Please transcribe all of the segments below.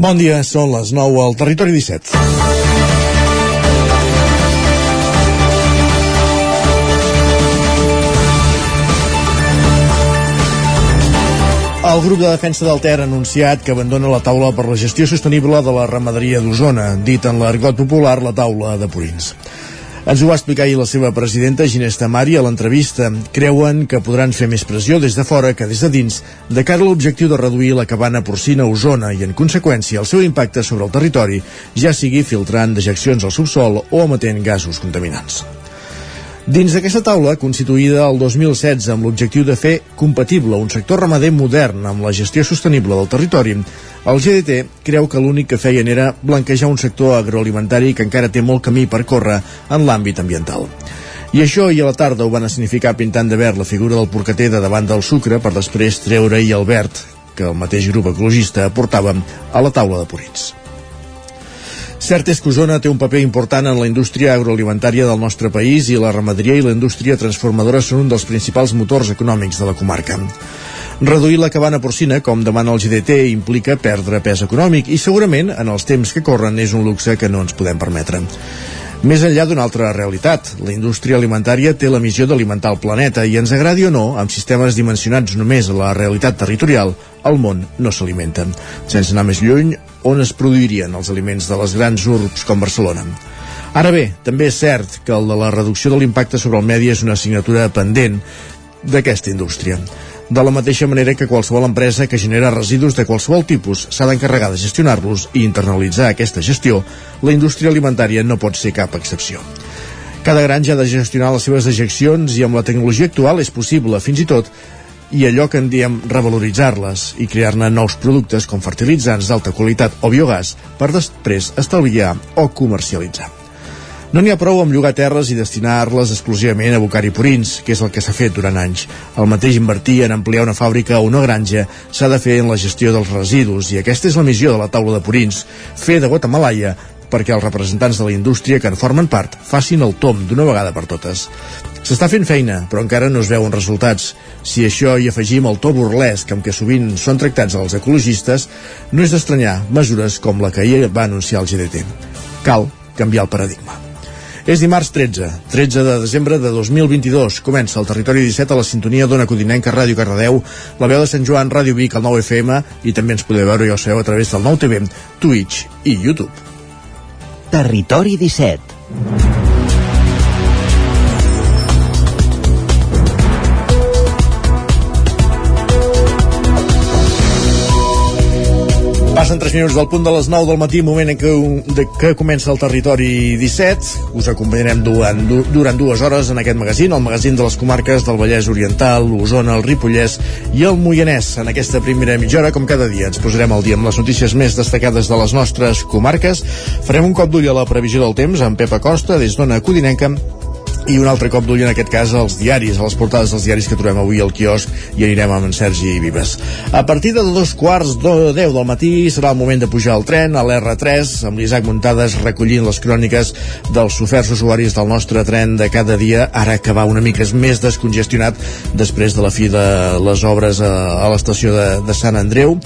Bon dia, són les 9 al Territori 17. El grup de defensa del Ter ha anunciat que abandona la taula per la gestió sostenible de la ramaderia d'Osona, dit en l'argot popular la taula de Purins. Ens ho va explicar ahir la seva presidenta, Ginés Tamari, a l'entrevista. Creuen que podran fer més pressió des de fora que des de dins de cara a l'objectiu de reduir la cabana porcina a Osona i, en conseqüència, el seu impacte sobre el territori, ja sigui filtrant dejeccions al subsol o emetent gasos contaminants. Dins d'aquesta taula, constituïda el 2016 amb l'objectiu de fer compatible un sector ramader modern amb la gestió sostenible del territori, el GDT creu que l'únic que feien era blanquejar un sector agroalimentari que encara té molt camí per córrer en l'àmbit ambiental. I això i a la tarda ho van significar pintant de verd la figura del porcater de davant del sucre per després treure-hi el verd que el mateix grup ecologista portàvem a la taula de Purins. Cert és que Osona té un paper important en la indústria agroalimentària del nostre país i la ramaderia i la indústria transformadora són un dels principals motors econòmics de la comarca. Reduir la cabana porcina, com demana el GDT, implica perdre pes econòmic i segurament, en els temps que corren, és un luxe que no ens podem permetre. Més enllà d'una altra realitat, la indústria alimentària té la missió d'alimentar el planeta i ens agradi o no, amb sistemes dimensionats només a la realitat territorial, el món no s'alimenta. Sense anar més lluny, on es produirien els aliments de les grans urbs com Barcelona? Ara bé, també és cert que el de la reducció de l'impacte sobre el medi és una assignatura pendent d'aquesta indústria de la mateixa manera que qualsevol empresa que genera residus de qualsevol tipus s'ha d'encarregar de gestionar-los i internalitzar aquesta gestió, la indústria alimentària no pot ser cap excepció. Cada granja ha de gestionar les seves dejeccions i amb la tecnologia actual és possible, fins i tot, i allò que en diem revaloritzar-les i crear-ne nous productes com fertilitzants d'alta qualitat o biogàs per després estalviar o comercialitzar. No n'hi ha prou amb llogar terres i destinar-les exclusivament a bocar i purins, que és el que s'ha fet durant anys. El mateix invertir en ampliar una fàbrica o una granja s'ha de fer en la gestió dels residus i aquesta és la missió de la taula de purins, fer de Guatemala perquè els representants de la indústria que en formen part facin el tom d'una vegada per totes. S'està fent feina, però encara no es veuen resultats. Si això hi afegim el to burlesc amb què sovint són tractats els ecologistes, no és d'estranyar mesures com la que ahir va anunciar el GDT. Cal canviar el paradigma. És dimarts 13, 13 de desembre de 2022. Comença el Territori 17 a la sintonia d'Ona Codinenca, Ràdio Cardedeu, la veu de Sant Joan, Ràdio Vic, el 9 FM i també ens podeu veure, ja ho sabeu, a través del 9 TV, Twitch i YouTube. Territori 17 Passen 3 minuts del punt de les 9 del matí, moment en què, de, que comença el territori 17. Us acompanyarem durant, durant dues hores en aquest magazín, el magazín de les comarques del Vallès Oriental, l'Osona, el Ripollès i el Moianès. En aquesta primera mitja hora, com cada dia, ens posarem al dia amb les notícies més destacades de les nostres comarques. Farem un cop d'ull a la previsió del temps amb Pepa Costa, des d'Ona Codinenca, i un altre cop d'ull en aquest cas als diaris, a les portades dels diaris que trobem avui al quiosc i anirem amb en Sergi Vives. A partir de dos quarts de deu del matí serà el moment de pujar al tren a l'R3 amb l'Isaac Muntades recollint les cròniques dels oferts usuaris del nostre tren de cada dia, ara que va una mica més descongestionat després de la fi de les obres a, a l'estació de, de Sant Andreu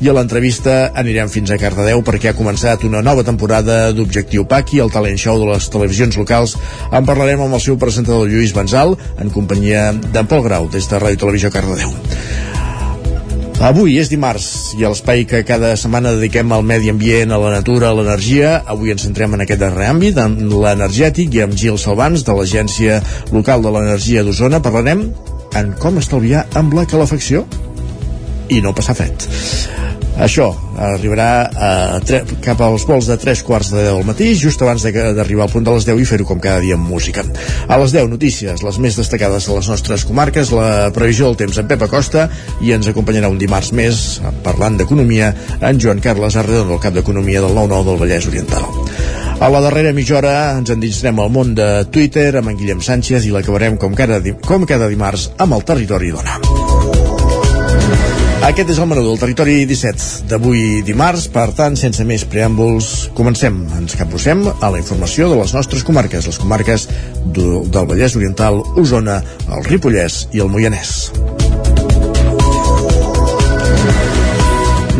i a l'entrevista anirem fins a Cardedeu perquè ha començat una nova temporada d'Objectiu Paqui, el talent show de les televisions locals. En parlarem amb el seu presentador Lluís Benzal en companyia d'en Pol Grau des de Ràdio Televisió Cardedeu. Avui és dimarts i a l'espai que cada setmana dediquem al medi ambient, a la natura, a l'energia. Avui ens centrem en aquest darrer àmbit, en l'energètic i amb Gil Salvans de l'Agència Local de l'Energia d'Osona parlarem en com estalviar amb la calefacció i no passar fred. Això arribarà a tre cap als vols de 3 quarts de 10 del matí, just abans d'arribar al punt de les 10 i fer-ho com cada dia amb música. A les 10 notícies, les més destacades de les nostres comarques, la previsió del temps en Pep Acosta i ens acompanyarà un dimarts més, parlant d'economia, en Joan Carles Arredon, del cap d'Economia del 9-9 del Vallès Oriental. A la darrera mitja hora ens endinsarem al món de Twitter amb en Guillem Sánchez i l'acabarem com, cada, com cada dimarts amb el Territori Dona. Aquest és el menú del territori 17 d'avui dimarts, per tant, sense més preàmbuls, comencem. Ens capbussem a la informació de les nostres comarques, les comarques del Vallès Oriental, Osona, el Ripollès i el Moianès.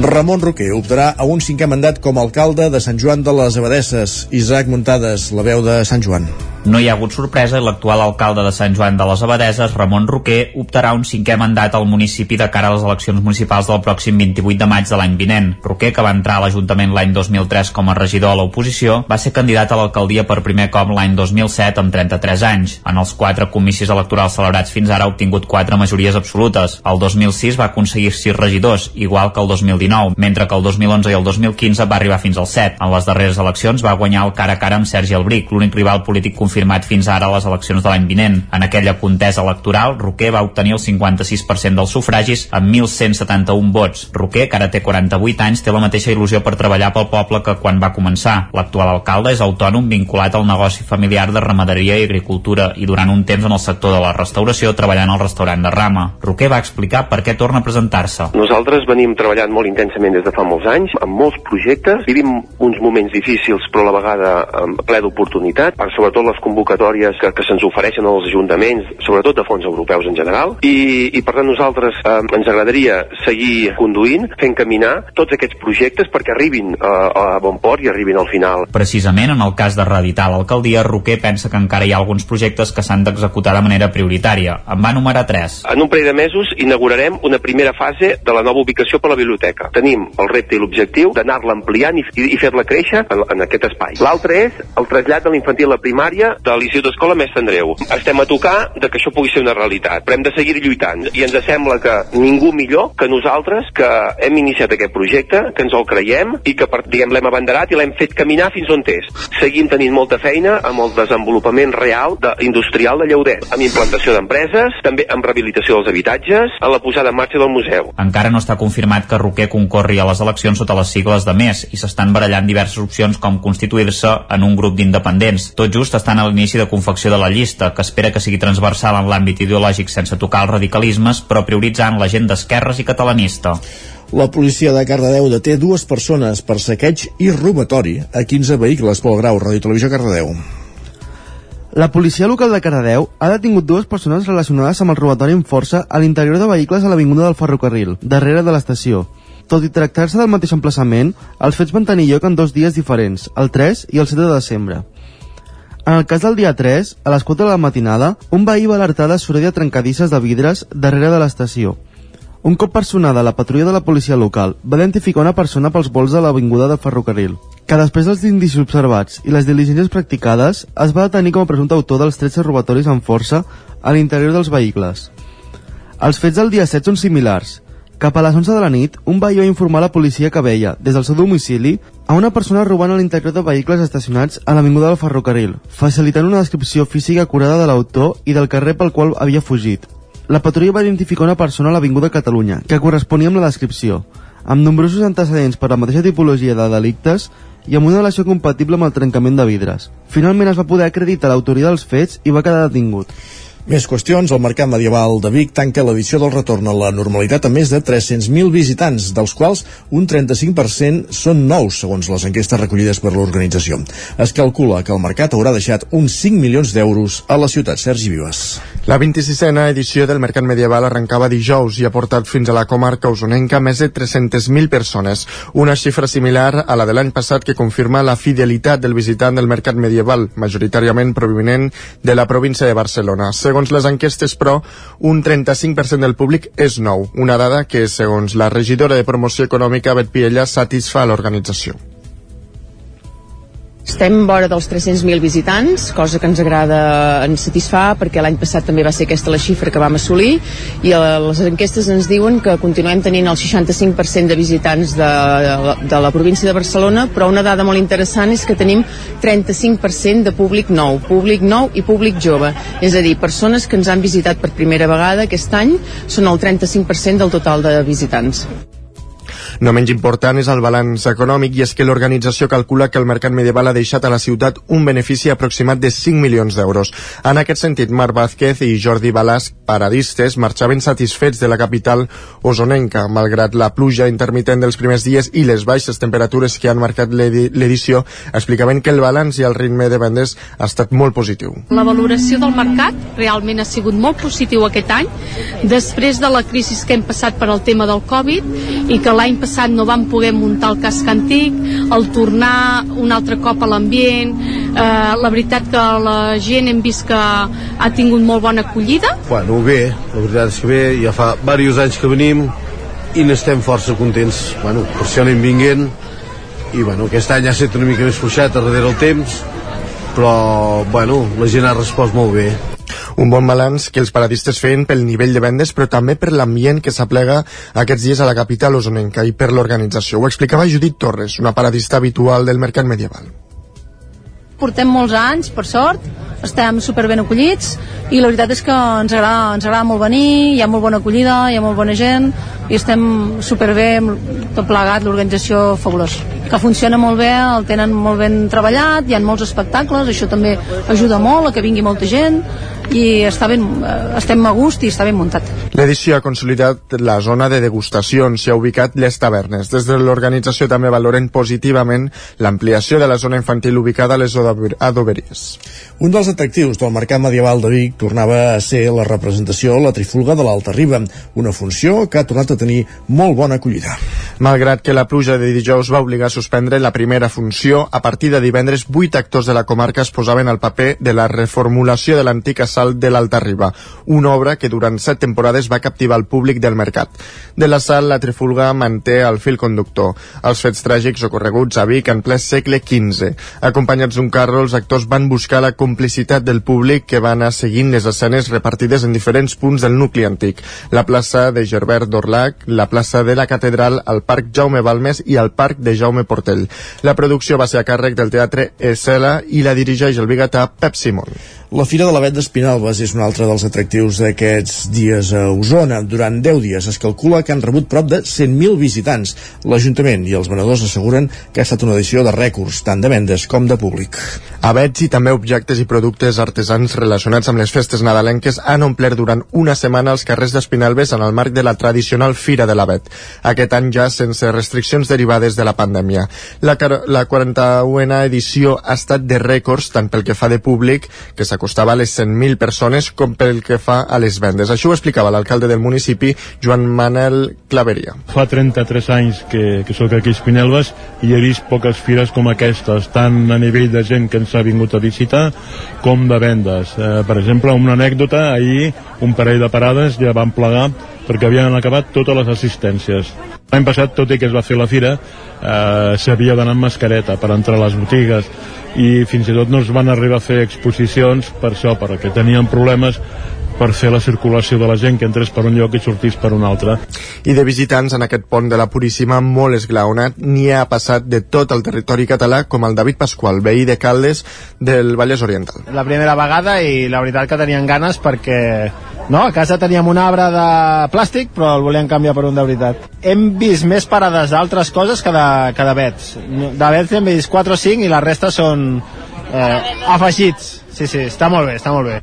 Ramon Roquer optarà a un cinquè mandat com a alcalde de Sant Joan de les Abadesses. Isaac Muntades, la veu de Sant Joan. No hi ha hagut sorpresa i l'actual alcalde de Sant Joan de les Abadeses, Ramon Roquer, optarà un cinquè mandat al municipi de cara a les eleccions municipals del pròxim 28 de maig de l'any vinent. Roquer, que va entrar a l'Ajuntament l'any 2003 com a regidor a l'oposició, va ser candidat a l'alcaldia per primer cop l'any 2007 amb 33 anys. En els quatre comicis electorals celebrats fins ara ha obtingut quatre majories absolutes. El 2006 va aconseguir sis regidors, igual que el 2019, mentre que el 2011 i el 2015 va arribar fins al 7. En les darreres eleccions va guanyar el cara a cara amb Sergi Albric, l'únic rival polític confirmat confirmat fins ara a les eleccions de l'any vinent. En aquella contesa electoral, Roquer va obtenir el 56% dels sufragis amb 1.171 vots. Roquer, que ara té 48 anys, té la mateixa il·lusió per treballar pel poble que quan va començar. L'actual alcalde és autònom vinculat al negoci familiar de ramaderia i agricultura i durant un temps en el sector de la restauració treballant al restaurant de Rama. Roquer va explicar per què torna a presentar-se. Nosaltres venim treballant molt intensament des de fa molts anys, amb molts projectes, vivim uns moments difícils però a la vegada ple d'oportunitat, sobretot les convocatòries que, que se'ns ofereixen als ajuntaments, sobretot de fons europeus en general, i, i per tant nosaltres eh, ens agradaria seguir conduint, fent caminar tots aquests projectes perquè arribin a, a bon port i arribin al final. Precisament en el cas de reeditar l'alcaldia, Roquer pensa que encara hi ha alguns projectes que s'han d'executar de manera prioritària. En va numerar tres. En un parell de mesos inaugurarem una primera fase de la nova ubicació per la biblioteca. Tenim el repte i l'objectiu d'anar-la ampliant i, i, i fer-la créixer en, en aquest espai. L'altre és el trasllat de l'infantil a la primària de l'Institut d'Escola Mestre Andreu. Estem a tocar de que això pugui ser una realitat, però hem de seguir lluitant i ens sembla que ningú millor que nosaltres que hem iniciat aquest projecte, que ens el creiem i que diguem l'hem abanderat i l'hem fet caminar fins on és. Seguim tenint molta feina amb el desenvolupament real de, industrial de Lleudet, amb implantació d'empreses, també amb rehabilitació dels habitatges, en la posada en marxa del museu. Encara no està confirmat que Roquer concorri a les eleccions sota les sigles de més i s'estan barallant diverses opcions com constituir-se en un grup d'independents. Tot just estan a l'inici de confecció de la llista, que espera que sigui transversal en l'àmbit ideològic sense tocar els radicalismes, però prioritzant la gent d'esquerres i catalanista. La policia de Cardedeu deté dues persones per saqueig i robatori a 15 vehicles. Pol Grau, Ràdio Televisió Cardedeu. La policia local de Cardedeu ha detingut dues persones relacionades amb el robatori amb força a l'interior de vehicles a l'Avinguda del Ferrocarril, darrere de l'estació. Tot i tractar-se del mateix emplaçament, els fets van tenir lloc en dos dies diferents, el 3 i el 7 de desembre. En el cas del dia 3, a les 4 de la matinada, un veí va alertar de soroll de trencadisses de vidres darrere de l'estació. Un cop personada la patrulla de la policia local va identificar una persona pels vols de l'avinguda de ferrocarril, que després dels indicis observats i les diligències practicades es va detenir com a presumpte autor dels 13 robatoris amb força a l'interior dels vehicles. Els fets del dia 7 són similars, cap a les 11 de la nit, un veí va informar la policia que veia, des del seu domicili, a una persona robant a l'interior de vehicles estacionats a l'avinguda del ferrocarril, facilitant una descripció física acurada de l'autor i del carrer pel qual havia fugit. La patrulla va identificar una persona a l'Avinguda Catalunya, que corresponia amb la descripció, amb nombrosos antecedents per la mateixa tipologia de delictes i amb una relació compatible amb el trencament de vidres. Finalment es va poder acreditar l'autoria dels fets i va quedar detingut. Més qüestions, el Mercat Medieval de Vic tanca l'edició del retorn a la normalitat amb més de 300.000 visitants, dels quals un 35% són nous, segons les enquestes recollides per l'organització. Es calcula que el mercat haurà deixat uns 5 milions d'euros a la ciutat. Sergi Vives. La 26a edició del Mercat Medieval arrencava dijous i ha portat fins a la comarca usonenca més de 300.000 persones, una xifra similar a la de l'any passat que confirma la fidelitat del visitant del Mercat Medieval, majoritàriament provinent de la província de Barcelona. Segons les enquestes, però, un 35% del públic és nou, una dada que, segons la regidora de Promoció Econòmica, Bet Piella, satisfà l'organització. Estem vora dels 300.000 visitants, cosa que ens agrada, ens satisfà, perquè l'any passat també va ser aquesta la xifra que vam assolir, i les enquestes ens diuen que continuem tenint el 65% de visitants de, de, de la província de Barcelona, però una dada molt interessant és que tenim 35% de públic nou, públic nou i públic jove, és a dir, persones que ens han visitat per primera vegada aquest any són el 35% del total de visitants. No menys important és el balanç econòmic i és que l'organització calcula que el mercat medieval ha deixat a la ciutat un benefici aproximat de 5 milions d'euros. En aquest sentit, Marc Vázquez i Jordi Balàs, paradistes, marxaven satisfets de la capital osonenca, malgrat la pluja intermitent dels primers dies i les baixes temperatures que han marcat l'edició, explicaven que el balanç i el ritme de vendes ha estat molt positiu. La valoració del mercat realment ha sigut molt positiu aquest any, després de la crisi que hem passat per al tema del Covid i que l'any passat no vam poder muntar el casc antic, el tornar un altre cop a l'ambient, eh, la veritat que la gent hem vist que ha tingut molt bona acollida. Bueno, bé, la veritat és que bé, ja fa diversos anys que venim i n'estem força contents. Bueno, per això anem vinguent i bueno, aquest any ha estat una mica més fluixat darrere el temps, però bueno, la gent ha respost molt bé. Un bon balanç que els paradistes feien pel nivell de vendes, però també per l'ambient que s'aplega aquests dies a la capital osonenca i per l'organització. Ho explicava Judit Torres, una paradista habitual del mercat medieval. Portem molts anys, per sort, estem super ben acollits i la veritat és que ens agrada, ens agrada molt venir, hi ha molt bona acollida, hi ha molt bona gent i estem superbé tot plegat, l'organització fabulós que funciona molt bé, el tenen molt ben treballat, hi ha molts espectacles, això també ajuda molt a que vingui molta gent i està ben, eh, estem a gust i està ben muntat. L'edició ha consolidat la zona de degustació on s'hi ha ubicat les tavernes. Des de l'organització també valoren positivament l'ampliació de la zona infantil ubicada a les adoberies. Un dels atractius del Mercat Medieval de Vic tornava a ser la representació La Trifulga de l'Alta Riba, una funció que ha tornat a tenir molt bona acollida. Malgrat que la pluja de dijous va obligar a suspendre la primera funció, a partir de divendres, vuit actors de la comarca es posaven al paper de la reformulació de l'antic assalt de l'Alta Riba, una obra que durant set temporades va captivar el públic del mercat. De l'assalt, la Trifulga manté el fil conductor, els fets tràgics ocorreguts a Vic en ple segle XV. Acompanyats d'un carro, els actors van buscar la complicitat del públic que va anar seguint les escenes repartides en diferents punts del nucli antic. La plaça de Gerbert d'Orlac, la plaça de la Catedral, el Parc Jaume Balmes i el Parc de Jaume Portell. La producció va ser a càrrec del Teatre Esela i la dirigeix el bigatà Pep Simon. La Fira de l'Avet d'Espinalbes és un altre dels atractius d'aquests dies a Osona. Durant 10 dies es calcula que han rebut prop de 100.000 visitants. L'Ajuntament i els venedors asseguren que ha estat una edició de rècords, tant de vendes com de públic. Avets i també objectes i productes artesans relacionats amb les festes nadalenques han omplert durant una setmana els carrers d'Espinalbes en el marc de la tradicional Fira de l'Avet. Aquest any ja sense restriccions derivades de la pandèmia. La, la 41a edició ha estat de rècords tant pel que fa de públic, que s'ha acostava a les 100.000 persones com pel que fa a les vendes. Això ho explicava l'alcalde del municipi, Joan Manel Claveria. Fa 33 anys que, que sóc aquí a Espinelves i he vist poques fires com aquestes, tant a nivell de gent que ens ha vingut a visitar com de vendes. Eh, per exemple, una anècdota, ahir un parell de parades ja van plegar perquè havien acabat totes les assistències. L'any passat, tot i que es va fer la fira, eh, s'havia d'anar amb mascareta per entrar a les botigues i fins i tot no es van arribar a fer exposicions per això, perquè tenien problemes per fer la circulació de la gent que entrés per un lloc i sortís per un altre. I de visitants en aquest pont de la Puríssima molt esglaonat n'hi ha passat de tot el territori català com el David Pasqual, veí de Caldes del Vallès Oriental. La primera vegada i la veritat que tenien ganes perquè no, a casa teníem un arbre de plàstic però el volien canviar per un de veritat. Hem vist més parades d'altres coses que de, que de vets. De vets hem vist 4 o 5 i la resta són eh, afegits. Sí, sí, està molt bé, està molt bé.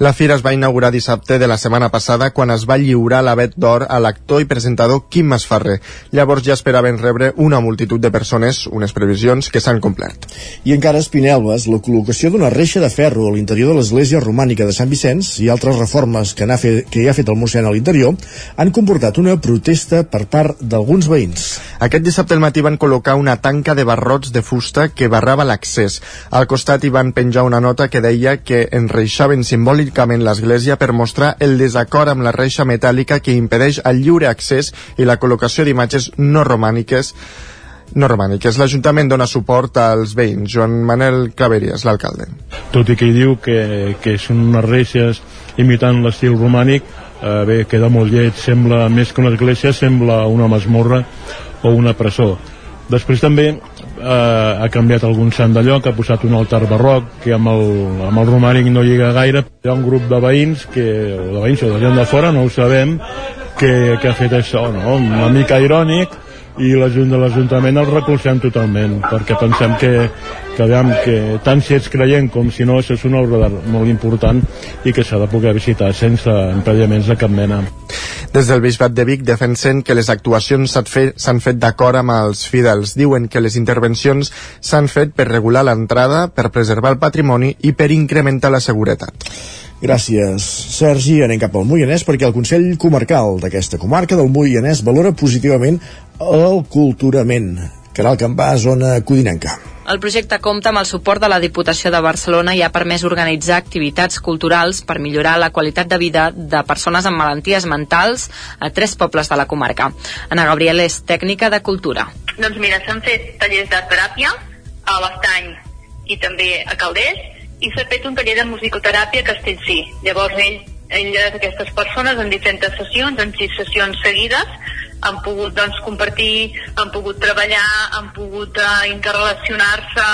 La fira es va inaugurar dissabte de la setmana passada quan es va lliurar l'avet d'or a l'actor i presentador Quim Masferrer. Llavors ja esperaven rebre una multitud de persones, unes previsions que s'han complert. I encara a Espinelves, la col·locació d'una reixa de ferro a l'interior de l'església romànica de Sant Vicenç i altres reformes que, fet, que hi ha fet el mossèn a l'interior han comportat una protesta per part d'alguns veïns. Aquest dissabte al matí van col·locar una tanca de barrots de fusta que barrava l'accés. Al costat hi van penjar una nota que deia que enreixaven simbòlic simbòlicament l'església per mostrar el desacord amb la reixa metàl·lica que impedeix el lliure accés i la col·locació d'imatges no romàniques no romàniques. L'Ajuntament dona suport als veïns. Joan Manel Claveries, l'alcalde. Tot i que hi diu que, que són unes reixes imitant l'estil romànic, eh, bé, queda molt lleig. Sembla, més que una església, sembla una masmorra o una presó. Després també eh, ha canviat algun sant de lloc, ha posat un altar barroc que amb el, amb el romànic no lliga gaire. Hi ha un grup de veïns, que, o de veïns o de gent de fora, no ho sabem, que, que ha fet això, no? una mica irònic, i la Junta de l'Ajuntament el recolzem totalment perquè pensem que, que, aviam, que tant si ets creient com si no això és una obra molt important i que s'ha de poder visitar sense impediments de cap mena. Des del Bisbat de Vic defensen que les actuacions s'han fet, fet d'acord amb els fidels. Diuen que les intervencions s'han fet per regular l'entrada, per preservar el patrimoni i per incrementar la seguretat. Gràcies, Sergi. Anem cap al Moianès perquè el Consell Comarcal d'aquesta comarca del Moianès valora positivament el culturament. Caral Campà, zona codinenca. El projecte compta amb el suport de la Diputació de Barcelona i ha permès organitzar activitats culturals per millorar la qualitat de vida de persones amb malalties mentals a tres pobles de la comarca. Ana Gabriel és tècnica de cultura. Doncs mira, s'han fet tallers de teràpia a l'Estany i també a Calders i s'ha fet un taller de musicoteràpia a Castellcí. Llavors ell, elles, aquestes persones, en diferents sessions, en sis sessions seguides, han pogut doncs, compartir, han pogut treballar, han pogut uh, interrelacionar-se,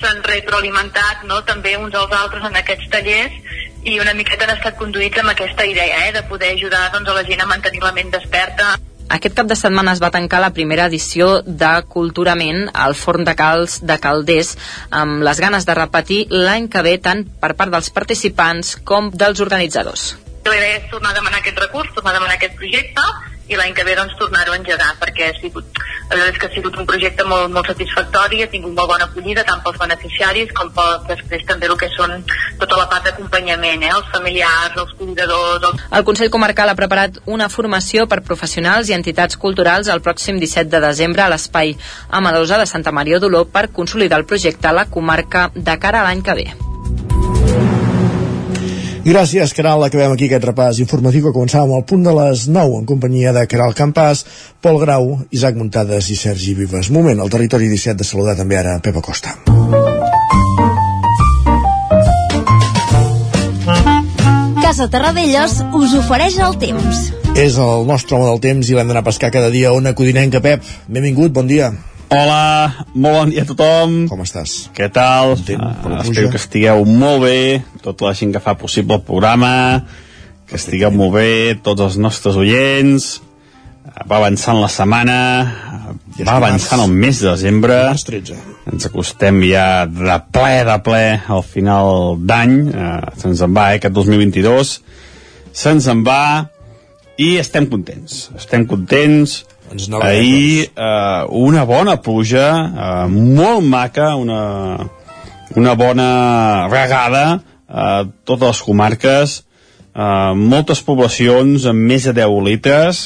s'han retroalimentat no? també uns als altres en aquests tallers i una miqueta han estat conduïts amb aquesta idea eh, de poder ajudar doncs, a la gent a mantenir la ment desperta aquest cap de setmana es va tancar la primera edició de Culturament al Forn de Calç de Calders amb les ganes de repetir l'any que ve tant per part dels participants com dels organitzadors. La idea és tornar a demanar aquest recurs, tornar a demanar aquest projecte i l'any que ve doncs tornar-ho a engegar perquè ha sigut, la és que ha sigut un projecte molt, molt satisfactori, ha tingut molt bona acollida tant pels beneficiaris com per després també el que són tota la part d'acompanyament, eh, els familiars, els cuidadors... Els... El Consell Comarcal ha preparat una formació per professionals i entitats culturals el pròxim 17 de desembre a l'Espai Amadosa de Santa Maria d'Oló per consolidar el projecte a la comarca de cara a l'any que ve. Gràcies, Caral. Acabem aquí aquest repàs informatiu que començàvem al punt de les 9 en companyia de Caral Campàs, Pol Grau, Isaac Muntades i Sergi Vives. Moment, al territori 17 de saludar també ara Pepa Costa. Casa Terradellos us ofereix el temps. És el nostre home del temps i l'hem d'anar a pescar cada dia a una codinenca, Pep. Benvingut, bon dia. Hola, molt bon dia a tothom. Com estàs? Què tal? Content Uh, pluja. espero que estigueu molt bé, tota la gent que fa possible el programa, que estigueu molt bé, tots els nostres oients. Uh, Va avançant la setmana, va avançant el mes de desembre. 13. Ens acostem ja de ple, de ple al final d'any. Uh, Se'ns en va, eh, aquest 2022. Se'ns en va i estem contents. Estem contents. Ens n'alegrem, Ahir eh, una bona pluja, eh, molt maca, una, una bona regada a totes les comarques, eh, moltes poblacions amb més de 10 litres,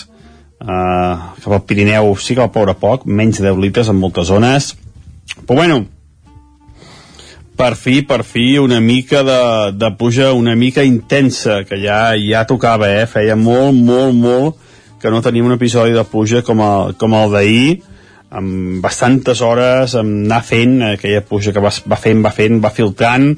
eh, cap al Pirineu sí que va ploure poc, menys de 10 litres en moltes zones, però bueno, per fi, per fi, una mica de, de pluja una mica intensa, que ja ja tocava, eh? Feia molt, molt, molt que no teníem un episodi de pluja com el, com el d'ahir, amb bastantes hores, amb anar fent aquella pluja que va, va fent, va fent, va filtrant.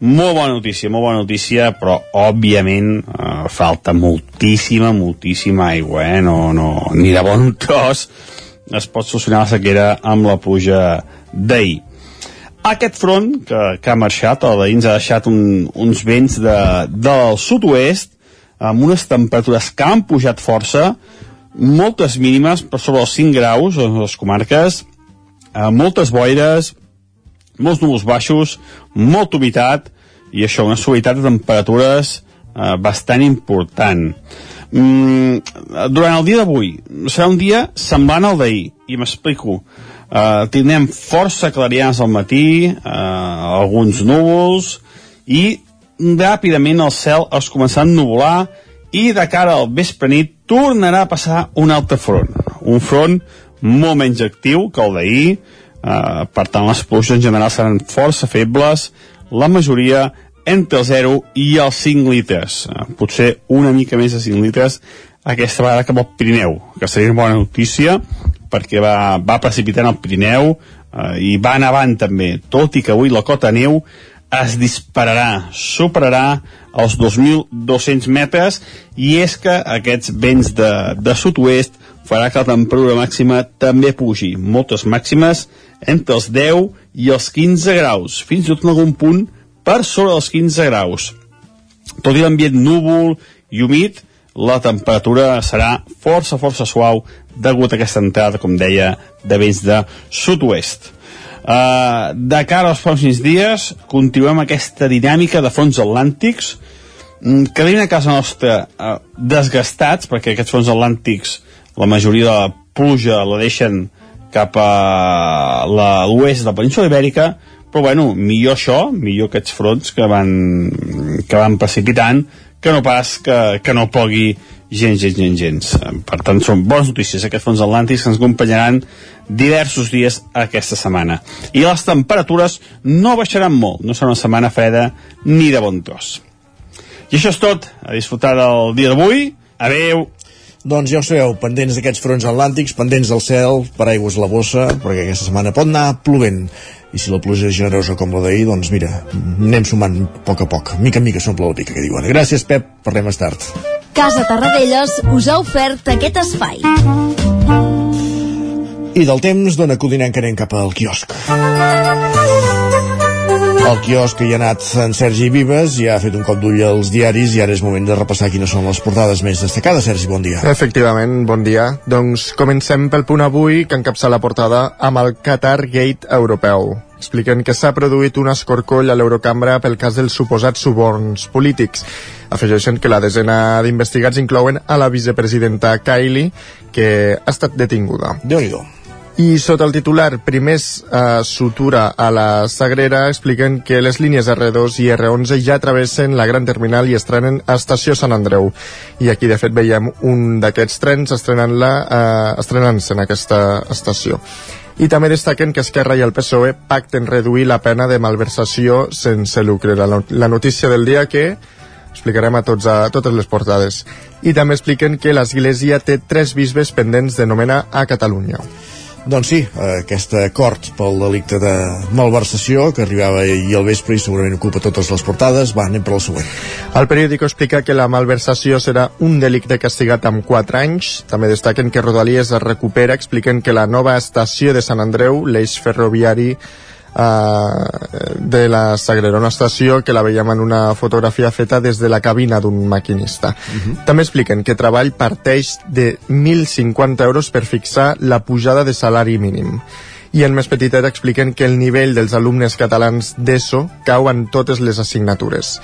Molt bona notícia, molt bona notícia, però òbviament eh, falta moltíssima, moltíssima aigua, eh? No, no, ni de bon tros es pot solucionar la sequera amb la pluja d'ahir. Aquest front que, que ha marxat, el d'ahir ens ha deixat un, uns vents de, del sud-oest, amb unes temperatures que han pujat força, moltes mínimes per sobre els 5 graus a les comarques, eh, moltes boires, molts núvols baixos, molta humitat, i això, una suavitat de temperatures eh, bastant important. Mm, durant el dia d'avui serà un dia semblant al d'ahir, i m'explico. Uh, tindrem força clarians al matí, uh, alguns núvols, i ràpidament el cel es començarà a ennuvolar i de cara al vespre nit tornarà a passar un altre front. Un front molt menys actiu que el d'ahir, eh, per tant les pluges en general seran força febles, la majoria entre el 0 i els 5 litres. Eh, potser una mica més de 5 litres aquesta vegada cap al Pirineu, que seria una bona notícia perquè va, va precipitant al Pirineu eh, i va nevant també, tot i que avui la cota neu es dispararà, superarà els 2.200 metres i és que aquests vents de, de sud-oest farà que la temperatura màxima també pugi, moltes màximes entre els 10 i els 15 graus, fins i tot en algun punt per sobre dels 15 graus. Tot i l'ambient núvol i humit, la temperatura serà força, força suau degut a aquesta entrada, com deia, de vents de sud-oest. Uh, de cara als pròxims dies continuem aquesta dinàmica de fronts atlàntics. Mm, que venim a casa nostra uh, desgastats perquè aquests fronts atlàntics la majoria de la pluja la deixen cap a la- l'oest de la península ibèrica però bueno, millor això, millor aquests fronts que van que van precipitant que no pas que, que no pogui gens, gens, gens, gens. Per tant, són bones notícies aquests fons atlàntics que ens acompanyaran diversos dies aquesta setmana. I les temperatures no baixaran molt, no serà una setmana freda ni de bon tros. I això és tot, a disfrutar del dia d'avui. Adeu! Doncs ja ho sabeu, pendents d'aquests fronts atlàntics, pendents del cel, per aigües la bossa, perquè aquesta setmana pot anar plovent. I si la pluja és generosa com la d'ahir, doncs mira, anem sumant a poc a poc. Mica en mica s'omple la pica, que diuen. Gràcies, Pep, parlem més tard. Casa Tarradellas us ha ofert aquest espai. I del temps, dona Codinenc que anem cap al quiosc. El quiosc que hi ha anat en Sergi Vives ja ha fet un cop d'ull als diaris i ara és moment de repassar quines són les portades més destacades. Sergi, bon dia. Efectivament, bon dia. Doncs comencem pel punt avui que encapça la portada amb el Qatar Gate europeu. Expliquen que s'ha produït un escorcoll a l'Eurocambra pel cas dels suposats suborns polítics. Afegeixen que la desena d'investigats inclouen a la vicepresidenta Kylie, que ha estat detinguda. déu nhi i sota el titular Primers eh, sutura a la Sagrera expliquen que les línies R2 i R11 ja travessen la gran terminal i estrenen a Estació Sant Andreu. I aquí, de fet, veiem un d'aquests trens estrenant-la eh, estrenant-se en aquesta estació. I també destaquen que Esquerra i el PSOE pacten reduir la pena de malversació sense lucre. La, la notícia del dia que explicarem a, tots, a totes les portades. I també expliquen que l'Església té tres bisbes pendents de nomenar a Catalunya. Doncs sí, aquest acord pel delicte de malversació que arribava ahir al vespre i segurament ocupa totes les portades. Va, anem per al següent. El periòdico explica que la malversació serà un delicte castigat amb 4 anys. També destaquen que Rodalies es recupera, expliquen que la nova estació de Sant Andreu, l'eix ferroviari Uh, de la Sagrera, una estació que la veiem en una fotografia feta des de la cabina d'un maquinista. Uh -huh. També expliquen que treball parteix de 1.050 euros per fixar la pujada de salari mínim. I en més petitet expliquen que el nivell dels alumnes catalans d'ESO cau en totes les assignatures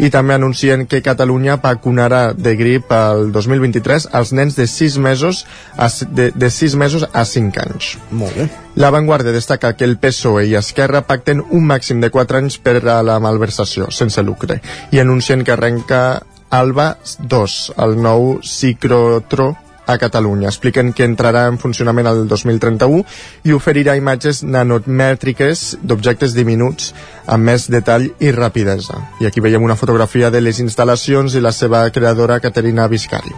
i també anuncien que Catalunya vacunarà de grip el 2023 als nens de 6 mesos a, de, de 6 mesos a 5 anys. Molt bé. La Vanguardia destaca que el PSOE i Esquerra pacten un màxim de 4 anys per a la malversació, sense lucre, i anuncien que arrenca Alba 2, el nou ciclotró a Catalunya. Expliquen que entrarà en funcionament el 2031 i oferirà imatges nanomètriques d'objectes diminuts amb més detall i rapidesa. I aquí veiem una fotografia de les instal·lacions i la seva creadora Caterina Viscari.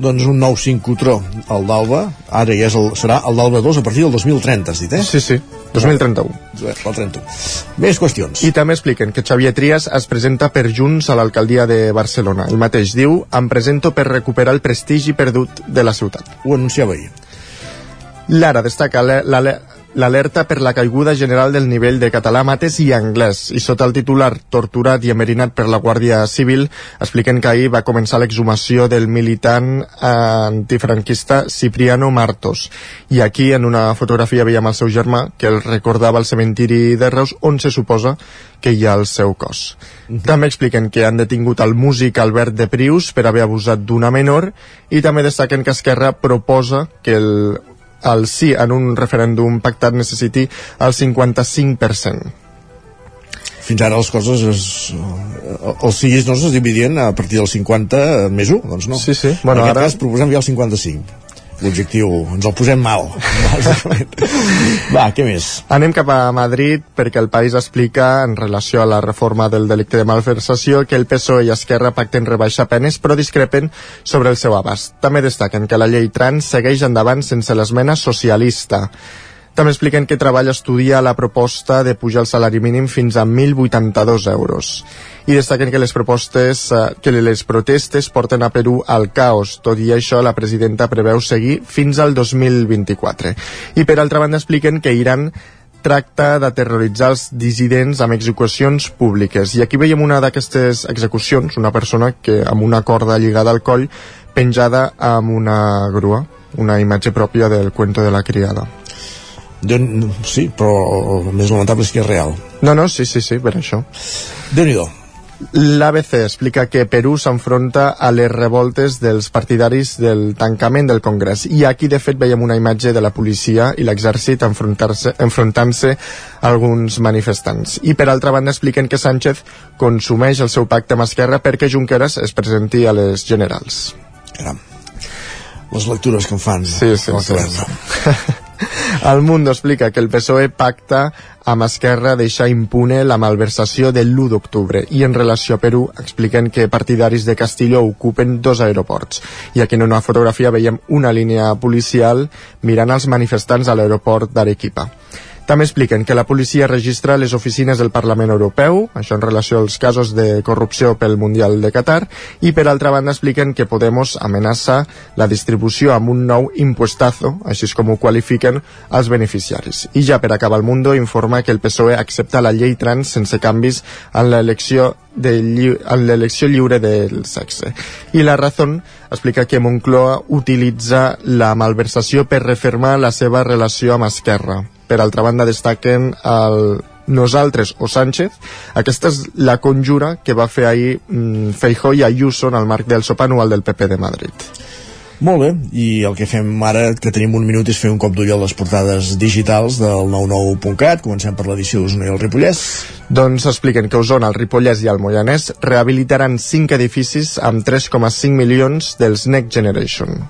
Doncs un nou cincotró, el d'Alba, ara ja és el, serà el d'Alba 2 a partir del 2030, has dit, eh? Sí, sí, 2031. El 31. Més qüestions. I també expliquen que Xavier Trias es presenta per Junts a l'alcaldia de Barcelona. El mateix diu, em presento per recuperar el prestigi perdut de la ciutat. Ho anunciava ahir. Lara destaca l'alerta per la caiguda general del nivell de català, mates i anglès. I sota el titular torturat i emerinat per la Guàrdia Civil, expliquen que ahir va començar l'exhumació del militant antifranquista Cipriano Martos. I aquí, en una fotografia, veiem el seu germà, que el recordava al cementiri de Reus, on se suposa que hi ha el seu cos. Uh -huh. També expliquen que han detingut el músic Albert de Prius per haver abusat d'una menor i també destaquen que Esquerra proposa que el el sí en un referèndum pactat necessiti el 55%. Fins ara les coses es, els siguis no es dividien a partir del 50 més 1, doncs no. Sí, sí. Bueno, en aquest ara... cas proposem ja el 55 l'objectiu, ens el posem mal va, què més? Anem cap a Madrid perquè el país explica en relació a la reforma del delicte de malversació que el PSOE i Esquerra pacten rebaixar penes però discrepen sobre el seu abast. També destaquen que la llei trans segueix endavant sense l'esmena socialista. També expliquen que Treball estudia la proposta de pujar el salari mínim fins a 1.082 euros. I destaquen que les propostes, eh, que les protestes porten a Perú al caos. Tot i això, la presidenta preveu seguir fins al 2024. I per altra banda expliquen que Iran tracta de terroritzar els dissidents amb execucions públiques. I aquí veiem una d'aquestes execucions, una persona que amb una corda lligada al coll penjada amb una grua, una imatge pròpia del cuento de la criada. De, sí, però el més lamentable és que és real. No, no, sí, sí, sí, per això. déu nhi L'ABC explica que Perú s'enfronta a les revoltes dels partidaris del tancament del Congrés i aquí de fet veiem una imatge de la policia i l'exèrcit enfrontant-se enfrontant a alguns manifestants. I per altra banda expliquen que Sánchez consumeix el seu pacte amb Esquerra perquè Junqueras es presenti a les generals. Caram. Les lectures que em fan. Sí, sí, sí. El Mundo explica que el PSOE pacta amb Esquerra deixar impune la malversació del l'1 d'octubre i en relació a Perú expliquen que partidaris de Castillo ocupen dos aeroports i aquí en una fotografia veiem una línia policial mirant els manifestants a l'aeroport d'Arequipa. També expliquen que la policia registra les oficines del Parlament Europeu, això en relació als casos de corrupció pel Mundial de Qatar, i per altra banda expliquen que Podemos amenaça la distribució amb un nou impuestazo, així com ho qualifiquen els beneficiaris. I ja per acabar el Mundo informa que el PSOE accepta la llei trans sense canvis en l'elecció de lli en l'elecció lliure del sexe. I la Razón explica que Moncloa utilitza la malversació per refermar la seva relació amb Esquerra per altra banda destaquen el nosaltres o Sánchez. Aquesta és la conjura que va fer ahir mm, Feijó i Ayuso en el marc del sopar anual del PP de Madrid. Molt bé, i el que fem ara, que tenim un minut, és fer un cop d'ull a les portades digitals del 99.cat. Comencem per l'edició d'Osona i el Ripollès. Doncs expliquen que Osona, el Ripollès i el Moianès rehabilitaran 5 edificis amb 3,5 milions dels Next Generation.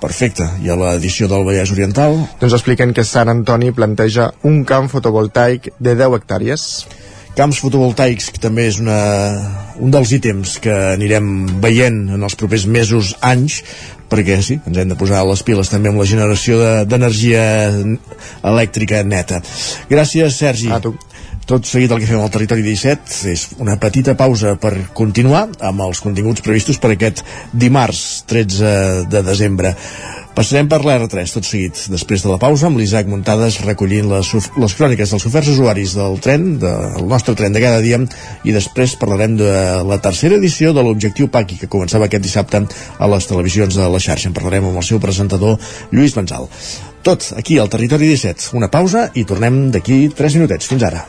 Perfecte. I a l'edició del Vallès Oriental? Doncs expliquen que Sant Antoni planteja un camp fotovoltaic de 10 hectàrees camps fotovoltaics, que també és una, un dels ítems que anirem veient en els propers mesos, anys, perquè sí, ens hem de posar les piles també amb la generació d'energia de, elèctrica neta. Gràcies, Sergi. A tu. Tot seguit el que fem al Territori 17 és una petita pausa per continuar amb els continguts previstos per aquest dimarts 13 de desembre. Passarem per l'R3 tot seguit, després de la pausa, amb l'Isaac Muntades recollint les, les cròniques dels oferts usuaris del tren, del nostre tren de cada dia, i després parlarem de la tercera edició de l'Objectiu Paqui, que començava aquest dissabte a les televisions de la xarxa. En parlarem amb el seu presentador, Lluís Benzal. Tot aquí al Territori 17. Una pausa i tornem d'aquí 3 minutets. Fins ara.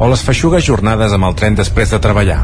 o les feixugues jornades amb el tren després de treballar.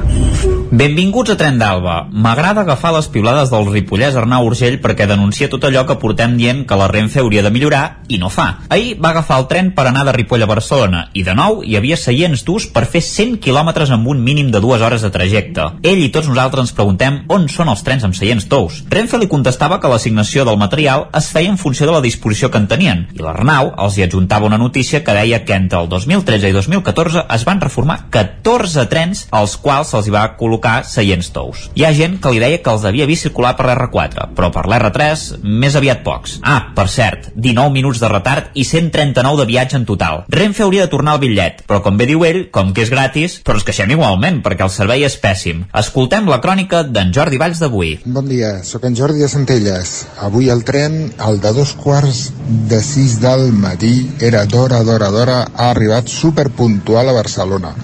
Benvinguts a Tren d'Alba. M'agrada agafar les piulades del ripollès Arnau Urgell perquè denuncia tot allò que portem dient que la Renfe hauria de millorar i no fa. Ahir va agafar el tren per anar de Ripoll a Barcelona i de nou hi havia seients durs per fer 100 quilòmetres amb un mínim de dues hores de trajecte. Ell i tots nosaltres ens preguntem on són els trens amb seients tous. Renfe li contestava que l'assignació del material es feia en funció de la disposició que en tenien i l'Arnau els hi adjuntava una notícia que deia que entre el 2013 i 2014 es van reformar 14 trens als quals se'ls hi va col·locar seients tous. Hi ha gent que li deia que els havia vist circular per l'R4, però per l'R3 més aviat pocs. Ah, per cert, 19 minuts de retard i 139 de viatge en total. Renfe hauria de tornar el bitllet, però com bé diu ell, com que és gratis, però ens queixem igualment, perquè el servei és pèssim. Escoltem la crònica d'en Jordi Valls d'avui. Bon dia, sóc en Jordi de Centelles. Avui el tren, el de dos quarts de sis del matí, era d'hora, d'hora, d'hora, ha arribat superpuntual a Barcelona.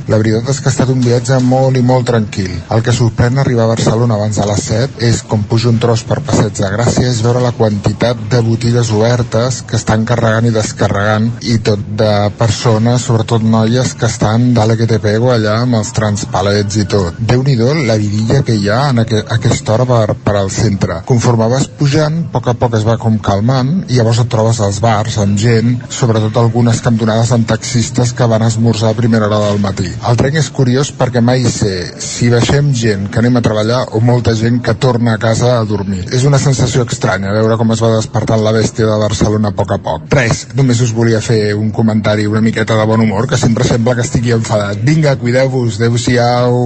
La veritat és que ha estat un viatge molt i molt tranquil. El que sorprèn arribar a Barcelona abans de les 7 és com pujo un tros per Passeig de Gràcia és veure la quantitat de botigues obertes que estan carregant i descarregant i tot de persones, sobretot noies que estan dale que te pego allà amb els transpalets i tot. déu nhi la vidilla que hi ha en aqu aquesta hora per, per al centre. Conforme vas pujant, a poc a poc es va com calmant i llavors et trobes als bars amb gent, sobretot algunes cantonades amb taxistes que van esmorzar a primera hora del matí. El tren és curiós perquè mai sé si baixem gent que anem a treballar o molta gent que torna a casa a dormir. És una sensació estranya veure com es va despertant la bèstia de Barcelona a poc a poc. Res, només us volia fer un comentari una miqueta de bon humor, que sempre sembla que estigui enfadat. Vinga, cuideu-vos, adeu-siau.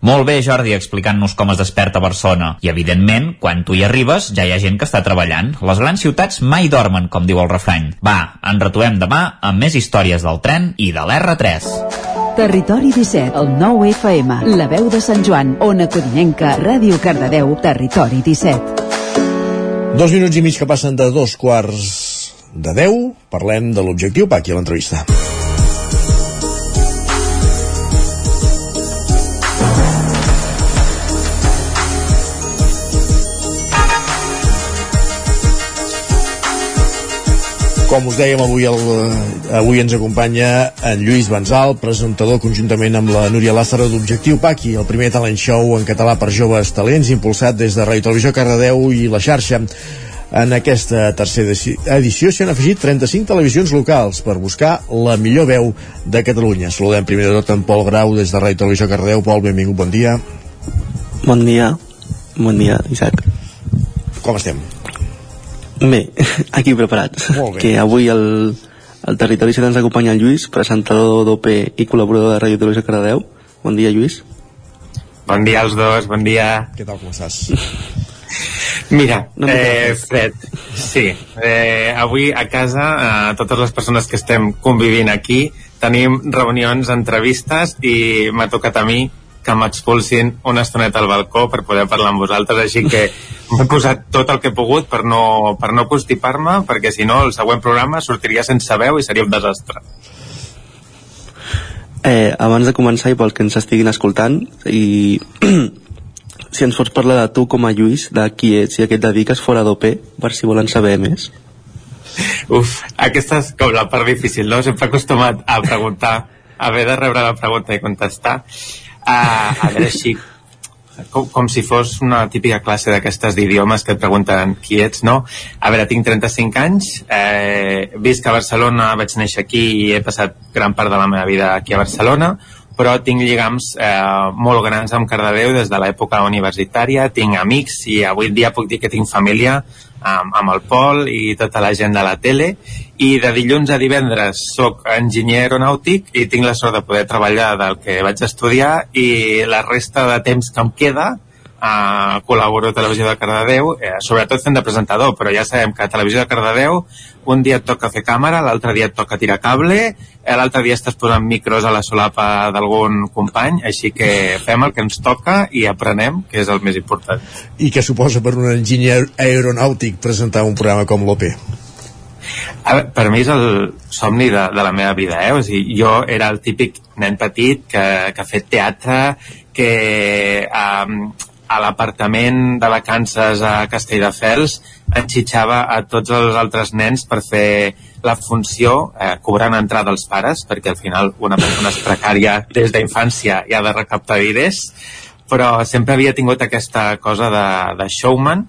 Molt bé, Jordi, explicant-nos com es desperta Barcelona. I, evidentment, quan tu hi arribes, ja hi ha gent que està treballant. Les grans ciutats mai dormen, com diu el refrany. Va, en retrobem demà amb més històries del tren i de l'R3. Territori 17, el 9 FM, la veu de Sant Joan, Ona Codinenca, Ràdio Cardedeu, Territori 17. Dos minuts i mig que passen de dos quarts de 10, parlem de l'objectiu Paqui a l'entrevista. Com us dèiem, avui, el, avui ens acompanya en Lluís Benzal, presentador conjuntament amb la Núria Lázaro d'Objectiu Paqui, el primer talent show en català per joves talents, impulsat des de Ràdio Televisió Cardedeu i la xarxa. En aquesta tercera edició s'hi han afegit 35 televisions locals per buscar la millor veu de Catalunya. Saludem primer de tot en Pol Grau des de Ràdio Televisió Cardedeu. Pol, benvingut, bon dia. Bon dia. Bon dia, Isaac. Com estem? Bé, aquí preparats. Molt bé. Que avui el, el territori se ens acompanya el Lluís, presentador d'OP i col·laborador de Ràdio Televisió Cardedeu. Bon dia, Lluís. Bon dia als dos, bon dia. Què tal, com estàs? Mira, No eh. Fred, sí, eh, avui a casa, eh, totes les persones que estem convivint aquí, tenim reunions, entrevistes i m'ha tocat a mi que m'expulsin una estoneta al balcó per poder parlar amb vosaltres, així que m'he posat tot el que he pogut per no, per no constipar-me, perquè si no el següent programa sortiria sense veu i seria un desastre. Eh, abans de començar, i pels que ens estiguin escoltant, i si ens pots parlar de tu com a Lluís, de qui ets i a què et dediques fora d'OP, per si volen saber més. Uf, aquesta és com la part difícil, no? Sempre acostumat a preguntar, a haver de rebre la pregunta i contestar. Uh, a veure, així, com, com si fos una típica classe d'aquestes d'idiomes que et pregunten qui ets, no? A veure, tinc 35 anys, eh, visc a Barcelona, vaig néixer aquí i he passat gran part de la meva vida aquí a Barcelona, però tinc lligams eh, molt grans amb Cardedeu des de l'època universitària, tinc amics i avui dia puc dir que tinc família amb, amb el Pol i tota la gent de la tele. I de dilluns a divendres sóc enginyer aeronàutic i tinc la sort de poder treballar del que vaig estudiar i la resta de temps que em queda uh, col·laboro a Televisió de Cardedeu, eh, sobretot fent de presentador, però ja sabem que a Televisió de Cardedeu un dia et toca fer càmera, l'altre dia et toca tirar cable, eh, l'altre dia estàs posant micros a la solapa d'algun company, així que fem el que ens toca i aprenem, que és el més important. I què suposa per un enginyer aeronàutic presentar un programa com l'OP? A veure, per mi és el somni de, de la meva vida, eh? O sigui, jo era el típic nen petit que, que ha fet teatre, que um, a l'apartament de vacances a Castelldefels enxitxava a tots els altres nens per fer la funció eh, cobrant entrada als pares perquè al final una persona és precària des d'infància i ha de recaptar diners però sempre havia tingut aquesta cosa de, de showman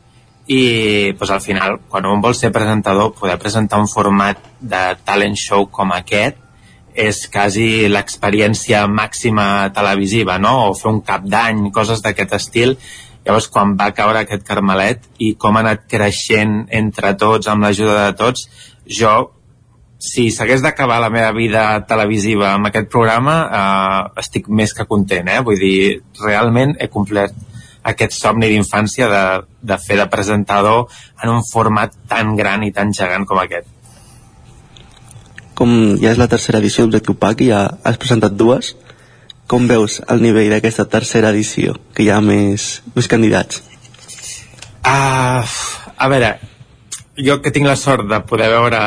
i pues, al final quan un vol ser presentador poder presentar un format de talent show com aquest és quasi l'experiència màxima televisiva, no? O fer un cap d'any, coses d'aquest estil. Llavors, quan va caure aquest carmelet i com ha anat creixent entre tots, amb l'ajuda de tots, jo, si s'hagués d'acabar la meva vida televisiva amb aquest programa, eh, estic més que content, eh? Vull dir, realment he complert aquest somni d'infància de, de fer de presentador en un format tan gran i tan gegant com aquest com ja és la tercera edició d'Objectiu PAC i ja has presentat dues, com veus el nivell d'aquesta tercera edició, que hi ha més, més candidats? Uh, a veure, jo que tinc la sort de poder veure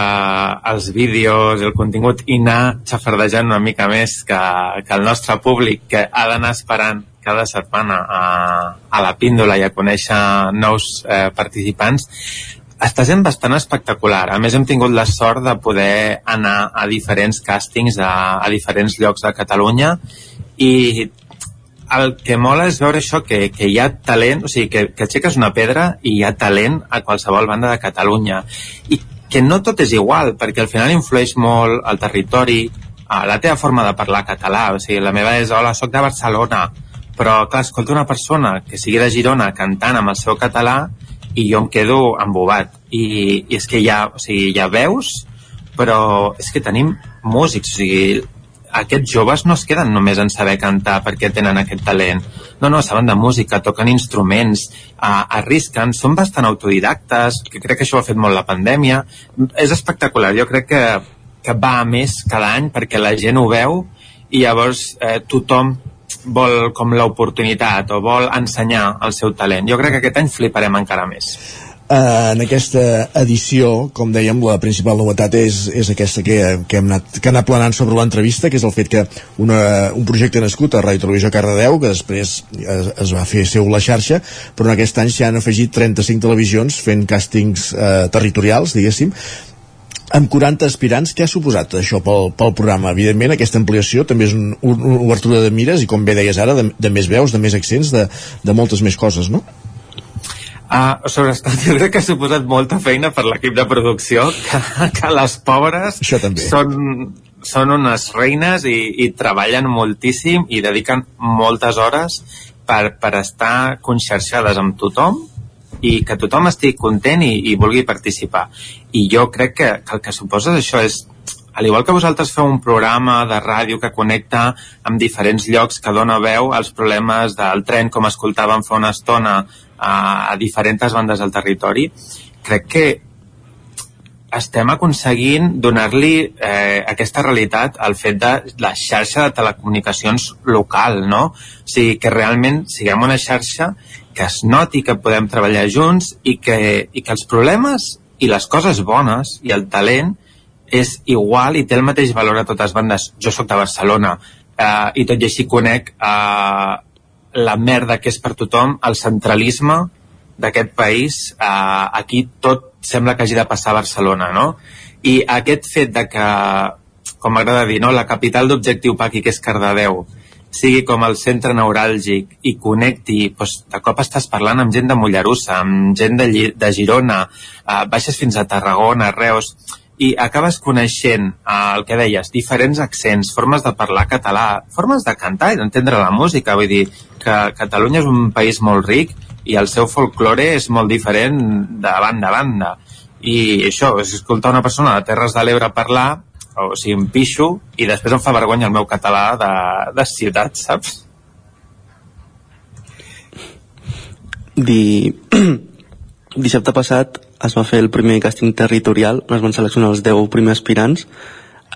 els vídeos, el contingut i anar xafardejant una mica més que, que el nostre públic que ha d'anar esperant cada setmana a, a la píndola i a conèixer nous eh, participants està sent bastant espectacular. A més, hem tingut la sort de poder anar a diferents càstings a, a diferents llocs de Catalunya i el que mola és veure això, que, que hi ha talent, o sigui, que, que aixeques una pedra i hi ha talent a qualsevol banda de Catalunya. I que no tot és igual, perquè al final influeix molt el territori, a la teva forma de parlar català. O sigui, la meva és, hola, sóc de Barcelona, però, clar, escolta una persona que sigui de Girona cantant amb el seu català i jo em quedo embobat i, i és que ja, o sigui, ja veus però és que tenim músics o sigui, aquests joves no es queden només en saber cantar perquè tenen aquest talent. No, no, saben de música, toquen instruments, uh, arrisquen, són bastant autodidactes, que crec que això ho ha fet molt la pandèmia. És espectacular, jo crec que, que va a més cada any perquè la gent ho veu i llavors eh, tothom vol com l'oportunitat o vol ensenyar el seu talent. Jo crec que aquest any fliparem encara més. Uh, en aquesta edició, com dèiem, la principal novetat és, és aquesta que, que, hem anat, que ha anat planant sobre l'entrevista, que és el fet que una, un projecte nascut a Ràdio Televisió Cardedeu, que després es, es va fer seu la xarxa, però en aquest any s'hi han afegit 35 televisions fent càstings uh, territorials, diguéssim, amb 40 aspirants, què ha suposat això pel, pel programa? Evidentment, aquesta ampliació també és un, un, una obertura de mires i, com bé deies ara, de, de més veus, de més accents, de, de moltes més coses, no? Uh, sobretot jo crec que ha suposat molta feina per l'equip de producció que, que les pobres són, són unes reines i, i treballen moltíssim i dediquen moltes hores per, per estar conxerxades amb tothom i que tothom estigui content i, i vulgui participar. I jo crec que, que el que suposa això és al igual que vosaltres feu un programa de ràdio que connecta amb diferents llocs que dona veu als problemes del tren, com escoltàvem fa una estona a, a diferents bandes del territori, crec que estem aconseguint donar-li eh, aquesta realitat al fet de la xarxa de telecomunicacions local, no? O sigui, que realment siguem una xarxa que es noti que podem treballar junts i que, i que els problemes i les coses bones i el talent és igual i té el mateix valor a totes bandes. Jo sóc de Barcelona eh, i tot i així conec eh, la merda que és per tothom, el centralisme d'aquest país, eh, aquí tot sembla que hagi de passar a Barcelona, no? I aquest fet de que, com m'agrada dir, no? la capital d'objectiu pa aquí, que és Cardedeu, sigui com el centre neuràlgic i connecti, doncs, de cop estàs parlant amb gent de Mollerussa, amb gent de, de Girona, eh, baixes fins a Tarragona, Reus, i acabes coneixent eh, el que deies, diferents accents, formes de parlar català, formes de cantar i d'entendre la música. Vull dir que Catalunya és un país molt ric i el seu folklore és molt diferent de banda a banda. I això, escoltar una persona de Terres de l'Ebre parlar, o sigui, em pixo, i després em fa vergonya el meu català de, de ciutat, saps? Di... Dissabte passat es va fer el primer càsting territorial on es van seleccionar els 10 primers aspirants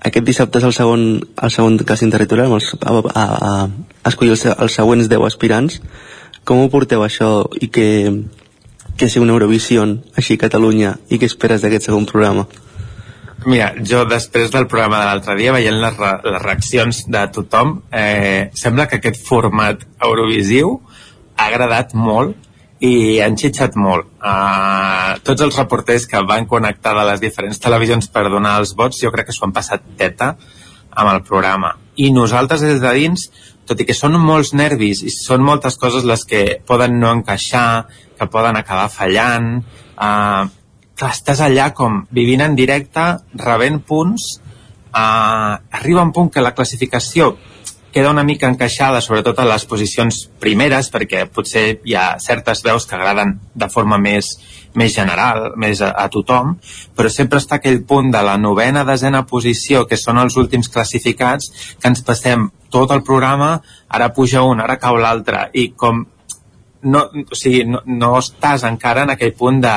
aquest dissabte és el segon, el segon càsting territorial es, a, a, a, a escollir els, els següents 10 aspirants com ho porteu això i que, que sigui una Eurovisió així a Catalunya i què esperes d'aquest segon programa? Mira, jo després del programa de l'altre dia, veient les, re les reaccions de tothom, eh, sembla que aquest format Eurovisiu ha agradat molt i han xitxat molt. Uh, tots els reporters que van connectar de les diferents televisions per donar els vots, jo crec que s'ho han passat teta amb el programa. I nosaltres des de dins, tot i que són molts nervis i són moltes coses les que poden no encaixar, que poden acabar fallant, uh, clar, estàs allà com vivint en directe, rebent punts, uh, arriba un punt que la classificació queda una mica encaixada, sobretot a les posicions primeres, perquè potser hi ha certes veus que agraden de forma més, més general, més a, a tothom, però sempre està aquell punt de la novena, desena posició, que són els últims classificats, que ens passem tot el programa, ara puja un, ara cau l'altre, i com no, o sigui, no, no estàs encara en aquell punt de,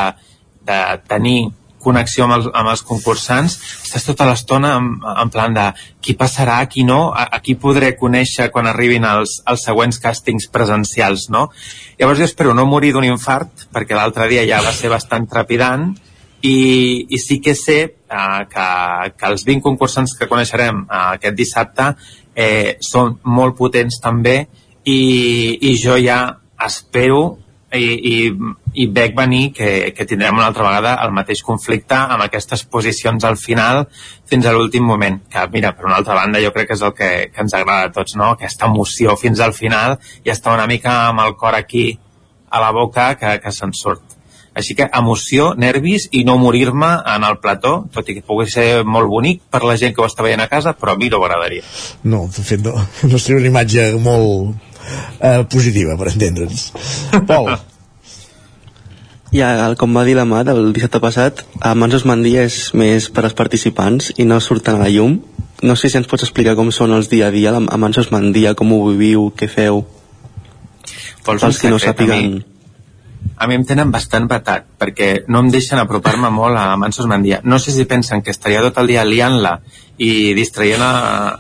de tenir connexió amb els, amb els concursants, estàs tota l'estona en, en plan de qui passarà, qui no, a, a qui podré conèixer quan arribin els, els següents càstings presencials, no? Llavors jo espero no morir d'un infart, perquè l'altre dia ja va ser bastant trepidant, i, i sí que sé eh, que, que els 20 concursants que coneixerem eh, aquest dissabte eh, són molt potents també i, i jo ja espero i, i, i veig venir que, que tindrem una altra vegada el mateix conflicte amb aquestes posicions al final fins a l'últim moment, que mira, per una altra banda jo crec que és el que, que ens agrada a tots, no? aquesta emoció fins al final i està una mica amb el cor aquí a la boca que, que se'n surt. Així que emoció, nervis i no morir-me en el plató, tot i que pugui ser molt bonic per la gent que ho està veient a casa, però a mi no m'agradaria. No, de fet no, no seria una imatge molt eh, positiva, per entendre'ns. Pol, Ja, com va dir la Mat el dissabte passat, a Mansos Mandia és més per als participants i no surten a la llum. No sé si ens pots explicar com són els dia a dia a Mansos Mandia, com ho viviu, què feu. Vols un que no sàpiguen... a mi? A mi em tenen bastant batat, perquè no em deixen apropar-me molt a Mansos Mandia. No sé si pensen que estaria tot el dia liant-la i distraient a,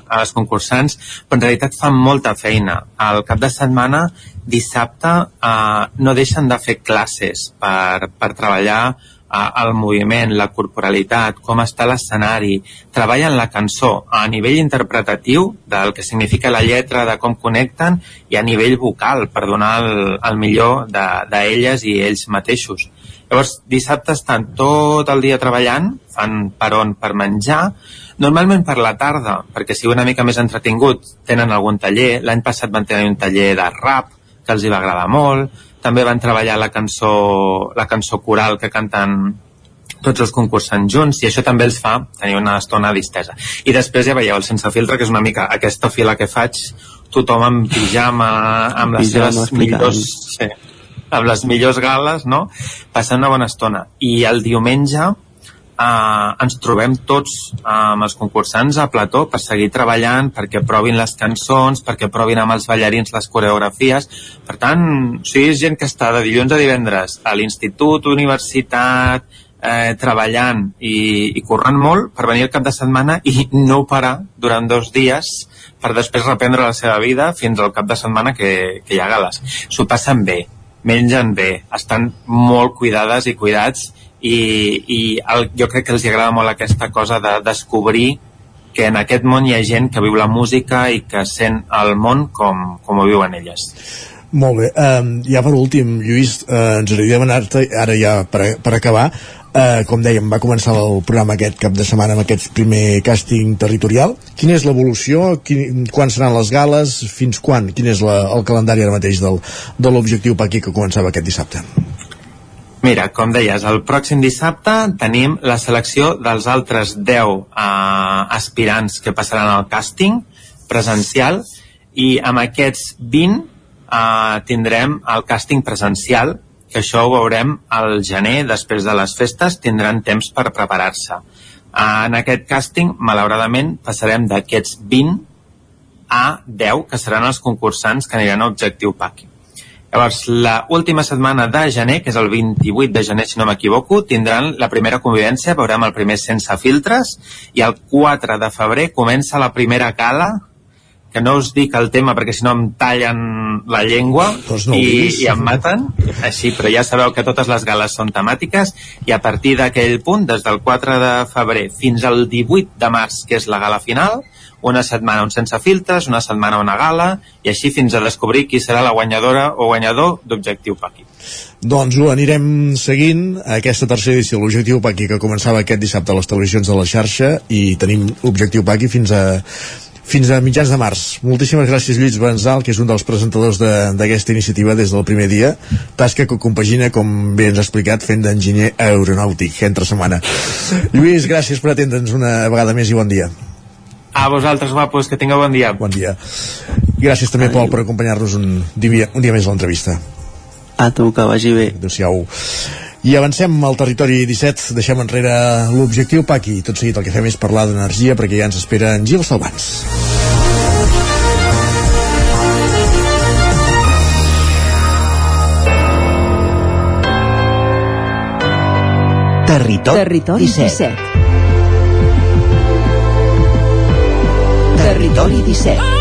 a les concursants, però en realitat fan molta feina. Al cap de setmana, dissabte, eh, no deixen de fer classes per, per treballar el moviment, la corporalitat, com està l'escenari, treballen la cançó a nivell interpretatiu del que significa la lletra, de com connecten, i a nivell vocal, per donar el, el millor d'elles de, i ells mateixos. Llavors, dissabte estan tot el dia treballant, fan per on per menjar, normalment per la tarda, perquè sigui una mica més entretingut, tenen algun taller, l'any passat van tenir un taller de rap, que els hi va agradar molt, també van treballar la cançó, la cançó coral que canten tots els concursants junts i això també els fa tenir una estona distesa. I després ja veieu el sense filtre, que és una mica aquesta fila que faig, tothom amb pijama, amb les Pijama, seves millors... Sí, amb les millors gales, no? Passant una bona estona. I el diumenge eh, ens trobem tots eh, amb els concursants a plató per seguir treballant, perquè provin les cançons, perquè provin amb els ballarins les coreografies. Per tant, sigui, és gent que està de dilluns a divendres a l'institut, universitat, eh, treballant i, i corrent molt per venir el cap de setmana i no parar durant dos dies per després reprendre la seva vida fins al cap de setmana que, que hi ha gales. S'ho passen bé, mengen bé, estan molt cuidades i cuidats i, i el, jo crec que els agrada molt aquesta cosa de descobrir que en aquest món hi ha gent que viu la música i que sent el món com, com ho viuen elles. Molt bé, um, ja per últim, Lluís, uh, ens agradaria demanar-te, ara ja per, per acabar, uh, com dèiem, va començar el programa aquest cap de setmana amb aquest primer càsting territorial. Quina és l'evolució? Quan seran les gales? Fins quan? Quin és la, el calendari ara mateix del, de l'objectiu per aquí que començava aquest dissabte? Mira, com deies, el pròxim dissabte tenim la selecció dels altres 10 eh, aspirants que passaran al càsting presencial i amb aquests 20 eh, tindrem el càsting presencial que això ho veurem al gener, després de les festes, tindran temps per preparar-se. Eh, en aquest càsting, malauradament, passarem d'aquests 20 a 10, que seran els concursants que aniran a Objectiu Paqui. Llavors, la última setmana de gener, que és el 28 de gener, si no m'equivoco, tindran la primera convivència, veurem el primer sense filtres, i el 4 de febrer comença la primera gala que no us dic el tema perquè si no em tallen la llengua Doncs no i, i em maten. Així, però ja sabeu que totes les gales són temàtiques i a partir d'aquell punt, des del 4 de febrer fins al 18 de març, que és la gala final una setmana un sense filtres, una setmana una gala i així fins a descobrir qui serà la guanyadora o guanyador d'Objectiu Paqui. Doncs ho anirem seguint aquesta tercera edició de l'Objectiu Paqui que començava aquest dissabte a les televisions de la xarxa i tenim Objectiu Paqui fins a fins a mitjans de març. Moltíssimes gràcies Lluís Benzal, que és un dels presentadors de- d'aquesta iniciativa des del primer dia, tasca que compagina, com bé ens ha explicat, fent d'enginyer aeronàutic entre setmana. Lluís, gràcies per atendre'ns una vegada més i bon dia. A vosaltres, guapos, que tingueu bon dia. Bon dia. Gràcies també, Pol, per acompanyar-nos un dia, un dia més a l'entrevista. A tu, que vagi bé. Adéu-siau. I avancem al territori 17, deixem enrere l'objectiu Paqui. Tot seguit el que fem és parlar d'energia perquè ja ens espera en Gil Salvans. Territori, Territori 17. 17. Territori 17.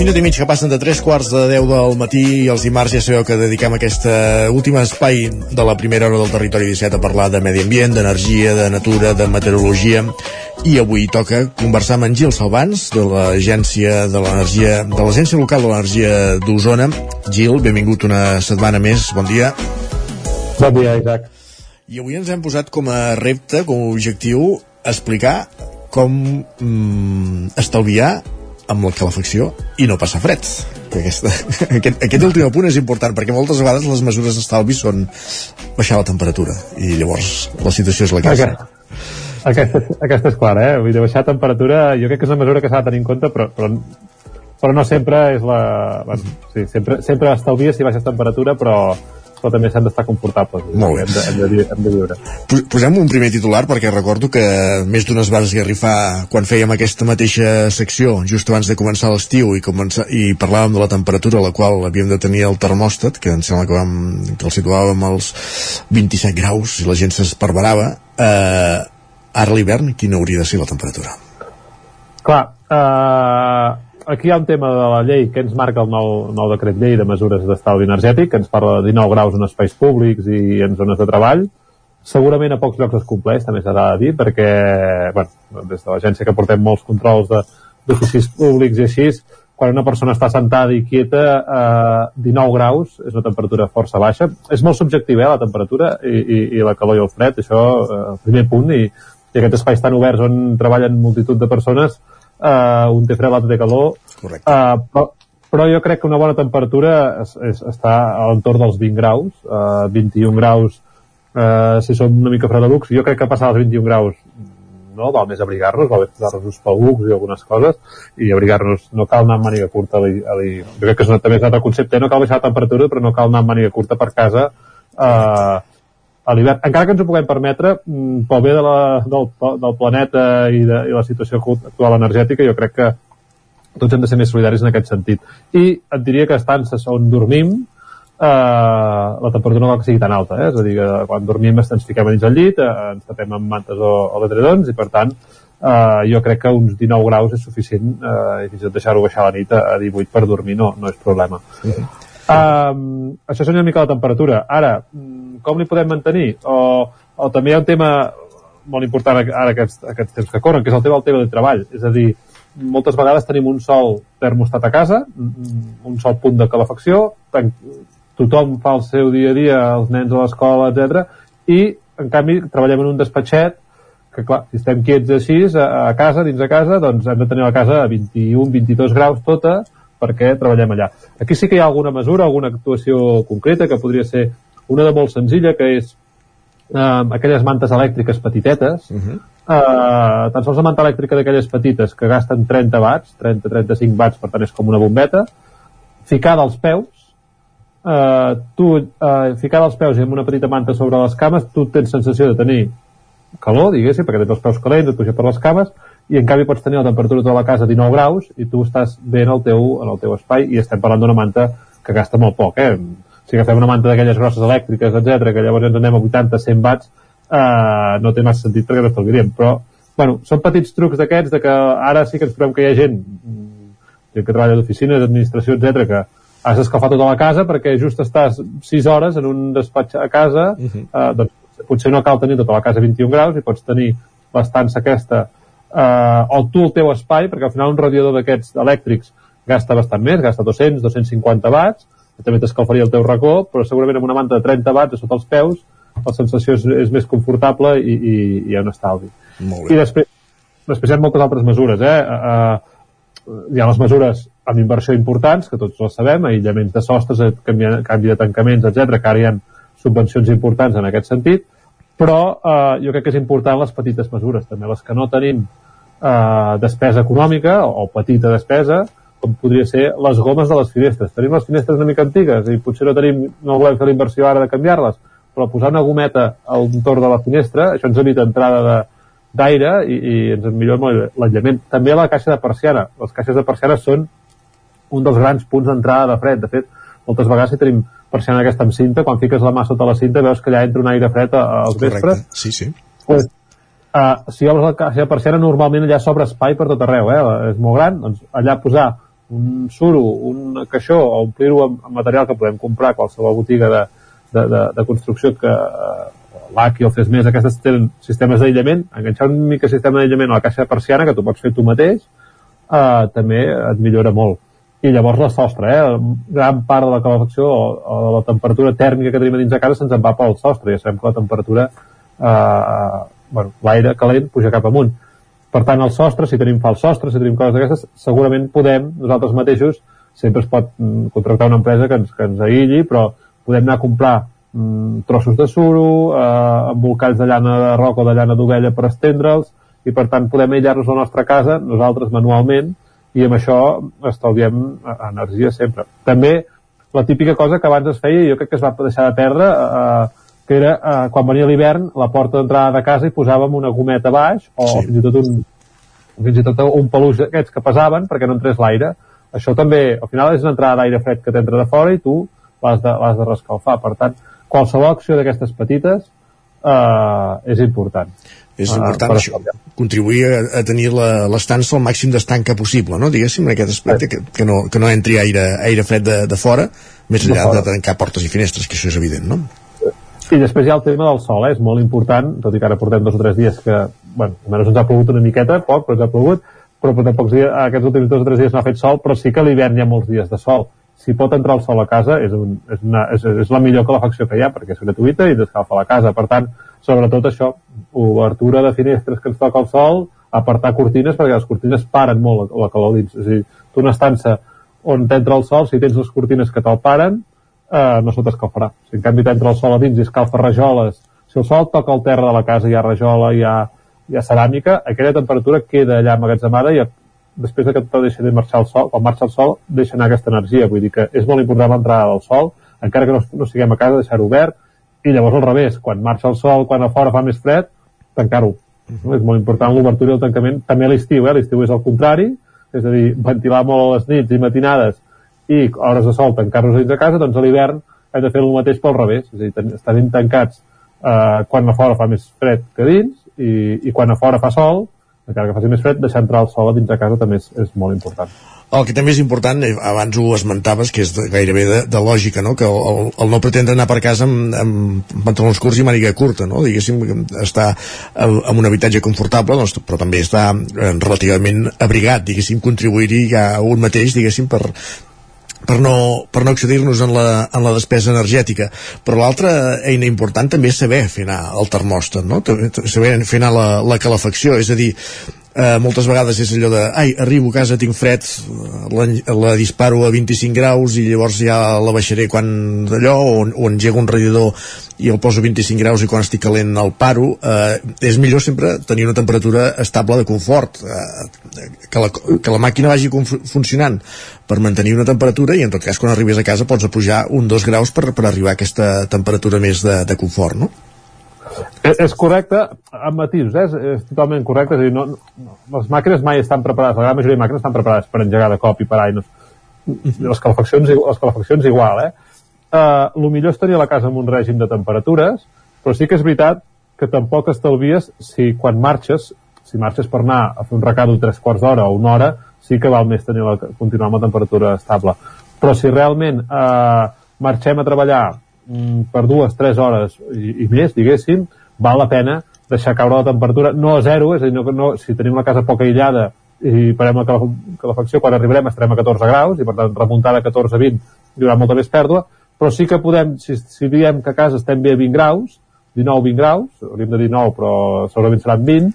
Minut i mig que passen de 3 quarts de 10 del matí i els dimarts ja sabeu que dediquem aquest últim espai de la primera hora del territori 17 a parlar de medi ambient, d'energia, de natura, de meteorologia. I avui toca conversar amb en Gil Salvans de l'agència de l'energia de l'agència local de l'energia d'Osona. Gil, benvingut una setmana més. Bon dia. Bon dia, Isaac. i avui ens hem posat com a repte, com a objectiu explicar com mm, estalviar amb la calefacció i no passar fred. Que Aquesta, aquest, aquest últim punt és important perquè moltes vegades les mesures d'estalvi són baixar la temperatura i llavors la situació és la que és. Aquesta, aquesta, és- clara, eh? Vull dir, baixar temperatura, jo crec que és una mesura que s'ha de tenir en compte, però, però, però no sempre és la... Bueno, sí, sempre, sempre estalvies si baixes temperatura, però, però també s'han d'estar confortables. Molt bé. Hem de, hem de, vi- hem de viure. Pos- Posem un primer titular perquè recordo que més d'unes vas esgarrifar quan fèiem aquesta mateixa secció just abans de començar l'estiu i, començar, i parlàvem de la temperatura a la qual havíem de tenir el termòstat que em sembla que, vam, que el situàvem als 27 graus i la gent s'esparverava eh, ara l'hivern quina hauria de ser la temperatura? Clar, eh, aquí hi ha un tema de la llei que ens marca el nou, nou decret llei de mesures d'estalvi energètic, que ens parla de 19 graus en espais públics i en zones de treball. Segurament a pocs llocs es compleix, també s'ha de dir, perquè bueno, des de l'agència que portem molts controls d'oficis públics i així, quan una persona està sentada i quieta, eh, 19 graus és una temperatura força baixa. És molt subjectiva, eh, la temperatura i, i, i la calor i el fred, això, eh, el primer punt, i, i aquests espais tan oberts on treballen multitud de persones, eh, un té fred, l'altre té calor. Correcte. Eh, però, però jo crec que una bona temperatura és, és, està a l'entorn dels 20 graus, eh, 21 graus eh, si som una mica fredalucs. Jo crec que passar els 21 graus no, val més abrigar-nos, val més posar-nos uns pelucs i algunes coses, i abrigar-nos, no cal anar amb màniga curta a l'hi- a l'hi- jo crec que és una, també és un altre concepte, no cal baixar la temperatura, però no cal anar amb màniga curta per casa eh, a l'hivern. Encara que ens ho puguem permetre, mm, pel bé de la, del, del planeta i, de, i la situació actual energètica, jo crec que tots hem de ser més solidaris en aquest sentit. I et diria que estances on dormim, eh, la temperatura no cal que sigui tan alta, eh? és a dir, que quan dormim ens fiquem a dins del llit, eh, ens tapem amb mantes o, o edredons i per tant eh, jo crec que uns 19 graus és suficient eh, i fins i tot deixar-ho baixar a la nit a, a 18 per dormir no, no és problema. Um, això és una mica la temperatura. Ara, mm, com li podem mantenir? O, o també hi ha un tema molt important ara aquests, aquests temps que corren, que és el tema del tema de treball. És a dir, moltes vegades tenim un sol termostat a casa, mm, un sol punt de calefacció, tothom fa el seu dia a dia, els nens a l'escola, etc. i en canvi treballem en un despatxet que clar, si estem quiets així a, a casa, dins de casa, doncs hem de tenir la casa a 21-22 graus tota perquè treballem allà. Aquí sí que hi ha alguna mesura, alguna actuació concreta que podria ser una de molt senzilla, que és eh, aquelles mantes elèctriques petitetes, uh -huh. eh, tan sols la manta elèctrica d'aquelles petites que gasten 30 watts, 30-35 watts, per tant és com una bombeta, ficada als peus, eh, tu eh, ficada als peus i amb una petita manta sobre les cames, tu tens sensació de tenir calor, diguéssim, perquè tens els peus calents, et puja per les cames, i en canvi pots tenir la temperatura de la casa 19 graus i tu estàs bé en el teu, en el teu espai i estem parlant d'una manta que gasta molt poc, eh? Si agafem una manta d'aquelles grosses elèctriques, etc que llavors ens anem a 80-100 watts, eh, no té massa sentit perquè l'estalviaríem, però bueno, són petits trucs d'aquests de que ara sí que ens trobem que hi ha gent, gent que treballa d'oficines, d'administració, etc que has d'escalfar tota la casa perquè just estàs 6 hores en un despatx a casa, uh -huh. eh, doncs potser no cal tenir tota la casa a 21 graus i pots tenir l'estança aquesta eh, o tu el teu espai, perquè al final un radiador d'aquests elèctrics gasta bastant més, gasta 200, 250 watts, que també t'escalfaria el teu racó, però segurament amb una manta de 30 watts a sota els peus la sensació és, és més confortable i, i, i hi ha un estalvi. I després, després hi ha moltes altres mesures, eh? Uh, hi ha les mesures amb inversió importants, que tots les sabem, aïllaments de sostres, canvi, canvi de tancaments, etc que ara hi ha subvencions importants en aquest sentit, però eh, jo crec que és important les petites mesures, també les que no tenim eh, despesa econòmica o, o petita despesa, com podria ser les gomes de les finestres. Tenim les finestres una mica antigues i potser no tenim, no volem fer la inversió ara de canviar-les, però posar una gometa al entorn de la finestra, això ens evita entrada de, d'aire i, i ens millora molt l'aïllament. També la caixa de persiana. Les caixes de persiana són un dels grans punts d'entrada de fred. De fet, moltes vegades si tenim persiana aquesta amb cinta, quan fiques la mà sota la cinta veus que allà entra un aire fred als vespres. Sí, sí. Pues, uh, si obres la caixa de persiana normalment allà s'obre espai per tot arreu, eh? és molt gran, doncs allà posar un suro, un caixó o omplir-ho amb, amb material que podem comprar a qualsevol botiga de, de, de, de construcció que uh, l'ACI o fes més, aquestes tenen sistemes d'aïllament, enganxar un mica sistema d'aïllament a la caixa persiana que tu pots fer tu mateix, uh, també et millora molt i llavors la sostre, eh? gran part de la calefacció o, o de la temperatura tèrmica que tenim dins de casa se'ns en va pel sostre, ja sabem que la temperatura eh, bueno, l'aire calent puja cap amunt per tant el sostre, si tenim fals sostre si tenim coses d'aquestes, segurament podem nosaltres mateixos, sempre es pot mm, contractar una empresa que ens, que ens aïlli però podem anar a comprar mm, trossos de suro, eh, embolcalls de llana de roca o de llana d'ovella per estendre'ls i per tant podem aïllar-nos a la nostra casa nosaltres manualment i amb això estalviem eh, energia sempre. També la típica cosa que abans es feia, jo crec que es va deixar de perdre, eh, que era eh, quan venia l'hivern, la porta d'entrada de casa i posàvem una gometa baix o sí. fins i tot un fins i tot un peluix d'aquests que pesaven perquè no entrés l'aire. Això també, al final és una entrada d'aire fred que t'entra de fora i tu l'has de, de rescalfar. Per tant, qualsevol acció d'aquestes petites eh, és important és important uh, això, contribuir a, a tenir l'estança al màxim d'estanca possible, no? diguéssim, en aquest aspecte, que, que, no, que no entri aire, aire fred de, de fora, més enllà de, de tancar portes i finestres, que això és evident, no? I després hi ha el tema del sol, eh? és molt important, tot i que ara portem dos o tres dies que, bueno, almenys ens ha plogut una miqueta, poc, però ens ha plogut, però portem pocs dies, aquests últims dos o tres dies no ha fet sol, però sí que a l'hivern hi ha molts dies de sol. Si pot entrar el sol a casa, és, un, és, una, és, és la millor calefacció que hi ha, perquè és gratuïta i t'escalfa la casa. Per tant, sobretot això, obertura de finestres que ens toca el sol, apartar cortines perquè les cortines paren molt la, la calor dins. És a dir, tu una estança on t'entra el sol, si tens les cortines que te'l paren, eh, no se t'escalfarà. Si en canvi t'entra el sol a dins i escalfa rajoles, si el sol toca el terra de la casa, hi ha rajola, hi ha, hi ha ceràmica, aquella temperatura queda allà emmagatzemada i després de que tot deixa de marxar el sol, quan marxa el sol, deixa anar aquesta energia. Vull dir que és molt important l'entrada del sol, encara que no, no siguem a casa, deixar-ho obert, i llavors al revés, quan marxa el sol, quan a fora fa més fred, tancar-ho. Uh -huh. És molt important l'obertura i el tancament, també a l'estiu, eh? l'estiu és el contrari, és a dir, ventilar molt a les nits i matinades i hores de sol tancar-nos dins de casa, doncs a l'hivern hem de fer el mateix pel revés, és a dir, estar ben tancats eh, quan a fora fa més fred que dins i, i quan a fora fa sol, encara que faci més fred, deixar entrar el sol a dins de casa també és, és molt important. El que també és important, eh, abans ho esmentaves, que és de, gairebé de, de lògica, no? que el, el, no pretendre anar per casa amb, amb pantalons curts i màniga curta, no? diguéssim, està en un habitatge confortable, doncs, però també està eh, relativament abrigat, diguéssim, contribuir-hi ja un mateix, diguéssim, per, per no, per no excedir-nos en, la, en la despesa energètica. Però l'altra eina important també és saber afinar el termòstat, no? Saber afinar la, la calefacció, és a dir, eh, moltes vegades és allò de ai, arribo a casa, tinc fred la, la disparo a 25 graus i llavors ja la baixaré quan d'allò o, o engego un radiador i el poso a 25 graus i quan estic calent el paro eh, és millor sempre tenir una temperatura estable de confort eh, que, la, que la màquina vagi funcionant per mantenir una temperatura i en tot cas quan arribes a casa pots apujar un 2 graus per, per arribar a aquesta temperatura més de, de confort, no? És, és correcte, amb matisos, eh? és, és totalment correcte, és dir, no, no, les màquines mai estan preparades, la gran majoria de màquines estan preparades per engegar de cop i per aignes. Les calefaccions, les calefaccions igual, eh? Uh, el millor és tenir la casa amb un règim de temperatures, però sí que és veritat que tampoc estalvies si quan marxes, si marxes per anar a fer un recado tres quarts d'hora o una hora, sí que val més tenir la, continuar amb la temperatura estable. Però si realment eh, marxem a treballar per dues, tres hores i, i més, diguéssim, val la pena deixar caure la temperatura, no a zero, és a dir, no, no, si tenim la casa poc aïllada i parem la calefacció, quan arribarem estarem a 14 graus, i per tant remuntar de 14 a 20 hi haurà molta més pèrdua, però sí que podem, si, si diem que a casa estem bé a 20 graus, 19-20 graus, hauríem de dir 9, però segurament seran 20,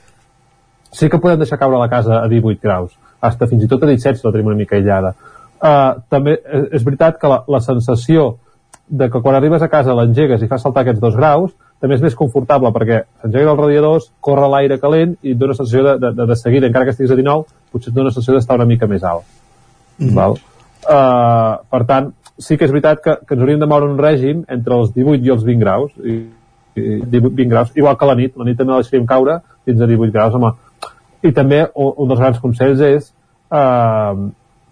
sí que podem deixar caure la casa a 18 graus, hasta fins i tot a 17 si la tenim una mica aïllada. Uh, també és, és veritat que la, la sensació de que quan arribes a casa l'engegues i fas saltar aquests dos graus, també és més confortable perquè s'engeguen els radiadors, corre l'aire calent i et dona sensació de, de, de, de seguida, encara que estiguis a 19, potser et dona sensació d'estar una mica més alt. Mm -hmm. val? Uh, per tant, sí que és veritat que, que ens hauríem de moure un règim entre els 18 i els 20 graus, i, i 18, 20 graus, igual que la nit, la nit també la deixaríem caure fins a 18 graus, home. I també un, un dels grans consells és uh,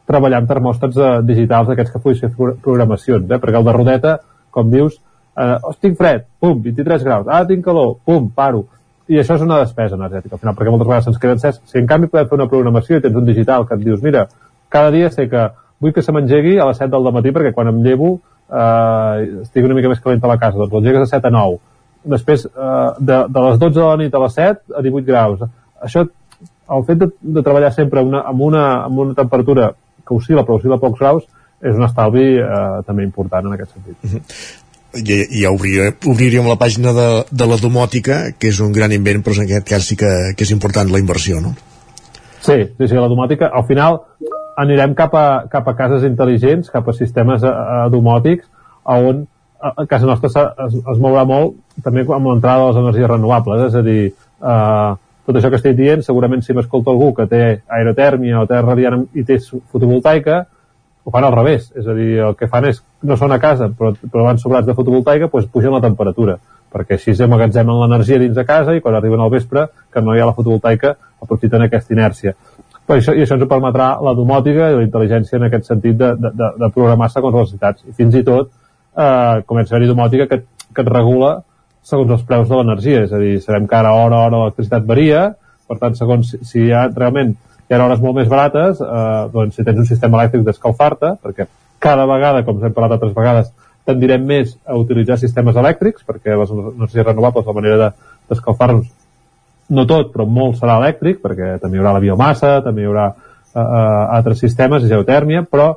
treballar amb termòstats uh, digitals aquests que puguis fer programacions, eh? perquè el de rodeta, com dius, eh, oh, tinc fred, pum, 23 graus, ah, tinc calor, pum, paro. I això és una despesa energètica, al final, perquè moltes vegades se'ns queda encès. Si en canvi podem fer una programació i tens un digital que et dius, mira, cada dia sé que vull que se m'engegui a les 7 del matí perquè quan em llevo eh, estic una mica més calent a la casa, doncs l'engegues a 7 a 9. Després, eh, de, de les 12 de la nit a les 7 a 18 graus. Això, el fet de, de treballar sempre una, amb, una, amb una temperatura que oscil·la, però oscil·la pocs graus, és un estalvi eh, també important en aquest sentit. Uh -huh ja, ja obrir, obriríem la pàgina de, de la domòtica, que és un gran invent, però en aquest cas sí que, que és important la inversió, no? Sí, sí, sí, la domòtica, al final anirem cap a, cap a cases intel·ligents, cap a sistemes a, a domòtics, on a, a casa nostra es, es mourà molt també amb l'entrada de les energies renovables, és a dir, eh, tot això que estic dient, segurament si m'escolta algú que té aerotèrmia o té radiant i té fotovoltaica, ho fan al revés, és a dir, el que fan és, no són a casa, però, però van sobrats de fotovoltaica, doncs pugen la temperatura, perquè així amagatzemen l'energia dins de casa i quan arriben al vespre, que no hi ha la fotovoltaica, aprofiten aquesta inèrcia. Però això, I això ens permetrà la domòtica i la intel·ligència en aquest sentit de, de, de, de programar segons les necessitats. I fins i tot eh, comença a haver-hi domòtica que, que et regula segons els preus de l'energia, és a dir, sabem que ara hora a hora l'electricitat varia, per tant, segons si, si hi ha realment hi ha hores molt més barates, eh, doncs si tens un sistema elèctric d'escalfar-te, perquè cada vegada, com hem parlat altres vegades, tendirem més a utilitzar sistemes elèctrics, perquè les energies renovables, la manera d'escalfar-nos, no tot, però molt serà elèctric, perquè també hi haurà la biomassa, també hi haurà eh, eh, altres sistemes, geotèrmia, però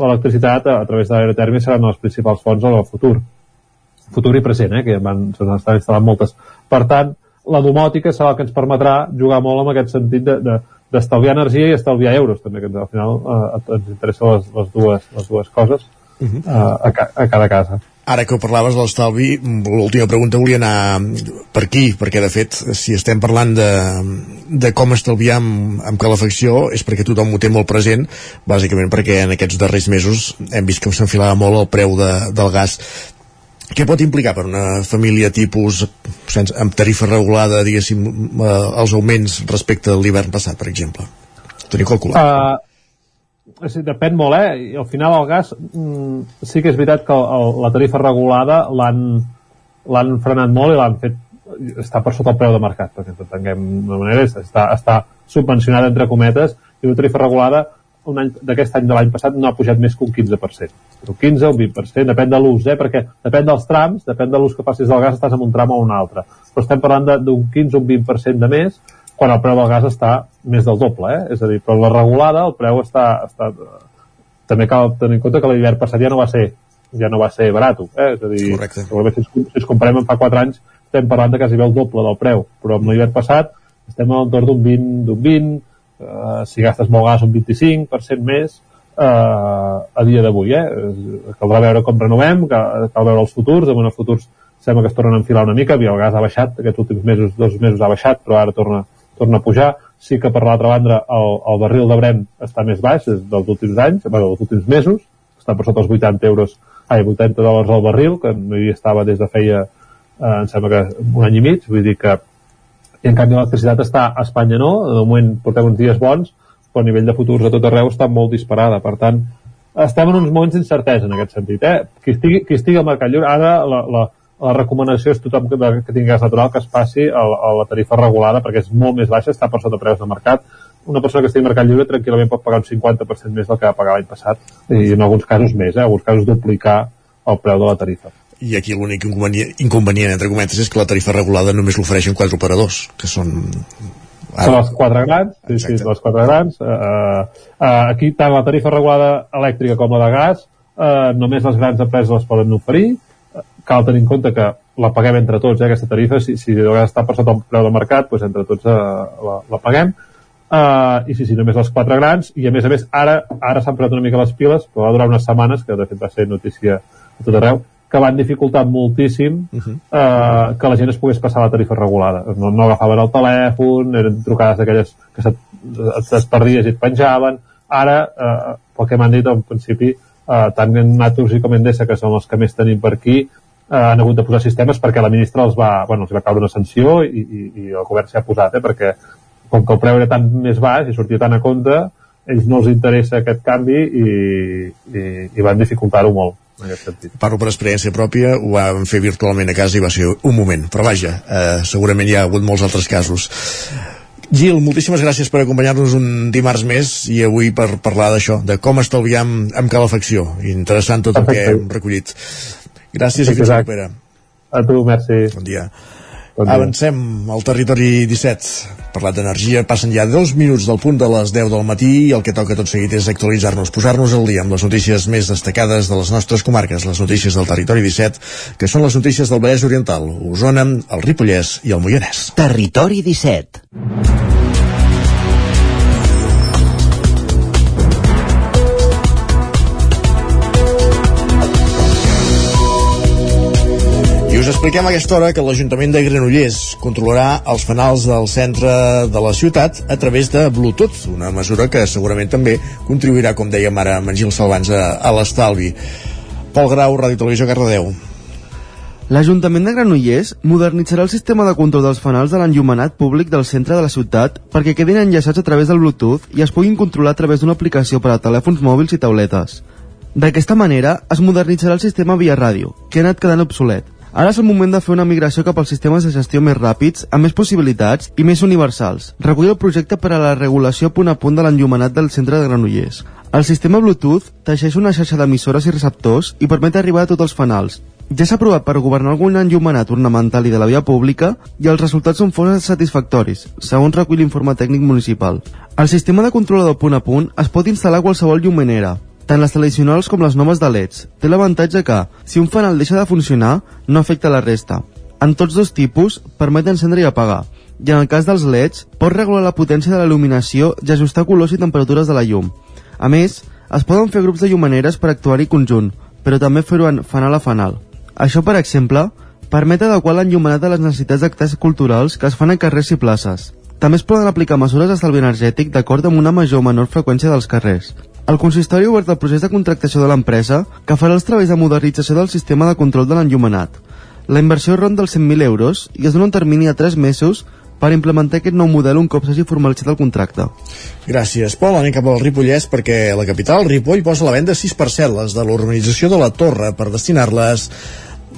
l'electricitat a, a través de l'aerotèrmia serà una de les principals fonts del futur. Futur i present, eh, que van, se n'estan instal·lant moltes. Per tant, la domòtica serà el que ens permetrà jugar molt amb aquest sentit de, de, d'estalviar energia i estalviar euros també, que al final eh, ens interessa les, les, dues, les dues coses uh -huh. eh, a, a cada casa Ara que ho parlaves de l'estalvi, l'última pregunta volia anar per aquí, perquè de fet, si estem parlant de, de com estalviar amb, amb calefacció, és perquè tothom ho té molt present, bàsicament perquè en aquests darrers mesos hem vist que s'enfilava molt el preu de, del gas. Què pot implicar per una família tipus sense, amb tarifa regulada, diguéssim, eh, els augments respecte a l'hivern passat, per exemple? Ho teniu calculat? Uh, sí, depèn molt, eh? I al final el gas mm, sí que és veritat que el, la tarifa regulada l'han frenat molt i l'han fet està per sota el preu de mercat, perquè ens entenguem de manera, està, està subvencionada entre cometes i una tarifa regulada un any d'aquest any de l'any passat no ha pujat més que un 15%. Un 15 o un 20%, depèn de l'ús, eh? perquè depèn dels trams, depèn de l'ús que facis del gas, estàs en un tram o un altre. Però estem parlant d'un 15 o un 20% de més quan el preu del gas està més del doble, eh? És a dir, però la regulada, el preu està, està també cal tenir en compte que l'hivern passat ja no va ser ja no va ser barat, eh? és a dir, Correcte. si, si ens comparem amb fa 4 anys estem parlant de quasi bé el doble del preu, però amb l'hivern passat estem a l'entorn d'un 20, d'un 20 eh, si gastes molt gas un 25% més eh, a dia d'avui eh? Eh, caldrà veure com renovem cal, cal veure els futurs, amb els futurs sembla que es tornen a enfilar una mica, el gas ha baixat aquests últims mesos, dos mesos ha baixat però ara torna, torna a pujar. Sí que per l'altra banda el, el barril de Brent està més baix és dels últims anys, bueno, dels últims mesos. Està per sota els 80 euros ai, 80 dòlars al barril, que no hi estava des de feia, eh, em sembla que un any i mig, vull dir que i en canvi l'electricitat està a Espanya no, de moment portem uns dies bons, però a nivell de futurs a tot arreu està molt disparada, per tant estem en uns moments d'incertesa en aquest sentit, eh? Qui estigui, qui estigui al mercat lliure, ara la, la, la recomanació és tothom que, que tingui gas natural que es passi a, a la tarifa regulada perquè és molt més baixa, està per sota preus de mercat una persona que estigui al mercat lliure tranquil·lament pot pagar un 50% més del que va pagar l'any passat i en alguns casos més, eh? en alguns casos duplicar el preu de la tarifa. I aquí l'únic inconvenient, inconvenient, entre cometes, és que la tarifa regulada només l'ofereixen quatre operadors, que són... Són les quatre grans, sí, sí, les quatre grans. Uh, uh, aquí tant la tarifa regulada elèctrica com la de gas, uh, només les grans empreses les poden oferir. Cal tenir en compte que la paguem entre tots, eh, aquesta tarifa. Si, si el gas està per sota el preu de mercat, doncs entre tots uh, la, la paguem. Uh, I sí, sí, només les quatre grans. I a més a més, ara ara s'han posat una mica les piles, però va durar unes setmanes, que de fet va ser notícia a tot arreu, que van dificultar moltíssim uh -huh. eh, que la gent es pogués passar a la tarifa regulada. No, no agafaven el telèfon, eren trucades d'aquelles que se't, et perdies i et penjaven. Ara, eh, pel que m'han dit al principi, eh, tant en Naturs i com Endesa, que són els que més tenim per aquí, eh, han hagut de posar sistemes perquè la ministra els va, bueno, els va caure una sanció i, i, i el govern s'hi ha posat, eh, perquè com que el preu era tan més baix i sortia tan a compte, ells no els interessa aquest canvi i, i, i van dificultar-ho molt en aquest sentit. Parlo per experiència pròpia, ho vam fer virtualment a casa i va ser un moment, però vaja, eh, segurament hi ha hagut molts altres casos. Gil, moltíssimes gràcies per acompanyar-nos un dimarts més i avui per parlar d'això, de com estalviar amb, amb calefacció. Interessant tot Perfecte. el que hem recollit. Gràcies Perfecte. i fins la propera. A tu, merci. Bon dia. Bon dia. Avancem al territori 17. Parlat d'energia, passen ja dos minuts del punt de les 10 del matí i el que toca tot seguit és actualitzar-nos, posar-nos al dia amb les notícies més destacades de les nostres comarques, les notícies del territori 17, que són les notícies del Vallès Oriental, Osona, el Ripollès i el Moianès. Territori 17. Us expliquem a aquesta hora que l'Ajuntament de Granollers controlarà els fanals del centre de la ciutat a través de Bluetooth, una mesura que segurament també contribuirà, com dèiem ara amb en Gil Salvans, a, a l'estalvi. Pol Grau, Ràdio Televisió, Cardedeu. L'Ajuntament de Granollers modernitzarà el sistema de control dels fanals de l'enllumenat públic del centre de la ciutat perquè quedin enllaçats a través del Bluetooth i es puguin controlar a través d'una aplicació per a telèfons mòbils i tauletes. D'aquesta manera, es modernitzarà el sistema via ràdio, que ha anat quedant obsolet. Ara és el moment de fer una migració cap als sistemes de gestió més ràpids, amb més possibilitats i més universals. Recull el projecte per a la regulació punt a punt de l'enllumenat del centre de Granollers. El sistema Bluetooth teixeix una xarxa d'emissores i receptors i permet arribar a tots els fanals. Ja s'ha provat per governar algun enllumenat ornamental i de la via pública i els resultats són força satisfactoris, segons recull l'informe tècnic municipal. El sistema de controlador punt a punt es pot instal·lar a qualsevol llumenera, tant les tradicionals com les noves de LEDs. Té l'avantatge que, si un fanal deixa de funcionar, no afecta la resta. En tots dos tipus, permet encendre i apagar. I en el cas dels LEDs, pot regular la potència de la il·luminació i ajustar colors i temperatures de la llum. A més, es poden fer grups de llumeneres per actuar-hi conjunt, però també fer-ho en fanal a fanal. Això, per exemple, permet adequar l'enllumenat a les necessitats d'actes culturals que es fan a carrers i places. També es poden aplicar mesures d'estalvi energètic d'acord amb una major o menor freqüència dels carrers. El consistori ha obert el procés de contractació de l'empresa que farà els treballs de modernització del sistema de control de l'enllumenat. La inversió ronda els 100.000 euros i es dona un termini a 3 mesos per implementar aquest nou model un cop s'hagi formalitzat el contracte. Gràcies, Pol. Anem cap al Ripollès perquè la capital, Ripoll, posa a la venda 6 parcel·les de l'urbanització de la Torre per destinar-les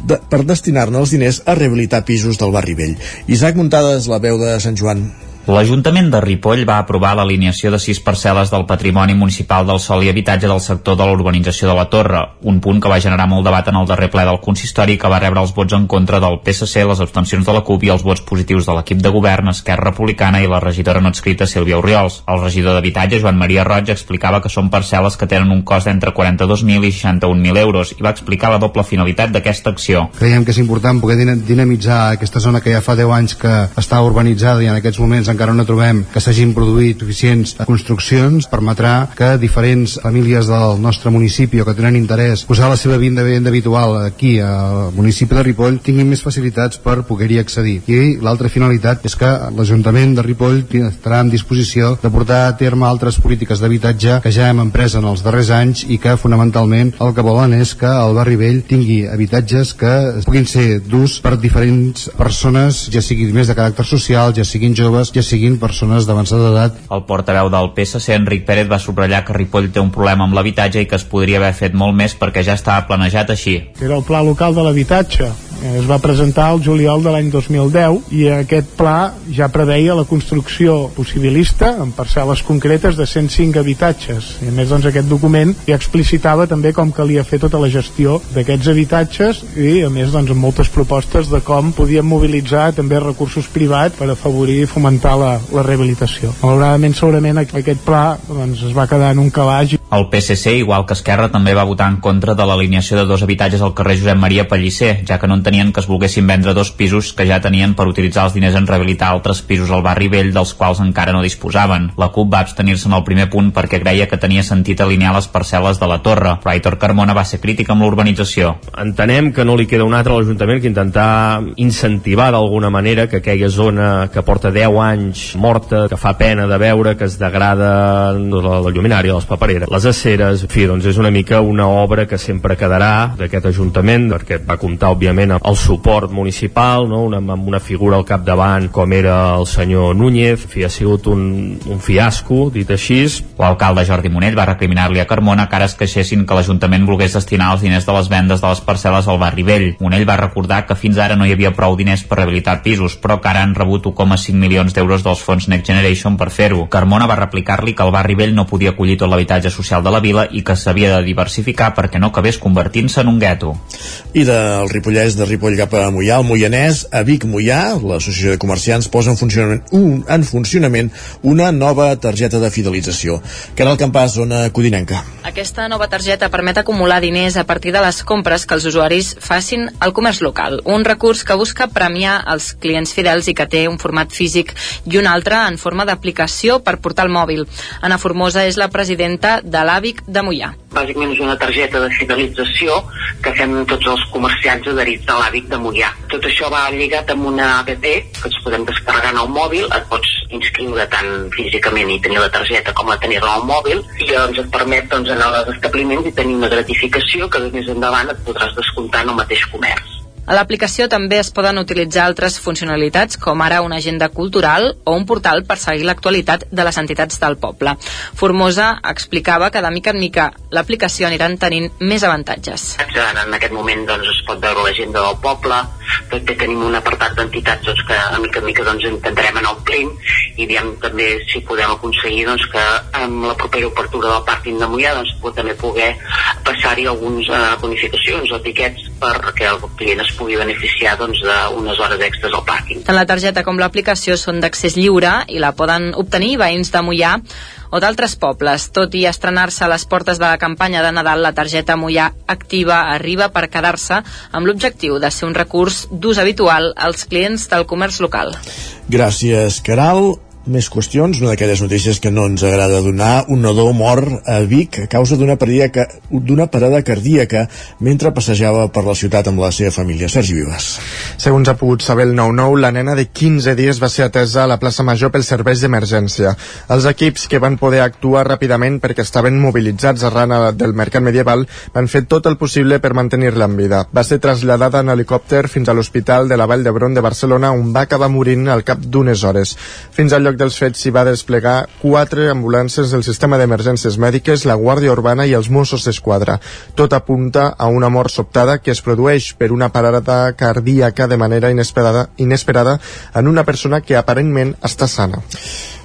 de, per destinar-ne els diners a rehabilitar pisos del barri vell. Isaac Muntades, la veu de Sant Joan. L'Ajuntament de Ripoll va aprovar l'alineació de sis parcel·les del patrimoni municipal del sol i habitatge del sector de la urbanització de la Torre, un punt que va generar molt debat en el darrer ple del consistori que va rebre els vots en contra del PSC, les abstencions de la CUP i els vots positius de l'equip de govern, Esquerra Republicana i la regidora no adscrita Sílvia Oriols. El regidor d'Habitatge, Joan Maria Roig, explicava que són parcel·les que tenen un cost d'entre 42.000 i 61.000 euros i va explicar la doble finalitat d'aquesta acció. Creiem que és important poder dinamitzar aquesta zona que ja fa 10 anys que està urbanitzada i en aquests moments encara no trobem que s'hagin produït suficients construccions, permetrà que diferents famílies del nostre municipi o que tenen interès posar la seva vida habitual aquí al municipi de Ripoll tinguin més facilitats per poder-hi accedir. I l'altra finalitat és que l'Ajuntament de Ripoll estarà en disposició de portar a terme altres polítiques d'habitatge que ja hem emprès en els darrers anys i que fonamentalment el que volen és que el barri vell tingui habitatges que puguin ser d'ús per diferents persones, ja siguin més de caràcter social, ja siguin joves, ja siguin persones d'avançada edat. El portaveu del PSC, Enric Pérez, va subratllar que Ripoll té un problema amb l'habitatge i que es podria haver fet molt més perquè ja estava planejat així. Era el Pla Local de l'Habitatge, es va presentar el juliol de l'any 2010 i aquest pla ja preveia la construcció possibilista en parcel·les concretes de 105 habitatges i a més doncs aquest document ja explicitava també com calia fer tota la gestió d'aquests habitatges i a més doncs amb moltes propostes de com podíem mobilitzar també recursos privats per afavorir i fomentar la, la rehabilitació. Malauradament segurament aquest pla doncs, es va quedar en un calaix. El PSC, igual que Esquerra, també va votar en contra de l'alineació de dos habitatges al carrer Josep Maria Pellicer, ja que no entenien que es volguessin vendre dos pisos que ja tenien per utilitzar els diners en rehabilitar altres pisos al barri vell dels quals encara no disposaven. La CUP va abstenir-se en el primer punt perquè creia que tenia sentit alinear les parcel·les de la torre, però Aitor Carmona va ser crític amb l'urbanització. Entenem que no li queda un altre a l'Ajuntament que intentar incentivar d'alguna manera que aquella zona que porta 10 anys morta, que fa pena de veure, que es degrada la, la lluminària, les papereres, les aceres, en fi, doncs és una mica una obra que sempre quedarà d'aquest Ajuntament, perquè va comptar, òbviament, el suport municipal, no? una, amb una figura al capdavant com era el senyor Núñez, fi, ha sigut un, un fiasco, dit així. L'alcalde Jordi Monell va recriminar-li a Carmona que ara es queixessin que l'Ajuntament volgués destinar els diners de les vendes de les parcel·les al barri vell. Monell va recordar que fins ara no hi havia prou diners per rehabilitar pisos, però que ara han rebut 1,5 milions d'euros dels fons Next Generation per fer-ho. Carmona va replicar-li que el barri vell no podia acollir tot l'habitatge social de la vila i que s'havia de diversificar perquè no acabés convertint-se en un gueto. I del Ripollès de Ripoll cap a Mollà, el Moianès, a Vic Mollà, l'Associació de Comerciants posa en funcionament, un, en funcionament una nova targeta de fidelització. Que era el campàs zona codinenca. Aquesta nova targeta permet acumular diners a partir de les compres que els usuaris facin al comerç local, un recurs que busca premiar els clients fidels i que té un format físic i un altre en forma d'aplicació per portar al mòbil. Ana Formosa és la presidenta de l'AVIC de Mollà. Bàsicament és una targeta de fidelització que fem tots els comerciants adherits a l'àvic de Mollà. Tot això va lligat amb una app que ens podem descarregar en el mòbil, et pots inscriure tant físicament i tenir la targeta com a tenir-la al mòbil i llavors et permet doncs, anar als establiments i tenir una gratificació que més endavant et podràs descomptar en el mateix comerç. A l'aplicació també es poden utilitzar altres funcionalitats com ara una agenda cultural o un portal per seguir l'actualitat de les entitats del poble. Formosa explicava que de mica en mica l'aplicació aniran tenint més avantatges. En aquest moment doncs, es pot veure l'agenda del poble, també tenim un apartat d'entitats doncs, que a mica en mica doncs, intentarem anar omplint i diem també si podem aconseguir doncs, que amb la propera obertura del pàrquing de Mollà doncs, també poder passar-hi algunes eh, bonificacions o tiquets perquè el client es pugui beneficiar doncs, d'unes hores extres al pàrquing. Tant la targeta com l'aplicació són d'accés lliure i la poden obtenir veïns de Mollà o d'altres pobles. Tot i estrenar-se a les portes de la campanya de Nadal, la targeta Mollà Activa arriba per quedar-se amb l'objectiu de ser un recurs d'ús habitual als clients del comerç local. Gràcies, Caral més qüestions, una d'aquelles notícies que no ens agrada donar, un nadó mor a Vic a causa d'una parada cardíaca mentre passejava per la ciutat amb la seva família. Sergi Vives. Segons ha pogut saber el 9-9, la nena de 15 dies va ser atesa a la plaça Major pels serveis d'emergència. Els equips que van poder actuar ràpidament perquè estaven mobilitzats arran del mercat medieval van fer tot el possible per mantenir-la en vida. Va ser traslladada en helicòpter fins a l'Hospital de la Vall d'Hebron de Barcelona on va acabar morint al cap d'unes hores. Fins al lloc lloc dels fets s'hi va desplegar quatre ambulàncies del sistema d'emergències mèdiques, la Guàrdia Urbana i els Mossos d'Esquadra. Tot apunta a una mort sobtada que es produeix per una parada cardíaca de manera inesperada, inesperada en una persona que aparentment està sana.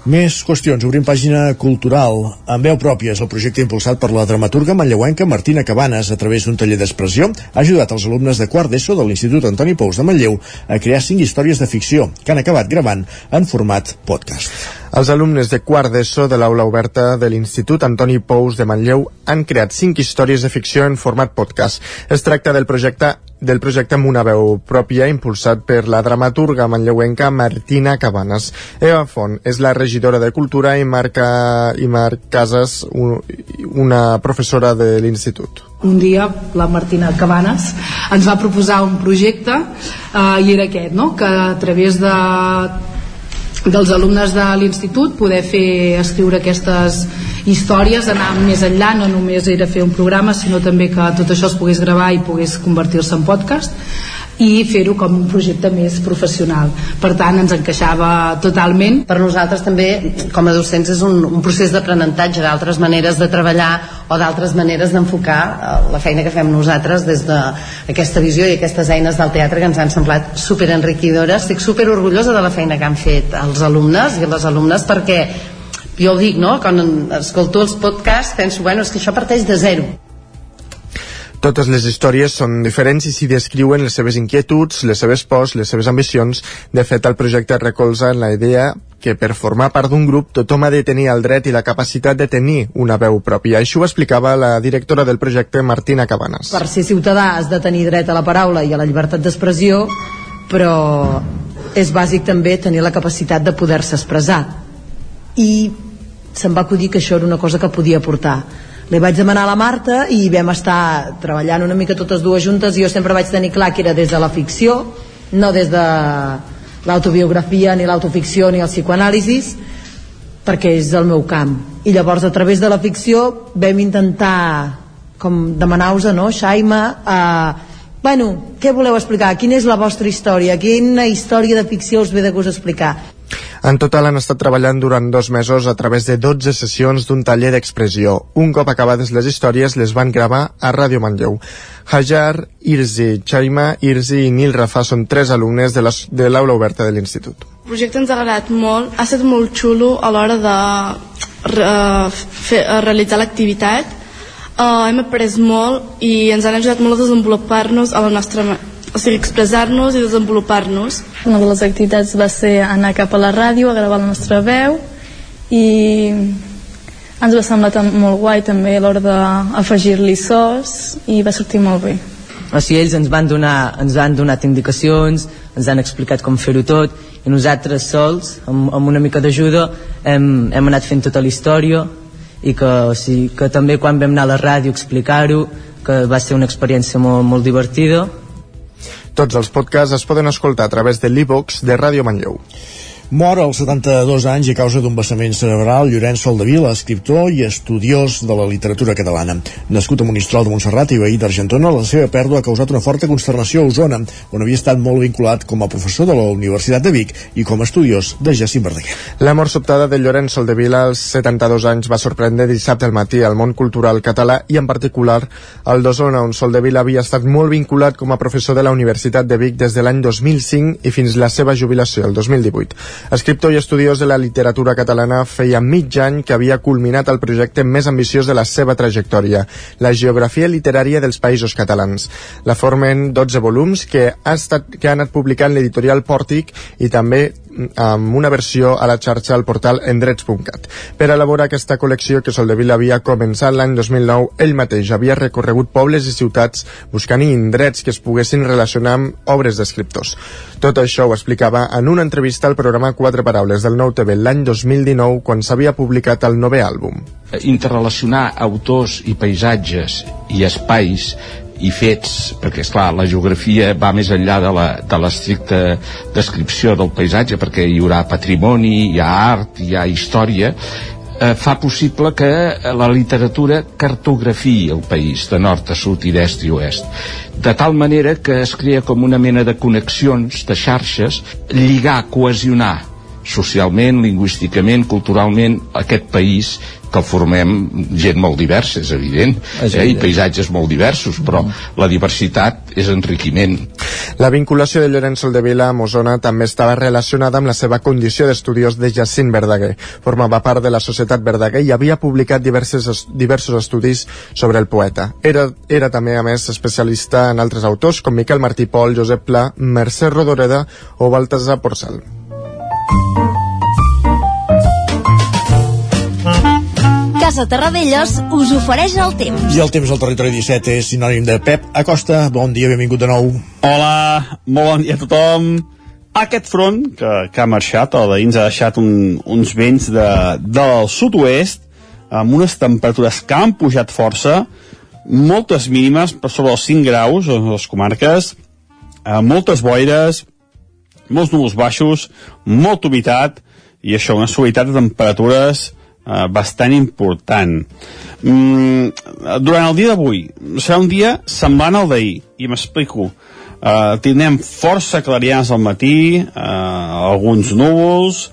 Més qüestions. Obrim pàgina cultural. En veu pròpia és el projecte impulsat per la dramaturga manlleuenca Martina Cabanes a través d'un taller d'expressió. Ha ajudat els alumnes de quart d'ESO de l'Institut Antoni Pous de Manlleu a crear cinc històries de ficció que han acabat gravant en format podcast. Els alumnes de quart d'ESO de l'aula oberta de l'Institut Antoni Pous de Manlleu han creat cinc històries de ficció en format podcast. Es tracta del projecte del projecte amb una veu pròpia impulsat per la dramaturga manlleuenca Martina Cabanes. Eva Font és la regidora de Cultura i Marca, i Marc Casas, un, una professora de l'institut. Un dia la Martina Cabanes ens va proposar un projecte eh, i era aquest, no? que a través de dels alumnes de l'institut poder fer escriure aquestes històries, anar més enllà no només era fer un programa sinó també que tot això es pogués gravar i pogués convertir-se en podcast i fer-ho com un projecte més professional. Per tant, ens encaixava totalment. Per nosaltres també, com a docents, és un, un procés d'aprenentatge d'altres maneres de treballar o d'altres maneres d'enfocar eh, la feina que fem nosaltres des d'aquesta visió i aquestes eines del teatre que ens han semblat super enriquidores. Estic super orgullosa de la feina que han fet els alumnes i les alumnes perquè jo ho dic, no? Quan escolto els podcasts penso, bueno, és que això parteix de zero totes les històries són diferents i s'hi descriuen les seves inquietuds, les seves pors, les seves ambicions. De fet, el projecte recolza en la idea que per formar part d'un grup tothom ha de tenir el dret i la capacitat de tenir una veu pròpia. Això ho explicava la directora del projecte, Martina Cabanes. Per ser ciutadà has de tenir dret a la paraula i a la llibertat d'expressió, però és bàsic també tenir la capacitat de poder-se expressar. I se'm va acudir que això era una cosa que podia portar li vaig demanar a la Marta i vam estar treballant una mica totes dues juntes i jo sempre vaig tenir clar que era des de la ficció no des de l'autobiografia ni l'autoficció ni el psicoanàlisis perquè és el meu camp i llavors a través de la ficció vam intentar com demanar-vos no, Xaima eh, bueno, què voleu explicar? Quina és la vostra història? Quina història de ficció us ve de gust explicar? En total han estat treballant durant dos mesos a través de 12 sessions d'un taller d'expressió. Un cop acabades les històries, les van gravar a Ràdio Manlleu. Hajar, Irzi, Chaima, Irzi i Nil Rafa són tres alumnes de l'aula oberta de l'institut. El projecte ens ha agradat molt, ha estat molt xulo a l'hora de fer, uh, realitzar l'activitat. Uh, hem après molt i ens han ajudat molt a desenvolupar-nos a la nostra o sigui, expressar-nos i desenvolupar-nos. Una de les activitats va ser anar cap a la ràdio a gravar la nostra veu i ens va semblar molt guai també a l'hora d'afegir-li sos i va sortir molt bé. O sigui, ells ens van donar, ens han donat indicacions, ens han explicat com fer-ho tot i nosaltres sols, amb, amb una mica d'ajuda, hem, hem anat fent tota la història i que, o sigui, que també quan vam anar a la ràdio a explicar-ho que va ser una experiència molt, molt divertida tots els podcasts es poden escoltar a través de l'e-box de Ràdio Manlleu. Mor als 72 anys a causa d'un vessament cerebral Llorenç Soldevila, escriptor i estudiós de la literatura catalana. Nascut a Monistrol de Montserrat i veí d'Argentona, la seva pèrdua ha causat una forta consternació a Osona, on havia estat molt vinculat com a professor de la Universitat de Vic i com a estudiós de Jacint Verdaguer. La mort sobtada de Llorenç Soldevila als 72 anys va sorprendre dissabte al matí al món cultural català i en particular al d'Osona, on Soldevila havia estat molt vinculat com a professor de la Universitat de Vic des de l'any 2005 i fins la seva jubilació, el 2018. Escriptor i estudiós de la literatura catalana, feia mig any que havia culminat el projecte més ambiciós de la seva trajectòria, la geografia literària dels països catalans. La formen 12 volums que ha, estat, que ha anat publicant l'editorial Pòrtic i també amb una versió a la xarxa al portal endrets.cat. Per elaborar aquesta col·lecció que Soldevila havia començat l'any 2009, ell mateix havia recorregut pobles i ciutats buscant indrets que es poguessin relacionar amb obres d'escriptors. Tot això ho explicava en una entrevista al programa Quatre Paraules del Nou TV l'any 2019 quan s'havia publicat el nou àlbum. Interrelacionar autors i paisatges i espais i fets, perquè és clar la geografia va més enllà de l'estricta descripció del paisatge perquè hi haurà patrimoni, hi ha art, hi ha història eh, fa possible que la literatura cartografiï el país de nord a sud i d'est i oest. De tal manera que es crea com una mena de connexions, de xarxes lligar, cohesionar socialment, lingüísticament, culturalment, aquest país que formem gent molt diversa, és evident, És eh, i evident. paisatges molt diversos, però la diversitat és enriquiment. La vinculació de Llorenç Soldevila amb Osona també estava relacionada amb la seva condició d'estudiós de Jacint Verdaguer. Formava part de la Societat Verdaguer i havia publicat diverses, es- diversos estudis sobre el poeta. Era, era també, a més, especialista en altres autors com Miquel Martí Pol, Josep Pla, Mercè Rodoreda o Baltasar Porcel. Casa Terradellos us ofereix el temps. I el temps al territori 17 és sinònim de Pep Acosta. Bon dia, benvingut de nou. Hola, molt bon dia a tothom. Aquest front que, que ha marxat, el d'ahir ens ha deixat un, uns vents de, del sud-oest amb unes temperatures que han pujat força, moltes mínimes per sobre els 5 graus a les comarques, eh, moltes boires, molts núvols baixos, molta humitat i això, una suavitat de temperatures eh, bastant important. Mm, durant el dia d'avui serà un dia semblant al d'ahir, i m'explico. Uh, tindrem força clarians al matí, uh, alguns núvols,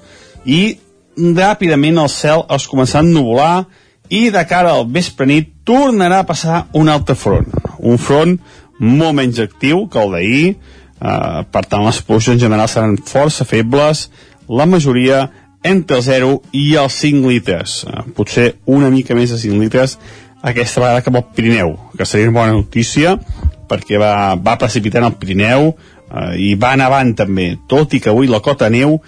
i ràpidament el cel es començarà a ennuvolar i de cara al vespre nit tornarà a passar un altre front. Un front molt menys actiu que el d'ahir, uh, per tant les pluges en general seran força febles, la majoria entre el 0 i els 5 litres. Uh, potser una mica més de 5 litres aquesta vegada cap al Pirineu, que seria una bona notícia perquè va, va precipitant el Pirineu eh, i va nevant també, tot i que avui la cota neu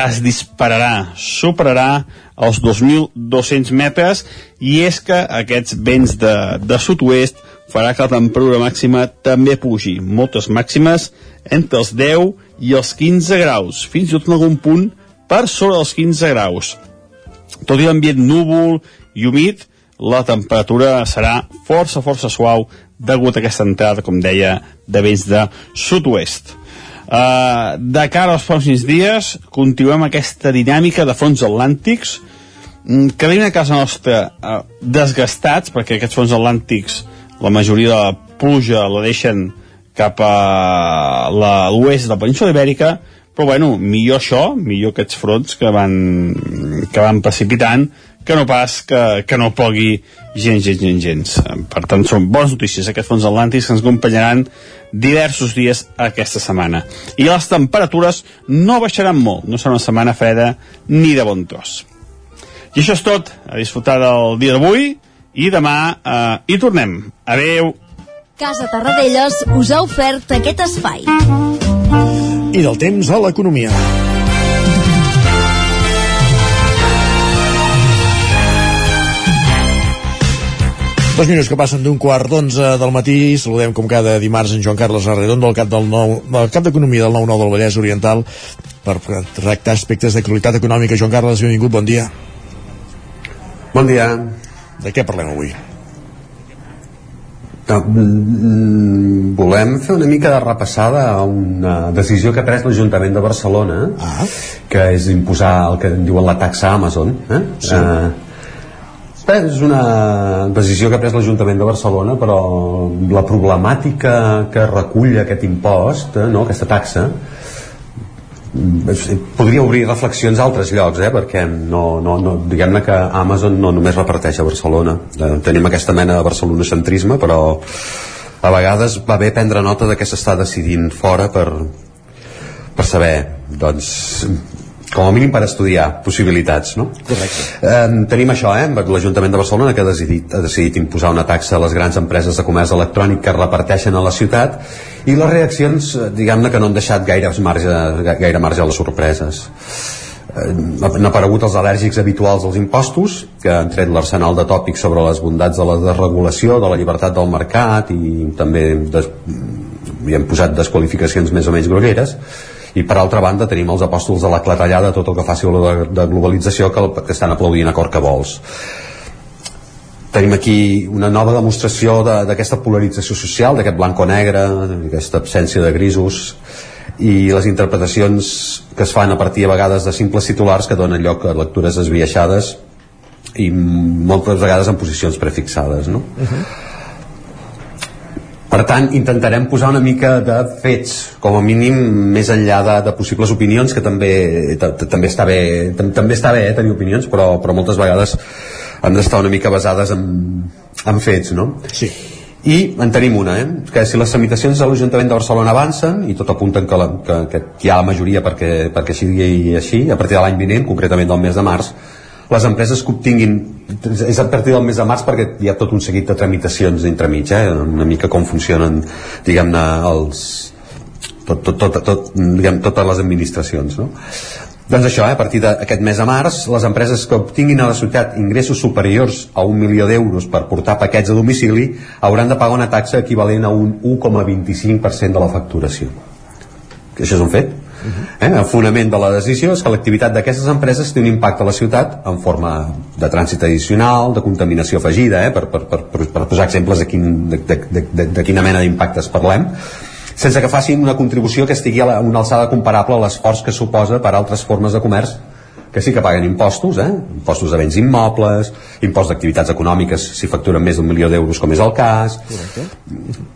es dispararà, superarà els 2.200 metres i és que aquests vents de, de sud-oest farà que la temperatura màxima també pugi, moltes màximes entre els 10 i els 15 graus, fins i tot en algun punt per sobre dels 15 graus. Tot i l'ambient núvol i humit, la temperatura serà força, força suau degut a aquesta entrada, com deia, de vents de sud-oest. Uh, de cara als pròxims dies, continuem aquesta dinàmica de fronts atlàntics mm, que venim a casa nostra uh, desgastats, perquè aquests fronts atlàntics, la majoria de la pluja la deixen cap a l'oest de la península ibèrica, però bueno, millor això, millor aquests fronts que van, que van precipitant, que no pas que, que no pogui gens, gens, gens, gens. Per tant, són bones notícies aquests fons atlàntics que ens acompanyaran diversos dies aquesta setmana. I les temperatures no baixaran molt, no serà una setmana freda ni de bon tros. I això és tot, a disfrutar del dia d'avui i demà eh, hi tornem. Adeu! Casa Terradellos us ha ofert aquest espai. I del temps a l'economia. Dos minuts que passen d'un quart d'onze del matí. Saludem com cada dimarts en Joan Carles Arredondo, del cap del nou, del cap d'Economia del 9-9 del Vallès Oriental, per tractar aspectes d'actualitat econòmica. Joan Carles, benvingut, bon dia. Bon dia. De què parlem avui? Mm, volem fer una mica de repassada a una decisió que ha pres l'Ajuntament de Barcelona ah. que és imposar el que en diuen la taxa Amazon eh? Sí. Eh, és una decisió que ha pres l'Ajuntament de Barcelona però la problemàtica que recull aquest impost eh, no, aquesta taxa podria obrir reflexions a altres llocs eh? perquè no, no, no, diguem-ne que Amazon no només reparteix a Barcelona eh, tenim aquesta mena de barcelonocentrisme però a vegades va bé prendre nota de què s'està decidint fora per, per saber doncs com a mínim per estudiar possibilitats no? Correcte. Eh, tenim això, eh? l'Ajuntament de Barcelona que ha decidit, ha decidit imposar una taxa a les grans empreses de comerç electrònic que reparteixen a la ciutat i les reaccions, eh, diguem-ne que no han deixat gaire marge, gaire marge a les sorpreses Eh, han aparegut els al·lèrgics habituals als impostos que han tret l'arsenal de tòpics sobre les bondats de la desregulació, de la llibertat del mercat i també des, hi han posat desqualificacions més o menys grogueres i per altra banda tenim els apòstols de la clatellada tot el que faci olor de, de globalització que, que estan aplaudint a cor que vols tenim aquí una nova demostració de- d'aquesta polarització social, d'aquest blanc-o-negre, d'aquesta absència de grisos i les interpretacions que es fan a partir a vegades de simples titulars que donen lloc a lectures esbiaixades i moltes vegades en posicions prefixades no? Per tant, intentarem posar una mica de fets, com a mínim, més enllà de, de possibles opinions, que també, també està bé, també està bé eh, tenir opinions, però, però moltes vegades han d'estar una mica basades en, en fets, no? Sí. I en tenim una, eh? que si les tramitacions de l'Ajuntament de Barcelona avancen, i tot apunten que, la, que, que hi ha la majoria perquè, perquè sigui així, a partir de l'any vinent, concretament del mes de març, les empreses que obtinguin és a partir del mes de març perquè hi ha tot un seguit de tramitacions entremig eh? una mica com funcionen diguem-ne els tot, tot, tot, tot, diguem, totes les administracions no? doncs això, eh? a partir d'aquest mes de març les empreses que obtinguin a la ciutat ingressos superiors a un milió d'euros per portar paquets a domicili hauran de pagar una taxa equivalent a un 1,25% de la facturació això és un fet Eh? El fonament de la decisió és que l'activitat d'aquestes empreses té un impacte a la ciutat en forma de trànsit addicional, de contaminació afegida, eh? per, per, per, per posar exemples de, quin, de, de, de, de, de quina mena d'impactes parlem, sense que facin una contribució que estigui a una alçada comparable a l'esforç que suposa per altres formes de comerç que sí que paguen impostos, eh? impostos de béns immobles, impost d'activitats econòmiques si facturen més d'un milió d'euros, com és el cas. Correcte.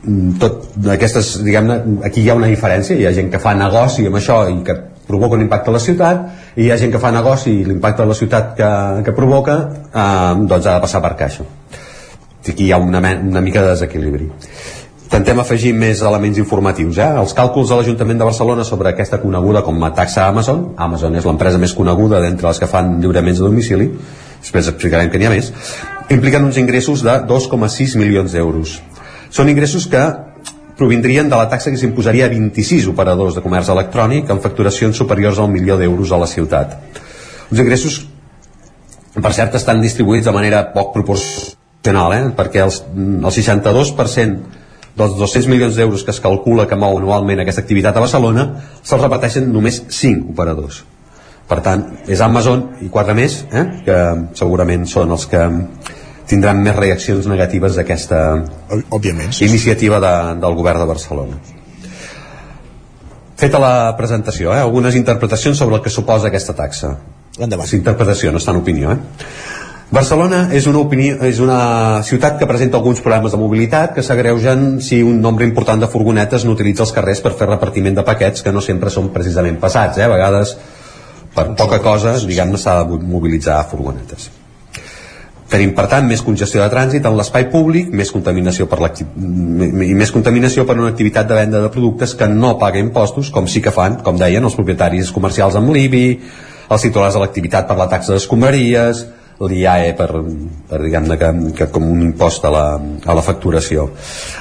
Mm, tot aquestes, diguem-ne, aquí hi ha una diferència, hi ha gent que fa negoci amb això i que provoca un impacte a la ciutat i hi ha gent que fa negoci i l'impacte a la ciutat que, que provoca eh, doncs ha de passar per caixa aquí hi ha una, una mica de desequilibri intentem afegir més elements informatius. Eh? Els càlculs de l'Ajuntament de Barcelona sobre aquesta coneguda com a taxa Amazon, Amazon és l'empresa més coneguda d'entre les que fan lliuraments a domicili, després explicarem que n'hi ha més, impliquen uns ingressos de 2,6 milions d'euros. Són ingressos que provindrien de la taxa que s'imposaria a 26 operadors de comerç electrònic amb facturacions superiors al milió d'euros a la ciutat. Uns ingressos, per cert, estan distribuïts de manera poc proporcional, eh? perquè els, el 62% dels 200 milions d'euros que es calcula que mou anualment aquesta activitat a Barcelona se'ls repeteixen només 5 operadors per tant, és Amazon i quatre més eh, que segurament són els que tindran més reaccions negatives d'aquesta sí. iniciativa de, del govern de Barcelona feta la presentació eh, algunes interpretacions sobre el que suposa aquesta taxa Endavant. és interpretació, no està en opinió eh? Barcelona és una, opinió, és una ciutat que presenta alguns problemes de mobilitat que s'agreugen si un nombre important de furgonetes no utilitza els carrers per fer repartiment de paquets que no sempre són precisament passats. Eh? A vegades, per poca cosa, diguem-ne, s'ha de mobilitzar furgonetes. Tenim, per tant, més congestió de trànsit en l'espai públic, més contaminació per i més contaminació per una activitat de venda de productes que no paga impostos, com sí que fan, com deien, els propietaris comercials amb l'IBI, els titulars de l'activitat per la taxa d'escombraries, l'IAE per, per diguem-ne que, que com un impost a la, a la facturació.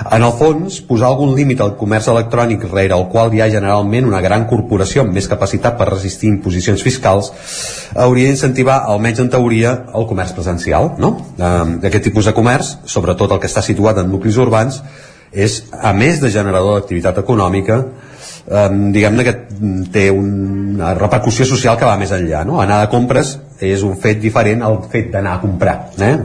En el fons, posar algun límit al comerç electrònic rere el qual hi ha generalment una gran corporació amb més capacitat per resistir imposicions fiscals hauria d'incentivar, almenys en teoria, el comerç presencial. No? Eh, aquest tipus de comerç, sobretot el que està situat en nuclis urbans, és, a més de generador d'activitat econòmica, eh, diguem-ne que té una repercussió social que va més enllà. No? Anar de compres és un fet diferent al fet d'anar a comprar. Eh,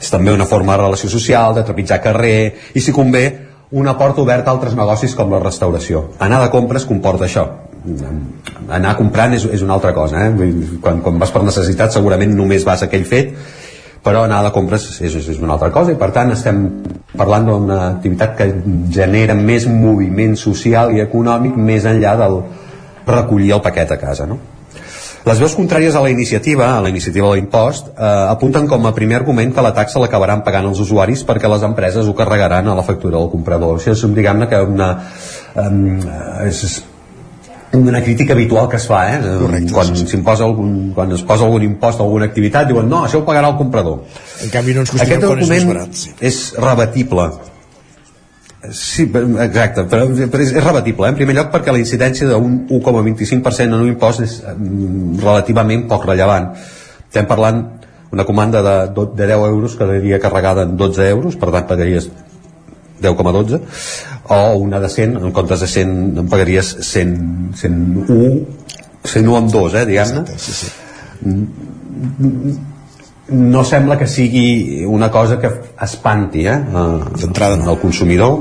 és també una forma de relació social, de trepitjar carrer, i si convé, una porta oberta a altres negocis com la restauració. Anar de compres comporta això. Anar comprant és, és una altra cosa. Eh? Quan, quan vas per necessitat segurament només vas a aquell fet, però anar de compres és, és una altra cosa i per tant estem parlant d'una activitat que genera més moviment social i econòmic més enllà del recollir el paquet a casa no? Les veus contràries a la iniciativa, a la iniciativa de l'impost, eh, apunten com a primer argument que la taxa l'acabaran pagant els usuaris perquè les empreses ho carregaran a la factura del comprador. Això és, diguem-ne, que una, eh, és una crítica habitual que es fa, eh? Correcte, quan sí, sí. algun, quan es posa algun impost a alguna activitat, diuen, no, això ho pagarà el comprador. En canvi no ens Aquest document és, és rebatible Sí, exacte, però, però és, és rebatible, eh? en primer lloc perquè la incidència d'un 1,25% en un impost és mm, relativament poc rellevant. Estem parlant una comanda de, de 10 euros que quedaria carregada en 12 euros, per tant pagaries 10,12 o una de 100, en comptes de 100 en pagaries 100, 101 101 amb 2, eh, diguem-ne sí, sí. Mm, no sembla que sigui una cosa que espanti eh, d'entrada no. al consumidor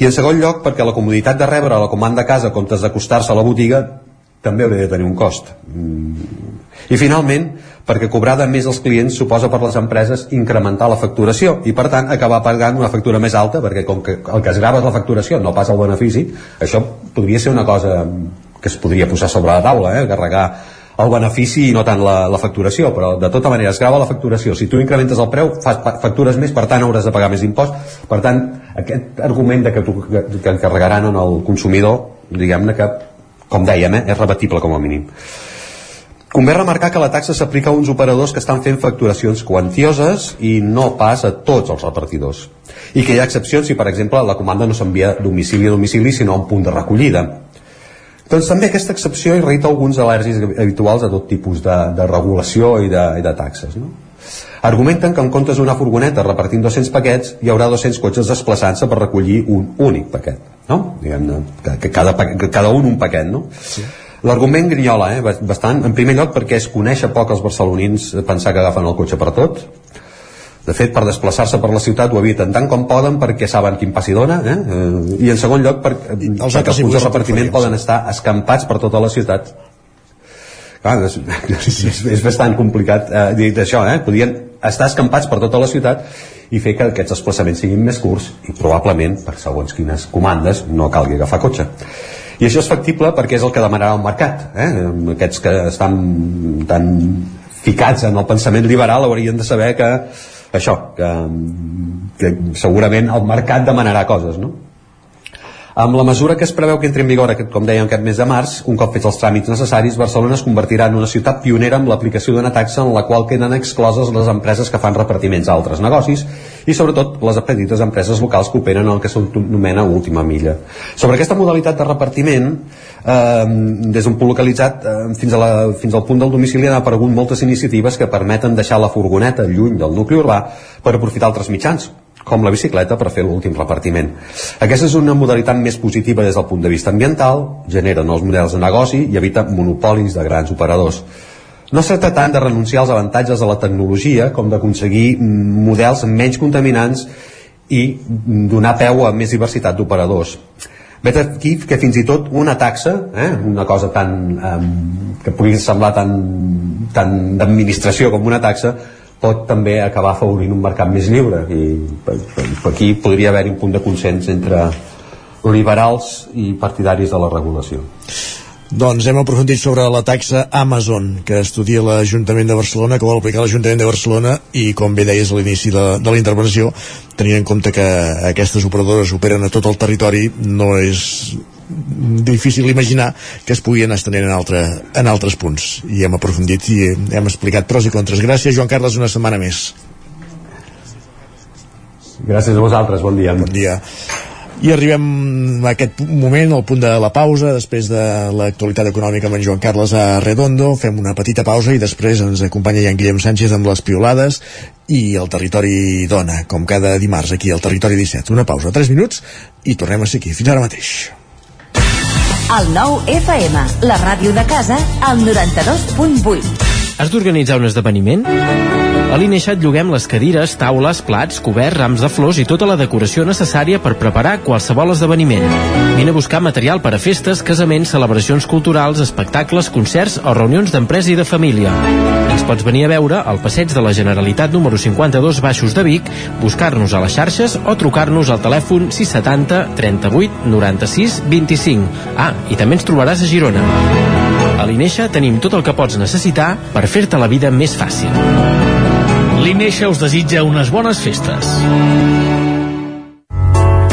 i en segon lloc perquè la comoditat de rebre la comanda a casa comptes d'acostar-se a la botiga també hauria de tenir un cost. Mm. I finalment, perquè cobrar de més els clients suposa per les empreses incrementar la facturació i per tant acabar pagant una factura més alta perquè com que el que es grava és la facturació no pas el benefici, això podria ser una cosa que es podria posar sobre la taula eh? carregar el benefici i no tant la, la facturació, però de tota manera es grava la facturació, si tu incrementes el preu fas factures més, per tant hauràs de pagar més impost per tant aquest argument de que, tu, que, que encarregaran en el consumidor diguem-ne que, com dèiem, eh, és rebatible com a mínim Convé remarcar que la taxa s'aplica a uns operadors que estan fent facturacions quantioses i no pas a tots els repartidors. I que hi ha excepcions si, per exemple, la comanda no s'envia domicili a domicili, sinó a un punt de recollida. Doncs també aquesta excepció irrita alguns al·lèrgics habituals a tot tipus de, de regulació i de, i de taxes. No? Argumenten que en comptes d'una furgoneta repartint 200 paquets hi haurà 200 cotxes desplaçant-se per recollir un únic paquet. No? Diguem que, que, cada, cada un un paquet. No? Sí. L'argument grinyola, eh, bastant, en primer lloc perquè es coneix a poc els barcelonins pensar que agafen el cotxe per tot, de fet, per desplaçar-se per la ciutat ho eviten tant com poden perquè saben quin passi dona, eh? eh i en segon lloc per, els perquè els punts de repartiment poden estar escampats per tota la ciutat. Clar, és, és, és bastant complicat eh, dir això, eh? podien estar escampats per tota la ciutat i fer que aquests desplaçaments siguin més curts i probablement, per segons quines comandes, no calgui agafar cotxe. I això és factible perquè és el que demanarà el mercat. Eh? Aquests que estan tan ficats en el pensament liberal haurien de saber que això, que, que segurament el mercat demanarà coses, no? Amb la mesura que es preveu que entri en vigor, com dèiem, aquest mes de març, un cop fets els tràmits necessaris, Barcelona es convertirà en una ciutat pionera amb l'aplicació d'una taxa en la qual queden excloses les empreses que fan repartiments a altres negocis i sobretot les petites empreses locals que operen el que s'anomena última milla. Sobre aquesta modalitat de repartiment, eh, des d'un punt localitzat eh, fins, a la, fins al punt del domicili han aparegut moltes iniciatives que permeten deixar la furgoneta lluny del nucli urbà per aprofitar altres mitjans, com la bicicleta per fer l'últim repartiment. Aquesta és una modalitat més positiva des del punt de vista ambiental, genera nous models de negoci i evita monopolis de grans operadors. No es tracta tant de renunciar als avantatges de la tecnologia com d'aconseguir models menys contaminants i donar peu a més diversitat d'operadors. Vet aquí que fins i tot una taxa, eh, una cosa tan, eh, que pugui semblar tan, tan d'administració com una taxa, pot també acabar afavorint un mercat més lliure i per, aquí podria haver-hi un punt de consens entre liberals i partidaris de la regulació. Doncs hem aprofundit sobre la taxa Amazon que estudia l'Ajuntament de Barcelona, que vol aplicar l'Ajuntament de Barcelona i com bé deies a l'inici de, de la intervenció, tenint en compte que aquestes operadores operen a tot el territori, no és difícil imaginar que es pugui anar estenent en, altre, en altres punts. I hem aprofundit i hem explicat pros i contres. Gràcies Joan Carles una setmana més. Gràcies a vosaltres, bon dia. Bon dia i arribem a aquest moment, al punt de la pausa, després de l'actualitat econòmica amb en Joan Carles a Redondo. Fem una petita pausa i després ens acompanya ja en Guillem Sánchez amb les piolades i el territori dona, com cada dimarts aquí al Territori 17. Una pausa, 3 minuts, i tornem a ser aquí. Fins ara mateix. El nou FM, la ràdio de casa, al 92.8. Has d'organitzar un esdeveniment? A l'Ineixat lloguem les cadires, taules, plats, coberts, rams de flors i tota la decoració necessària per preparar qualsevol esdeveniment. Vine a buscar material per a festes, casaments, celebracions culturals, espectacles, concerts o reunions d'empresa i de família. Ens pots venir a veure al passeig de la Generalitat número 52 Baixos de Vic, buscar-nos a les xarxes o trucar-nos al telèfon 670 38 96 25. Ah, i també ens trobaràs a Girona. L'Ineixa tenim tot el que pots necessitar per fer-te la vida més fàcil. L'Ineixa us desitja unes bones festes.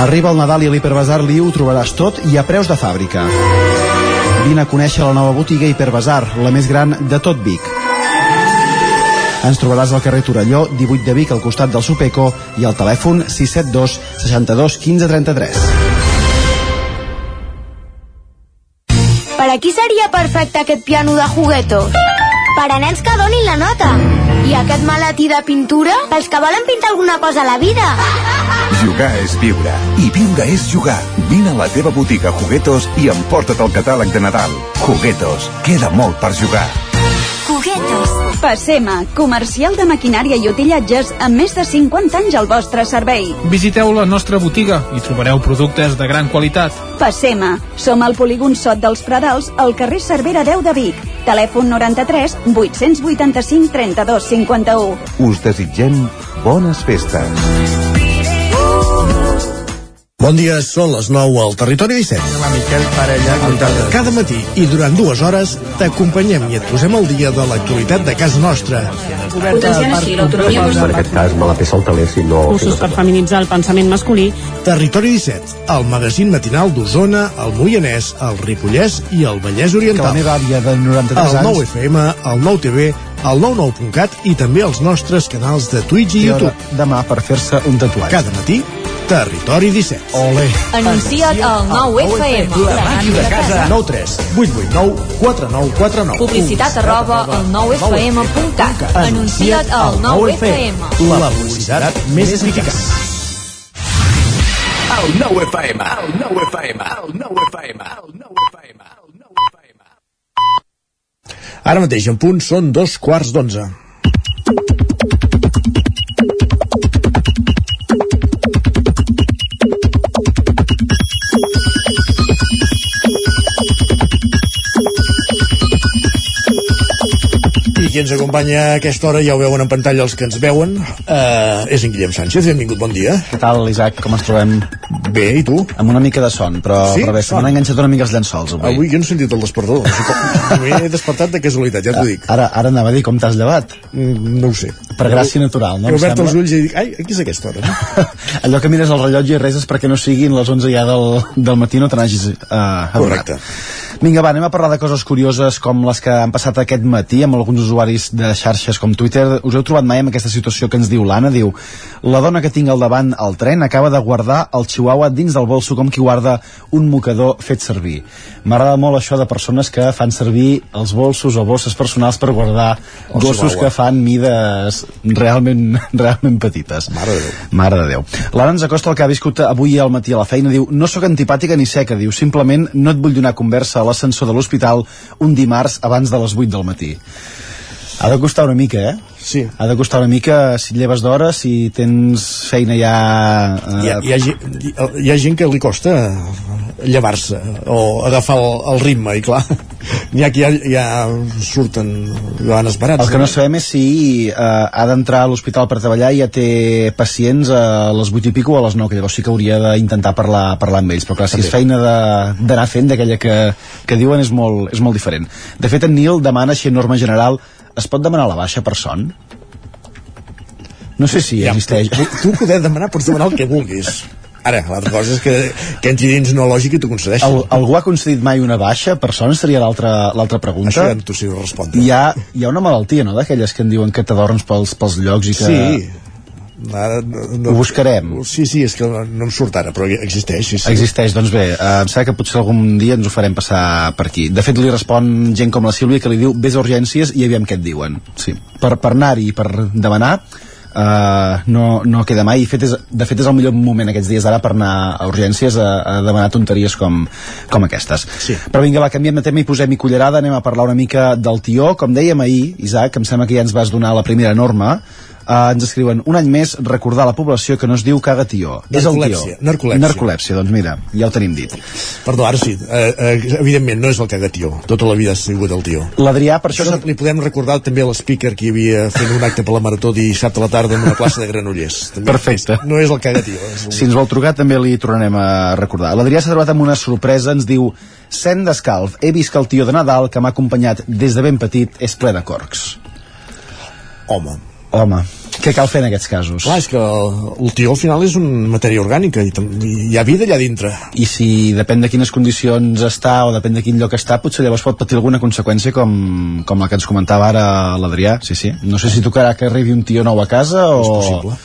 Arriba el Nadal i a l'Hiperbasar Liu ho trobaràs tot i a preus de fàbrica. Vine a conèixer la nova botiga Hiperbasar, la més gran de tot Vic. Ens trobaràs al carrer Torelló, 18 de Vic, al costat del Supeco, i al telèfon 672 62 15 33. Per a qui seria perfecte aquest piano de juguetos? Per a nens que donin la nota. I aquest maletí de pintura? Pels que volen pintar alguna cosa a la vida. Jugar és viure. I viure és jugar. Vine a la teva botiga Juguetos i emporta't el catàleg de Nadal. Juguetos. Queda molt per jugar. Juguetos. Passema, comercial de maquinària i utillatges amb més de 50 anys al vostre servei. Visiteu la nostra botiga i trobareu productes de gran qualitat. Passema, som al polígon Sot dels Pradals, al carrer Cervera 10 de Vic. Telèfon 93 885 32 51. Us desitgem bones festes. Bon dia, són les 9 al Territori 17. La Miquel Parella. Cada matí i durant dues hores t'acompanyem i et posem al dia de l'actualitat de casa nostra. Potenciant així l'autonomia En aquest cas me la peça el teler si no... cursos per feminitzar el pensament masculí. Territori 17, el magazín matinal d'Osona, el Moianès, el Ripollès i el Vallès Que Oriental. la meva àvia de 93 El anys... 9 FM, el 9 TV, el 99.cat i també els nostres canals de Twitch i I YouTube. demà per fer-se un tatuatge. Cada matí, Territori 17. Ole. Anuncia't al 9FM. La màquina de casa. 9 3 8 8 9 4 9 4 9. Publicitat arroba al 9FM.cat. Anuncia't al 9FM. La publicitat més eficaç. El 9 FM, el 9 FM, el 9 FM, el 9 FM. Ara mateix, en punt, són dos quarts d'onze. I qui ens acompanya a aquesta hora, ja ho veuen en pantalla els que ens veuen, uh, és en Guillem Sánchez. Benvingut, bon dia. Què tal, Isaac? Com ens trobem? Bé, i tu? Amb una mica de son, però, Sí? però bé, se Ah. m'han enganxat una mica els llençols avui. Avui jo no he sentit el despertador. M'he despertat de casualitat, ja t'ho dic. Ara, ara anava a dir com t'has llevat. Mm, No ho sé. Per gràcia natural, no? He obert els ulls i dic, ai, aquí és aquesta hora, no? Allò que mires el rellotge i res és perquè no siguin les 11 ja del, del matí no te n'hagis uh, adonat. Correcte. Vinga, va, anem a parlar de coses curioses com les que han passat aquest matí amb alguns usuaris de xarxes com Twitter. Us heu trobat mai amb aquesta situació que ens diu l'Anna? Diu, la dona que tinc al davant al tren acaba de guardar el chihuahua dins del bolso com qui guarda un mocador fet servir. M'agrada molt això de persones que fan servir els bolsos o bosses personals per guardar El gossos chihuahua. que fan mides realment, realment petites. Mare de Déu. Mare de Déu. L'Anna ens acosta el que ha viscut avui al matí a la feina. Diu, no sóc antipàtica ni seca. Diu, simplement no et vull donar conversa a l'ascensor de l'hospital un dimarts abans de les 8 del matí. Ha de costar una mica, eh? Sí. Ha de costar una mica si et lleves d'hora, si tens feina ja... Eh, Hi ha, hi, ha, hi, hi ha gent que li costa llevar-se o agafar el, el ritme i clar, n'hi ha que ja, ja surten van esperats El que no sabem és si eh, ha d'entrar a l'hospital per treballar i ja té pacients a les 8 i pico o a les 9, que llavors sí que hauria d'intentar parlar, parlar amb ells, però clar, si és feina d'anar fent d'aquella que, que diuen és molt, és molt diferent. De fet, en Nil demana, així en norma general, es pot demanar la baixa per son? No sé si ja, existeix. tu, tu poder demanar, pots demanar el que vulguis ara, l'altra cosa és que, que entri dins no lògic i t'ho concedeixi Al, algú ha concedit mai una baixa per son? Seria l'altra pregunta. això ja no t'ho sé respondre Hi ha, hi ha una malaltia, no?, d'aquelles que en diuen que t'adorms pels, pels llocs i que... sí Ara, no, Ho buscarem. Sí, sí, és que no, no em surt ara, però existeix, sí, sí. Existeix, doncs bé, eh, em sembla que potser algun dia ens ho farem passar per aquí. De fet, li respon gent com la Sílvia que li diu vés a urgències i aviam què et diuen. Sí. Per, per anar-hi i per demanar Uh, no, no queda mai i fet és, de fet és el millor moment aquests dies d'ara per anar a urgències a, a demanar tonteries com, com aquestes Sí. però vinga, va, canviem de tema i posem-hi cullerada anem a parlar una mica del tió com dèiem ahir, Isaac, em sembla que ja ens vas donar la primera norma Uh, ens escriuen un any més recordar a la població que no es diu caga tió és el tió narcolèpsia. narcolèpsia, doncs mira, ja ho tenim dit Perdó, ara sí, eh, eh, evidentment no és el cagatió, tota la vida ha sigut el tió. L'Adrià, per això... Això li podem recordar també a l'speaker que hi havia fent un acte per la Marató dissabte a la tarda en una plaça de Granollers. També Perfecte. És, no és el cagatió. És un... Si ens vol trucar també li tornarem a recordar. L'Adrià s'ha trobat amb una sorpresa, ens diu Sent d'escalf, he vist que el tio de Nadal que m'ha acompanyat des de ben petit és ple de corcs. Home. Home, què cal fer en aquests casos? Clar, és que el, el tió al final és una matèria orgànica i, i hi ha vida allà dintre. I si depèn de quines condicions està o depèn de quin lloc està, potser llavors pot patir alguna conseqüència com, com la que ens comentava ara l'Adrià. Sí, sí. No sé si tocarà que arribi un tio nou a casa o... És possible.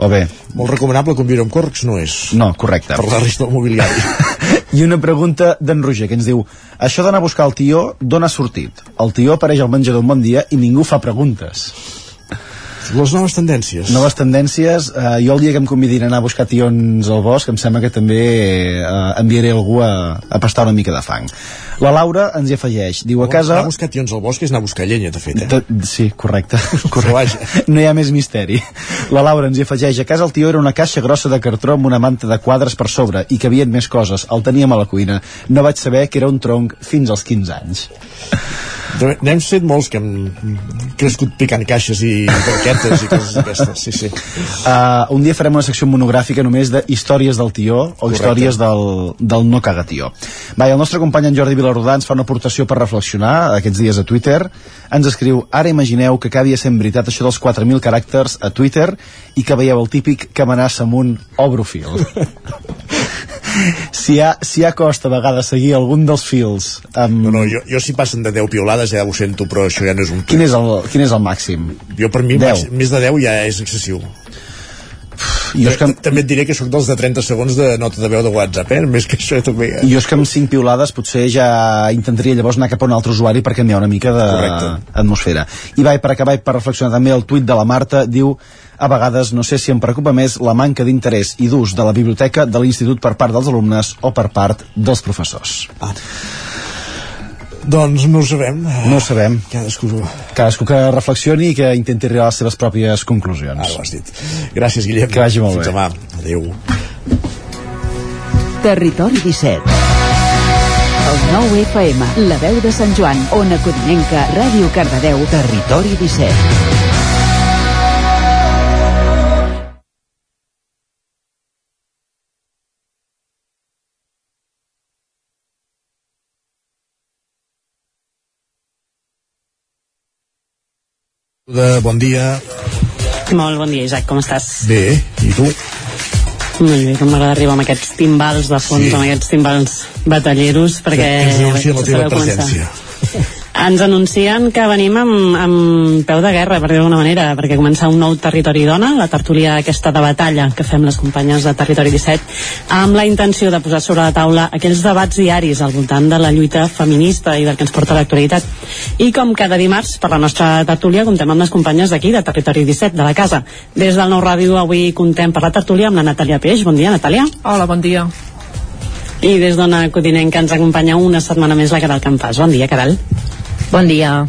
O bé, Molt recomanable conviure amb corcs no és. no, correcte. Per la resta del mobiliari. I una pregunta d'en Roger, que ens diu això d'anar a buscar el tió, d'on ha sortit? El tió apareix al menjador un bon dia i ningú fa preguntes. Les noves tendències. Noves tendències. Eh, jo el dia que em convidin a anar a buscar tions al bosc, em sembla que també eh, enviaré algú a, a pastar una mica de fang. La Laura ens hi afegeix. Diu a casa... Anar a buscar tions al bosc és anar a buscar llenya, de fet, eh? Tot, sí, correcte. correcte. No hi ha més misteri. La Laura ens hi afegeix. A casa el tio era una caixa grossa de cartró amb una manta de quadres per sobre i que havien més coses. El teníem a la cuina. No vaig saber que era un tronc fins als 15 anys. N'hem fet molts que hem crescut picant caixes i barquetes i coses d'aquestes, sí, sí. Uh, un dia farem una secció monogràfica només de històries del tió o Correcte. històries del, del no cagatió. Va, i el nostre company en Jordi Vilarrodà ens fa una aportació per reflexionar aquests dies a Twitter. Ens escriu, ara imagineu que acabi sent veritat això dels 4.000 caràcters a Twitter i que veieu el típic que amenaça amb un obro fil. si, ha, si ha costa a vegades seguir algun dels fils amb... No, no, jo, jo si passen de 10 piolades ja ho sento, però això ja no és un... Quin és el, quin és el màxim? Jo per mi 10. màxim, més de 10 ja és excessiu. Jo és que... També et diré que sóc dels de 30 segons de nota de veu de WhatsApp, eh? Més que això també... Eh? Jo és que amb 5 piolades potser ja intentaria llavors anar cap a un altre usuari per canviar una mica d'atmosfera. I va, i per acabar i per reflexionar també el tuit de la Marta, diu a vegades no sé si em preocupa més la manca d'interès i d'ús de la biblioteca de l'institut per part dels alumnes o per part dels professors. Ah. Doncs no ho sabem. No ho sabem. Cadascú... Cadascú que reflexioni i que intenti arribar a les seves pròpies conclusions. Ara ho has dit. Gràcies, Guillem. Que vagi molt Fins bé. demà. Adéu. Territori 17. El 9 FM, la veu de Sant Joan, Ona Codinenca, Ràdio Cardedeu, Territori 17. Bon dia. Molt bon dia, Isaac, com estàs? Bé, i tu? Molt bé, que m'agrada arribar amb aquests timbals de fons, Sí. sí. amb aquests timbals batalleros, perquè... Que ens anuncien la teva sabeu començar. Ens anuncien que venim amb, amb peu de guerra, per dir d'alguna manera, perquè comença un nou Territori Dona, la tertúlia aquesta de batalla que fem les companyes de Territori 17, amb la intenció de posar sobre la taula aquells debats diaris al voltant de la lluita feminista i del que ens porta l'actualitat. I com cada dimarts, per la nostra tertúlia, comptem amb les companyes d'aquí, de Territori 17, de la casa. Des del Nou Ràdio avui comptem per la tertúlia amb la Natàlia Peix. Bon dia, Natàlia. Hola, bon dia. I des d'Ona Codinenca ens acompanya una setmana més la Caral Campàs. Bon dia, Caral. Bon dia.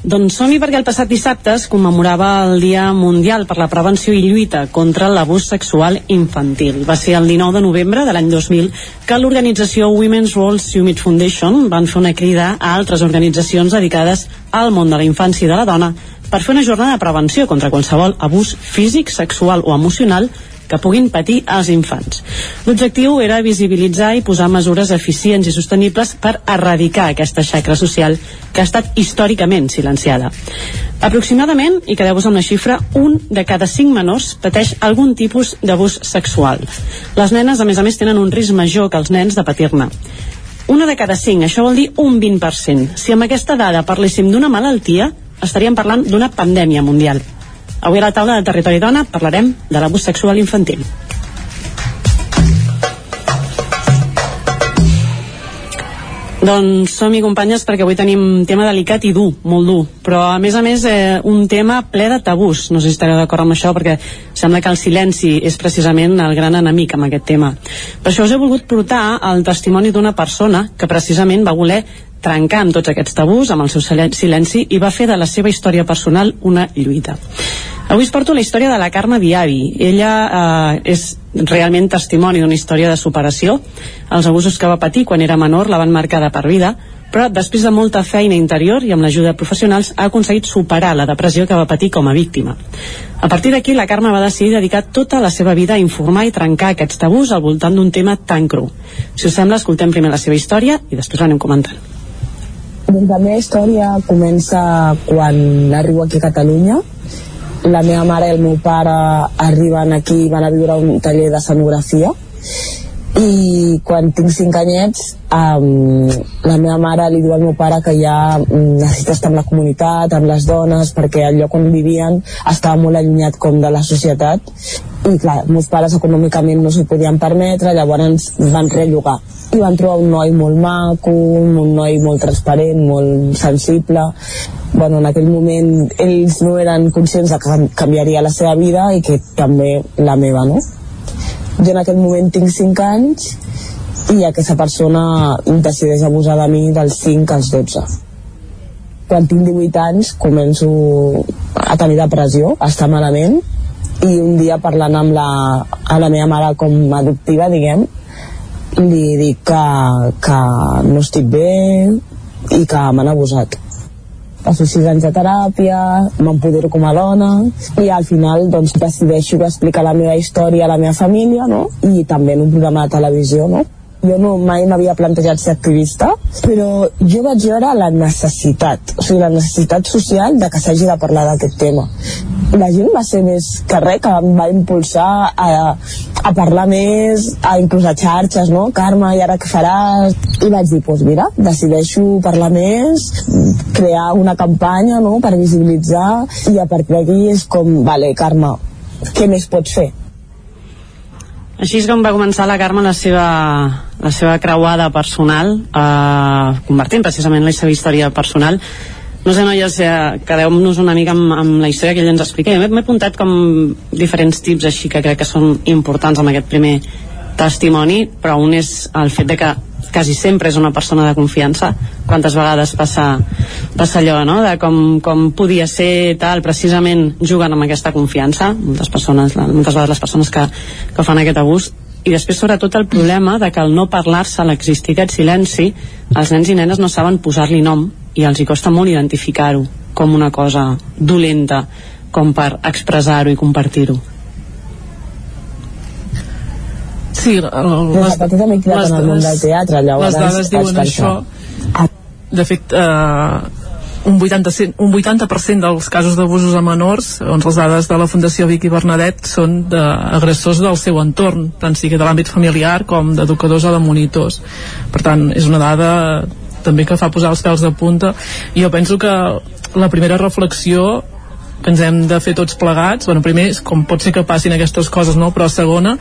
Doncs som-hi perquè el passat dissabte es commemorava el Dia Mundial per la Prevenció i Lluita contra l'Abús Sexual Infantil. Va ser el 19 de novembre de l'any 2000 que l'organització Women's World Summit Foundation van fer una crida a altres organitzacions dedicades al món de la infància i de la dona per fer una jornada de prevenció contra qualsevol abús físic, sexual o emocional que puguin patir els infants. L'objectiu era visibilitzar i posar mesures eficients i sostenibles per erradicar aquesta xacra social que ha estat històricament silenciada. Aproximadament, i quedeu-vos amb la xifra, un de cada cinc menors pateix algun tipus d'abús sexual. Les nenes, a més a més, tenen un risc major que els nens de patir-ne. Una de cada cinc, això vol dir un 20%. Si amb aquesta dada parléssim d'una malaltia, estaríem parlant d'una pandèmia mundial. Avui a la taula de Territori Dona parlarem de l'abús sexual infantil. Doncs som-hi companyes perquè avui tenim un tema delicat i dur, molt dur, però a més a més eh, un tema ple de tabús, no sé si estareu d'acord amb això perquè sembla que el silenci és precisament el gran enemic amb aquest tema. Per això us he volgut portar el testimoni d'una persona que precisament va voler trencar amb tots aquests tabús, amb el seu silen- silenci, i va fer de la seva història personal una lluita. Avui us porto la història de la Carme Diavi. Ella eh, és realment testimoni d'una història de superació. Els abusos que va patir quan era menor la van marcar de per vida, però després de molta feina interior i amb l'ajuda de professionals ha aconseguit superar la depressió que va patir com a víctima. A partir d'aquí, la Carme va decidir dedicar tota la seva vida a informar i trencar aquests tabús al voltant d'un tema tan cru. Si us sembla, escoltem primer la seva història i després l'anem comentant. Doncs la meva història comença quan arribo aquí a Catalunya. La meva mare i el meu pare arriben aquí i van a viure un taller d'escenografia i quan tinc 5 anyets um, la meva mare li diu al meu pare que ja um, necessita estar amb la comunitat, amb les dones perquè el lloc on vivien estava molt allunyat com de la societat. I clar, meus pares econòmicament no s'ho podien permetre llavors van rellogar. I van trobar un noi molt maco un noi molt transparent, molt sensible. Bueno, en aquell moment ells no eren conscients de que canviaria la seva vida i que també la meva, no? Jo en aquell moment tinc 5 anys i aquesta persona decideix abusar de mi dels 5 als 12 quan tinc 18 anys començo a tenir depressió, a estar malament i un dia parlant amb la, a la meva mare com adoptiva diguem li dic que, que no estic bé i que m'han abusat passo sis anys de teràpia, m'empodero com a dona i al final doncs decideixo explicar la meva història a la meva família no? i també en un programa de televisió no? Jo no mai m'havia plantejat ser activista però jo vaig veure la necessitat o sigui la necessitat social de que s'hagi de parlar d'aquest tema la gent va ser més que res que em va impulsar a, a parlar més a inclús a xarxes no? Carme, i ara què faràs? i vaig dir, doncs mira, decideixo parlar més crear una campanya no? per visibilitzar i a partir d'aquí és com, vale, Carme què més pots fer? Així és com va començar la Carme la seva, la seva creuada personal, eh, convertint precisament la seva història personal. No sé, noies, eh, quedeu-nos una mica amb, amb la història que ell ens explica. M'he apuntat com diferents tips així que crec que són importants en aquest primer testimoni, però un és el fet de que quasi sempre és una persona de confiança quantes vegades passa, passa allò no? de com, com podia ser tal precisament jugant amb aquesta confiança moltes persones, moltes vegades les persones que, que fan aquest abús i després sobretot el problema de que al no parlar-se, l'existir aquest silenci els nens i nenes no saben posar-li nom i els hi costa molt identificar-ho com una cosa dolenta com per expressar-ho i compartir-ho Sí, el, les, les, les, les, en el món del teatre, llavors les dades diuen això. De fet, eh, un 80%, un 80 dels casos d'abusos a menors, doncs les dades de la Fundació Vicky Bernadet són d'agressors del seu entorn, tant sigui de l'àmbit familiar com d'educadors o de monitors. Per tant, és una dada també que fa posar els pèls de punta. I jo penso que la primera reflexió que ens hem de fer tots plegats bueno, primer com pot ser que passin aquestes coses no? però segona,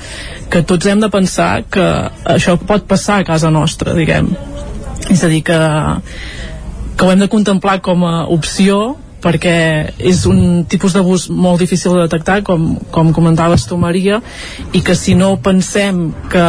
que tots hem de pensar que això pot passar a casa nostra diguem és a dir que, que ho hem de contemplar com a opció perquè és un tipus d'abús molt difícil de detectar, com, com comentaves tu, Maria, i que si no pensem que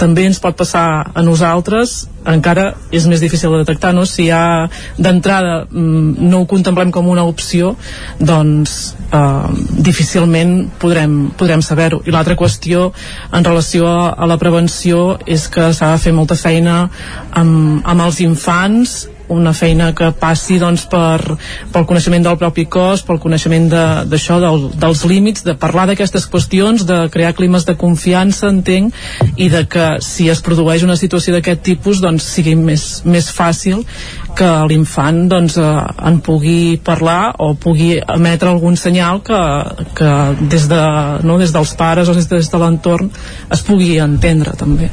també ens pot passar a nosaltres, encara és més difícil de detectar, no? Si ja d'entrada mm, no ho contemplem com una opció, doncs eh, difícilment podrem, podrem saber-ho. I l'altra qüestió en relació a la prevenció és que s'ha de fer molta feina amb, amb els infants una feina que passi doncs, per, pel coneixement del propi cos, pel coneixement d'això, de, del, dels límits, de parlar d'aquestes qüestions, de crear climes de confiança, entenc, i de que si es produeix una situació d'aquest tipus doncs sigui més, més fàcil que l'infant doncs, eh, en pugui parlar o pugui emetre algun senyal que, que des, de, no, des dels pares o des, de l'entorn es pugui entendre també.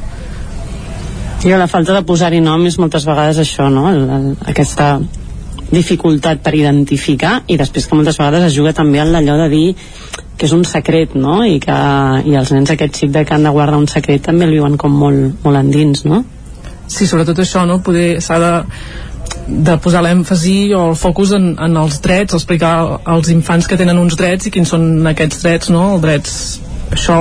Sí, la falta de posar-hi nom és moltes vegades això, no? El, el, aquesta dificultat per identificar i després que moltes vegades es juga també en allò de dir que és un secret, no? I que i els nens aquest xic de que han de guardar un secret també el viuen com molt, molt endins, no? Sí, sobretot això, no? Poder s'ha de de posar l'èmfasi o el focus en, en els drets, explicar als infants que tenen uns drets i quins són aquests drets, no? Els drets això,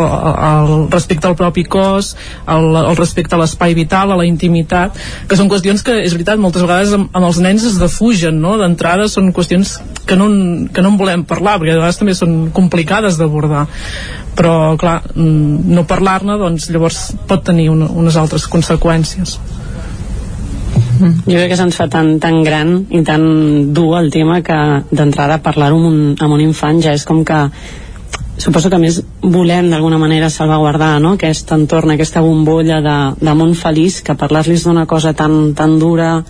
el respecte al propi cos, el, el respecte a l'espai vital, a la intimitat, que són qüestions que, és veritat, moltes vegades amb, amb els nens es defugen, no? D'entrada són qüestions que no, que no en volem parlar, perquè a vegades també són complicades d'abordar. Però, clar, mm, no parlar-ne, doncs, llavors pot tenir una, unes altres conseqüències. Jo crec que se'ns fa tan, tan gran i tan dur el tema que d'entrada parlar-ho amb, un, amb un infant ja és com que suposo que més volem d'alguna manera salvaguardar no? aquest entorn, aquesta bombolla de, de món feliç, que parlar-los d'una cosa tan, tan dura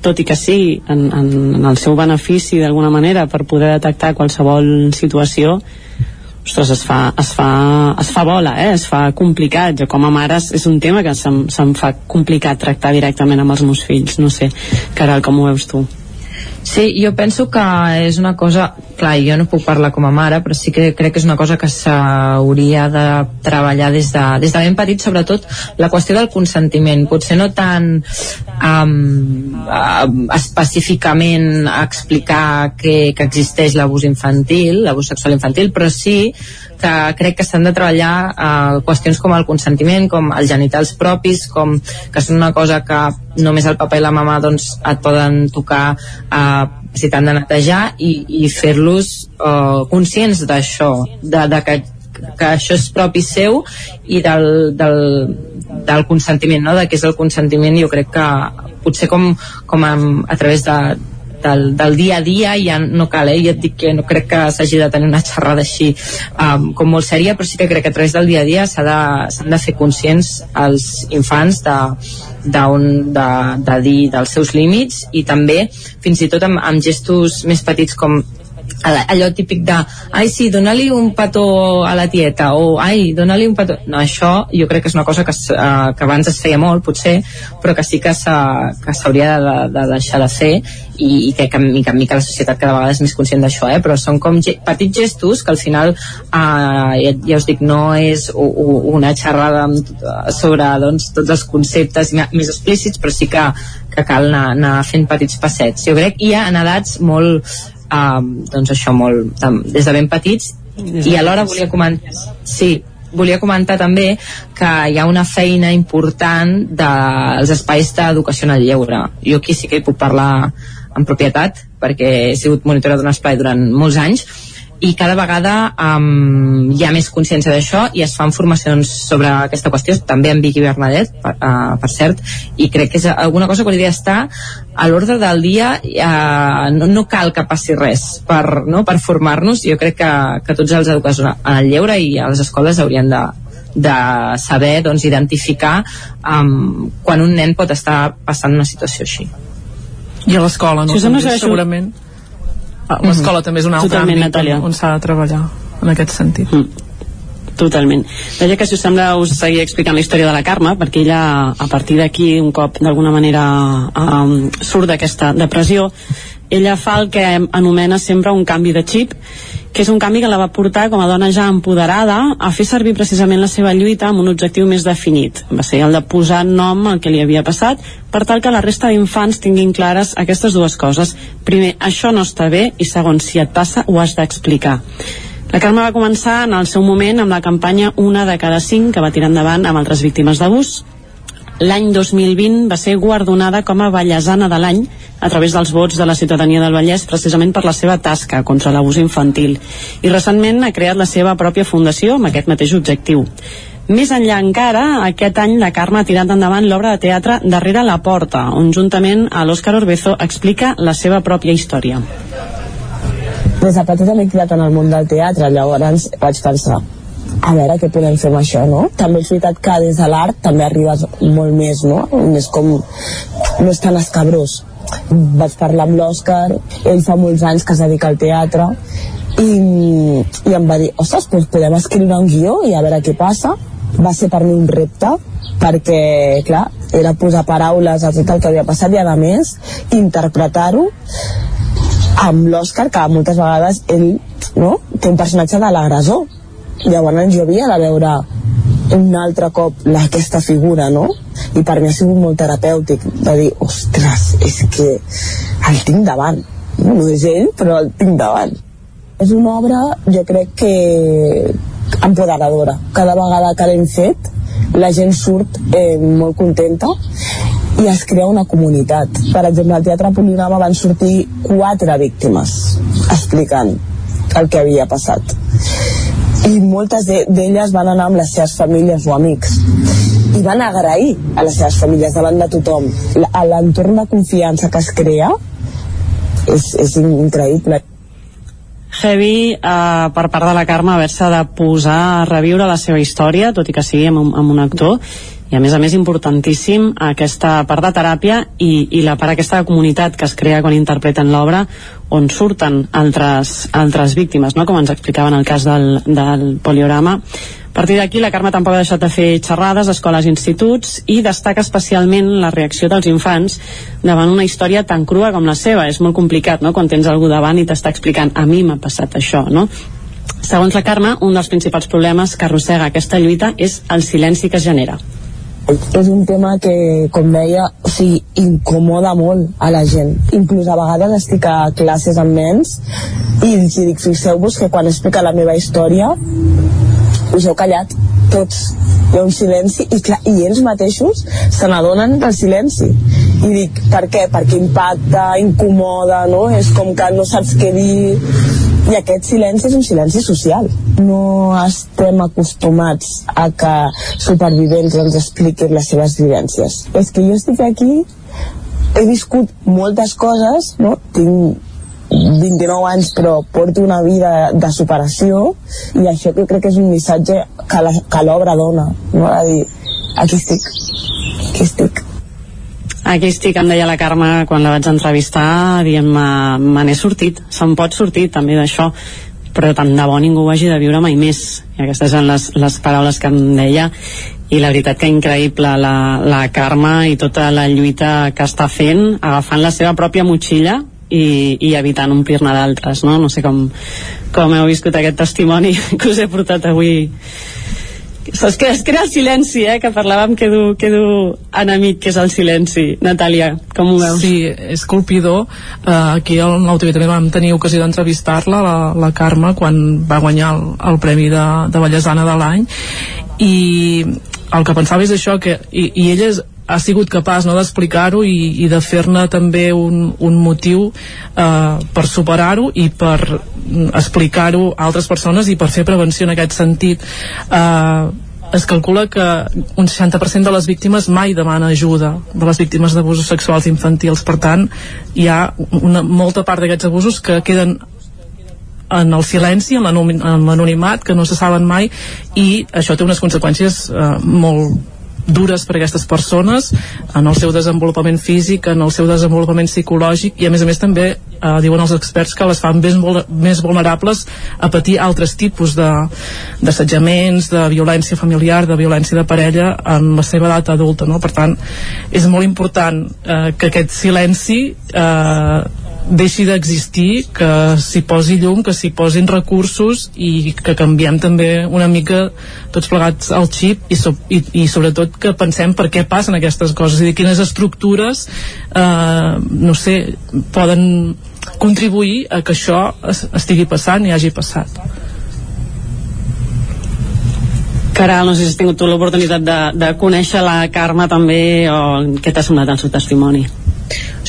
tot i que sí, en, en, en el seu benefici d'alguna manera per poder detectar qualsevol situació ostres, es fa, es fa, es fa bola, eh? es fa complicat. Jo com a mare és un tema que se'm, se'm fa complicat tractar directament amb els meus fills. No sé, Caral, com ho veus tu? Sí, jo penso que és una cosa, clar, jo no puc parlar com a mare, però sí que crec que és una cosa que s'hauria de treballar des de, des de ben petit, sobretot la qüestió del consentiment, potser no tant um, uh, específicament explicar que, que existeix l'abús infantil, l'abús sexual infantil, però sí que crec que s'han de treballar eh, qüestions com el consentiment, com els genitals propis, com que són una cosa que només el papa i la mama doncs, et poden tocar eh, si t'han de netejar i, i fer-los eh, conscients d'això, de, de que, que això és propi seu i del, del, del consentiment, no? de què és el consentiment jo crec que potser com, com a, a través de, del, del dia a dia ja no cal, eh? ja et dic que no crec que s'hagi de tenir una xerrada així um, com molt sèria, però sí que crec que a través del dia a dia s'han de, de fer conscients els infants de, de, un, de, de dir dels seus límits i també fins i tot amb, amb gestos més petits com allò típic de ai sí, dona-li un petó a la tieta o ai, dona-li un petó no, això jo crec que és una cosa que, uh, que abans es feia molt potser, però que sí que s'hauria de, de deixar de fer i, i que, que mica en mica la societat cada vegada és més conscient d'això, eh? però són com ge petits gestos que al final uh, ja, ja us dic, no és u, u, una xerrada sobre doncs, tots els conceptes més explícits, però sí que, que cal anar, anar fent petits passets jo crec, i en edats molt uh, doncs això molt des de ben petits. I alhora volia comentar sí, volia comentar també que hi ha una feina important dels espais d'educació en el lleure. Jo aquí sí que hi puc parlar en propietat perquè he sigut monitora d'un espai durant molts anys i cada vegada um, hi ha més consciència d'això i es fan formacions sobre aquesta qüestió, també en Vicky Bernadet per, uh, per cert, i crec que és alguna cosa que hauria d'estar a l'ordre del dia uh, no, no cal que passi res per, no, per formar-nos, jo crec que, que tots els educadors en el lleure i a les escoles haurien de, de saber doncs, identificar um, quan un nen pot estar passant una situació així i a l'escola, no? Si També, segurament Ah, l'escola mm -hmm. també és un altre Totalment, àmbit Natàlia. on, on s'ha de treballar en aquest sentit. Mm. Totalment. Deia que si us sembla us seguir explicant la història de la Carme, perquè ella a partir d'aquí un cop d'alguna manera um, surt d'aquesta depressió, ella fa el que anomena sempre un canvi de xip que és un canvi que la va portar com a dona ja empoderada a fer servir precisament la seva lluita amb un objectiu més definit. Va ser el de posar nom al que li havia passat per tal que la resta d'infants tinguin clares aquestes dues coses. Primer, això no està bé i segon, si et passa ho has d'explicar. La Carme va començar en el seu moment amb la campanya Una de cada cinc que va tirar endavant amb altres víctimes d'abús l'any 2020 va ser guardonada com a Vallesana de l'any a través dels vots de la ciutadania del Vallès precisament per la seva tasca contra l'abús infantil i recentment ha creat la seva pròpia fundació amb aquest mateix objectiu. Més enllà encara, aquest any la Carme ha tirat endavant l'obra de teatre Darrere la porta, on juntament a l'Òscar Orbezo explica la seva pròpia història. Des de petita m'he criat en el món del teatre, llavors vaig pensar, a veure què podem fer amb això, no? També és veritat que des de l'art també arribes molt més, no? És com... no és tan escabrós. Vaig parlar amb l'Òscar, ell fa molts anys que es dedica al teatre, i, i em va dir, ostres, doncs podem escriure un guió i a veure què passa. Va ser per mi un repte, perquè, clar, era posar paraules a tot el que havia passat i, a més, interpretar-ho amb l'Òscar, que moltes vegades ell no? té un personatge de l'agressor llavors jo havia de veure un altre cop la, aquesta figura, no? I per mi ha sigut molt terapèutic de dir, ostres, és que el tinc davant. No, no és ell, però el tinc davant. És una obra, jo crec que empoderadora. Cada vegada que l'hem fet, la gent surt eh, molt contenta i es crea una comunitat. Per exemple, al Teatre Polinama van sortir quatre víctimes explicant el que havia passat i moltes d'elles van anar amb les seves famílies o amics. I van agrair a les seves famílies davant de tothom. A l'entorn de confiança que es crea és, és increïble. Heavy eh, per part de la Carme haver-se de posar a reviure la seva història, tot i que sigui amb un, amb un actor i a més a més importantíssim aquesta part de teràpia i, i la part aquesta de comunitat que es crea quan interpreten l'obra on surten altres, altres víctimes, no? com ens explicaven el cas del, del poliorama. A partir d'aquí, la Carme tampoc ha deixat de fer xerrades escoles i instituts i destaca especialment la reacció dels infants davant una història tan crua com la seva. És molt complicat, no?, quan tens algú davant i t'està explicant a mi m'ha passat això, no? Segons la Carme, un dels principals problemes que arrossega aquesta lluita és el silenci que es genera és un tema que, com deia, o sigui, incomoda molt a la gent. Inclús a vegades estic a classes amb nens i els dic, fixeu-vos que quan explica la meva història us heu callat tots hi ha un silenci i, clar, i ells mateixos se n'adonen del silenci i dic, per què? perquè impacta, incomoda no? és com que no saps què dir i aquest silenci és un silenci social no estem acostumats a que supervivents ens expliquin les seves vivències és que jo estic aquí he viscut moltes coses no? tinc 29 anys però porto una vida de superació i això que crec que és un missatge que l'obra dona no? a dir, aquí estic aquí estic Aquí estic, em deia la Carme quan la vaig entrevistar, dient me n'he sortit, se'n pot sortir també d'això, però tant de bo ningú ho hagi de viure mai més. I aquestes eren les, les paraules que em deia i la veritat que increïble la, la Carme i tota la lluita que està fent, agafant la seva pròpia motxilla i, i evitant omplir-ne d'altres no? no sé com, com heu viscut aquest testimoni que us he portat avui Saps que es crea el silenci, eh? Que parlàvem que du, que du enemic, que és el silenci. Natàlia, com ho veus? Sí, és colpidor. Uh, aquí al Nou TV també vam tenir ocasió d'entrevistar-la, la, la Carme, quan va guanyar el, el Premi de, de Bellesana de l'any. I el que pensava és això, que, i, i ella és, ha sigut capaç no, d'explicar-ho i, i de fer-ne també un, un motiu eh, per superar-ho i per explicar-ho a altres persones i per fer prevenció en aquest sentit. Eh, es calcula que un 60% de les víctimes mai demana ajuda de les víctimes d'abusos sexuals infantils. Per tant hi ha una, molta part d'aquests abusos que queden en el silenci, en l'anonimat, que no se saben mai, i això té unes conseqüències eh, molt dures per a aquestes persones en el seu desenvolupament físic, en el seu desenvolupament psicològic i a més a més també eh, diuen els experts que les fan més, més vulnerables a patir altres tipus d'assetjaments, de, de violència familiar, de violència de parella en la seva edat adulta. No? Per tant, és molt important eh, que aquest silenci eh, deixi d'existir, que s'hi posi llum, que s'hi posin recursos i que canviem també una mica tots plegats el xip i, so, i, i sobretot que pensem per què passen aquestes coses, i quines estructures eh, no sé, poden contribuir a que això estigui passant i hagi passat. Caral, no sé si has tingut tu l'oportunitat de, de conèixer la Carme també o què t'ha semblat el seu testimoni?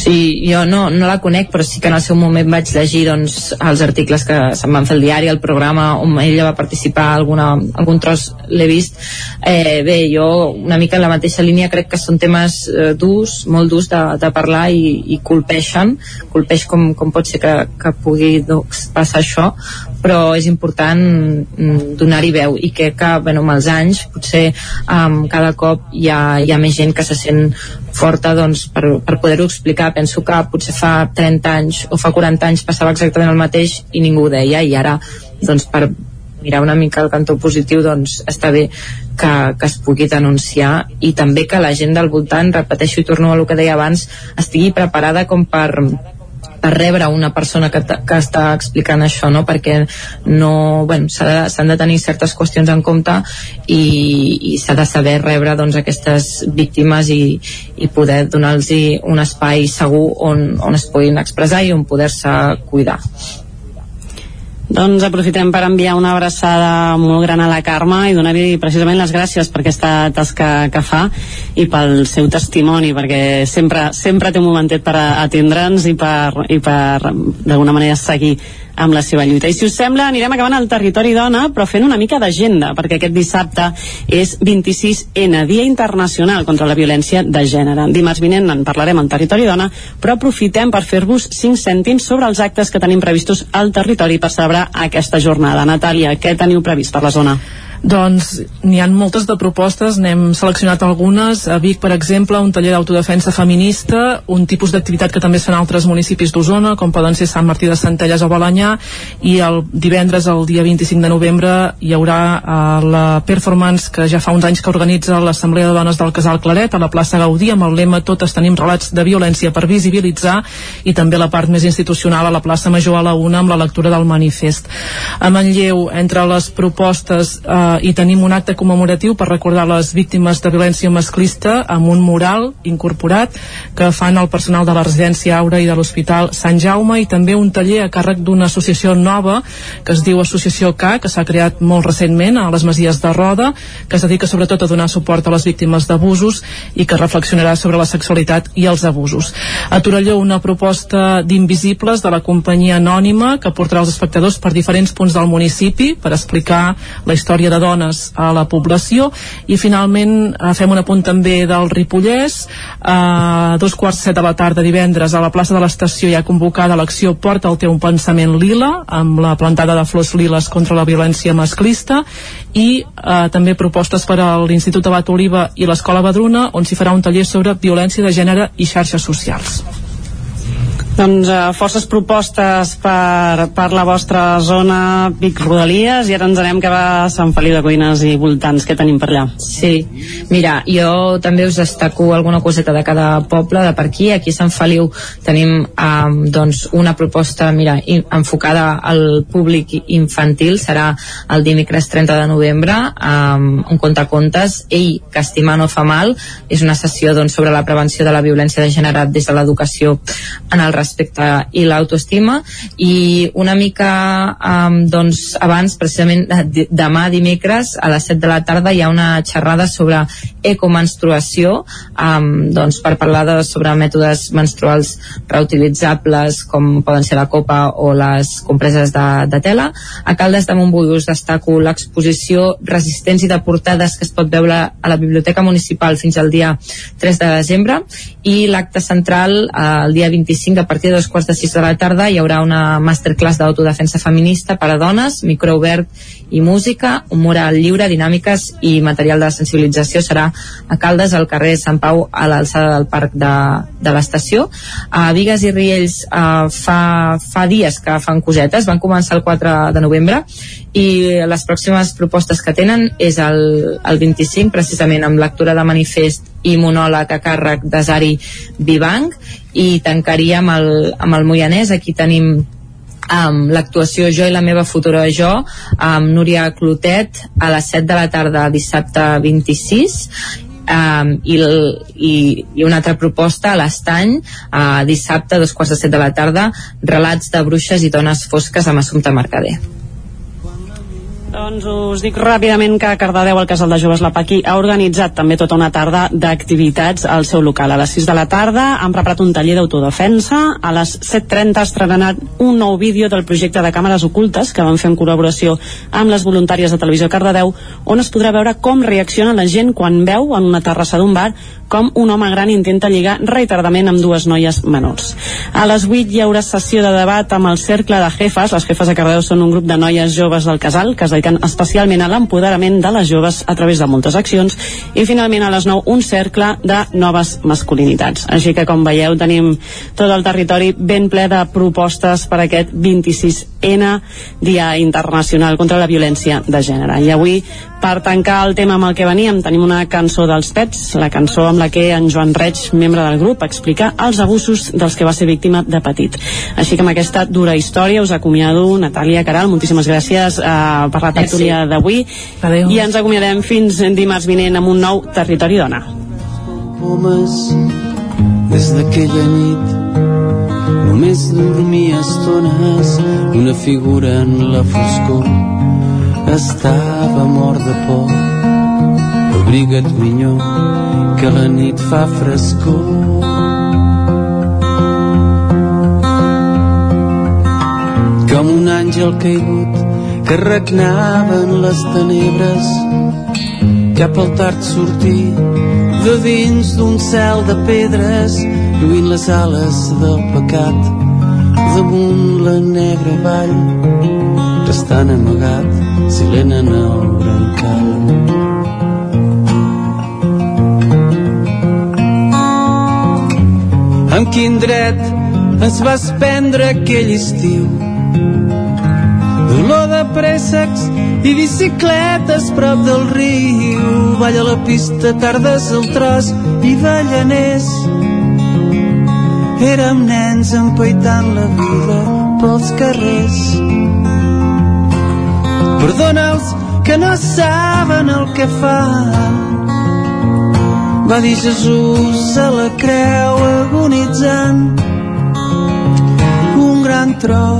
Sigui, jo no, no la conec, però sí que en el seu moment vaig llegir doncs, els articles que se'n van fer al diari, el programa on ella va participar, alguna, algun tros l'he vist. Eh, bé, jo una mica en la mateixa línia crec que són temes eh, durs, molt durs de, de parlar i, i colpeixen, colpeix com, com pot ser que, que pugui doncs, passar això, però és important mm, donar-hi veu i crec que bueno, amb els anys potser um, cada cop hi ha, hi ha més gent que se sent forta doncs, per, per poder-ho explicar. Penso que potser fa 30 anys o fa 40 anys passava exactament el mateix i ningú ho deia i ara doncs, per mirar una mica el cantó positiu doncs està bé que, que es pugui denunciar i també que la gent del voltant, repeteixo i torno a el que deia abans, estigui preparada com per per rebre una persona que, que està explicant això, no? perquè no, bueno, s'han de, de tenir certes qüestions en compte i, i s'ha de saber rebre doncs, aquestes víctimes i, i poder donar-los un espai segur on, on es puguin expressar i on poder-se cuidar. Doncs aprofitem per enviar una abraçada molt gran a la Carme i donar-li precisament les gràcies per aquesta tasca que fa i pel seu testimoni, perquè sempre, sempre té un momentet per atendre'ns i per, i per d'alguna manera seguir amb la seva lluita. I si us sembla, anirem acabant al territori dona, però fent una mica d'agenda, perquè aquest dissabte és 26N, Dia Internacional contra la Violència de Gènere. Dimarts vinent en parlarem al territori dona, però aprofitem per fer-vos 5 cèntims sobre els actes que tenim previstos al territori per celebrar aquesta jornada. Natàlia, què teniu previst per la zona? Doncs n'hi han moltes de propostes, n'hem seleccionat algunes. A Vic, per exemple, un taller d'autodefensa feminista, un tipus d'activitat que també es fa en altres municipis d'Osona, com poden ser Sant Martí de Centelles o Balanyà, i el divendres, el dia 25 de novembre, hi haurà uh, la performance que ja fa uns anys que organitza l'Assemblea de Dones del Casal Claret a la plaça Gaudí amb el lema Totes tenim relats de violència per visibilitzar i també la part més institucional a la plaça Major a la Una amb la lectura del manifest. A Manlleu, entre les propostes eh, hi tenim un acte commemoratiu per recordar les víctimes de violència masclista amb un mural incorporat que fan el personal de la residència Aura i de l'Hospital Sant Jaume i també un taller a càrrec d'una associació nova que es diu Associació K, que s'ha creat molt recentment a les Masies de Roda, que es dedica sobretot a donar suport a les víctimes d'abusos i que reflexionarà sobre la sexualitat i els abusos. A Torelló, una proposta d'Invisibles de la companyia anònima que portarà els espectadors per diferents punts del municipi per explicar la història de dones a la població. I finalment eh, fem un apunt també del Ripollès. A dos quarts set de la tarda divendres a la plaça de l'estació hi ha convocada l'acció Porta el teu pensament lila amb la plantada de flors liles contra la violència masclista. I eh, també propostes per a l'Institut Abat Oliva i l'Escola Badruna on s'hi farà un taller sobre violència de gènere i xarxes socials. Doncs uh, forces propostes per, per la vostra zona Vic Rodalies i ara ens anem cap a Sant Feliu de Codines i voltants. Què tenim per allà? Sí, mira, jo també us destaco alguna coseta de cada poble de per aquí. Aquí a Sant Feliu tenim um, doncs una proposta, mira, enfocada al públic infantil, serà el dimecres 30 de novembre, um, un contacontes, Ell, que estimar no fa mal, és una sessió doncs, sobre la prevenció de la violència de gènere des de l'educació en el respecte i l'autoestima. I una mica um, doncs abans precisament de, demà dimecres a les 7 de la tarda hi ha una xerrada sobre ecomenstruació um, doncs per parlar de, sobre mètodes menstruals reutilitzables com poden ser la copa o les compreses de, de tela. A Caldes de Montbui us destaco l'exposició Resistents i de portades que es pot veure a la Biblioteca Municipal fins al dia 3 de desembre i l'acte central eh, el dia 25 a partir de dos quarts de sis de la tarda hi haurà una masterclass d'autodefensa feminista per a dones, micro obert i música, un mural lliure, dinàmiques i material de sensibilització. Serà a Caldes, al carrer Sant Pau a l'alçada del parc de, de l'estació. A Vigues i Riells uh, fa, fa dies que fan cosetes. Van començar el 4 de novembre i les pròximes propostes que tenen és el, el 25 precisament amb lectura de manifest i monòleg a càrrec de Zari Vivanc i tancaria amb el, amb el Moianès. Aquí tenim amb um, l'actuació Jo i la meva futura jo amb Núria Clotet a les 7 de la tarda dissabte 26 um, i, i, i una altra proposta a l'Estany uh, dissabte a dos quarts de set de la tarda relats de bruixes i dones fosques amb Assumpte Mercader doncs us dic ràpidament que Cardedeu, el Casal de Joves La Paqui, ha organitzat també tota una tarda d'activitats al seu local. A les 6 de la tarda han preparat un taller d'autodefensa. A les 7.30 ha estrenat un nou vídeo del projecte de càmeres ocultes que van fer en col·laboració amb les voluntàries de Televisió Cardedeu, on es podrà veure com reacciona la gent quan veu en una terrassa d'un bar com un home gran intenta lligar reiteradament amb dues noies menors. A les 8 hi haurà sessió de debat amb el Cercle de Jefes. Les Jefes de Cardedeu són un grup de noies joves del casal que es dediquen especialment a l'empoderament de les joves a través de moltes accions i finalment a les 9 un cercle de noves masculinitats. Així que com veieu tenim tot el territori ben ple de propostes per aquest 26N Dia Internacional contra la Violència de Gènere. I avui per tancar el tema amb el que veníem, tenim una cançó dels Pets, la cançó amb la que en Joan Reig, membre del grup, explica els abusos dels que va ser víctima de petit. Així que amb aquesta dura història us acomiado, Natàlia Caral, moltíssimes gràcies uh, per la tertúlia d'avui. I ens acomiadem fins dimarts vinent amb un nou Territori Dona. Pomes des d'aquella nit només dormia estones una figura en la foscor estava mort de por. Abriga't, minyó, que la nit fa frescor. Com un àngel caigut que regnava en les tenebres cap al tard sortir de dins d'un cel de pedres lluint les ales del pecat damunt la negra vall restant amagat silent en el branc Amb quin dret es vas prendre aquell estiu? Olor de préssecs i bicicletes prop del riu. Balla la pista, tardes al tros i ballaners. Érem nens empaitant la vida pels carrers. Perdona'ls que no saben el que fan. Va dir Jesús a la creu agonitzant. Un gran tro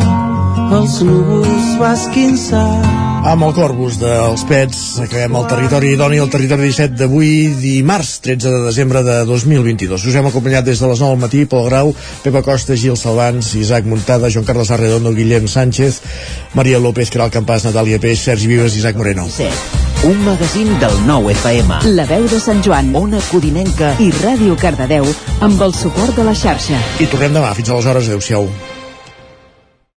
els núvols va esquinçar. Amb el Corbus dels Pets acabem el territori Doni, el territori 17 d'avui, dimarts 13 de desembre de 2022. Us hem acompanyat des de les 9 del matí, Pol Grau, Pepa Costa, Gil Salvans, Isaac Muntada, Joan Carles Arredondo, Guillem Sánchez, Maria López, Caral Campàs, Natàlia Peix, Sergi Vives i Isaac Moreno. Un magazín del nou FM. La veu de Sant Joan Ona Codinenca i Ràdio Cardedeu amb el suport de la xarxa. I tornem demà. Fins aleshores. Adéu-siau.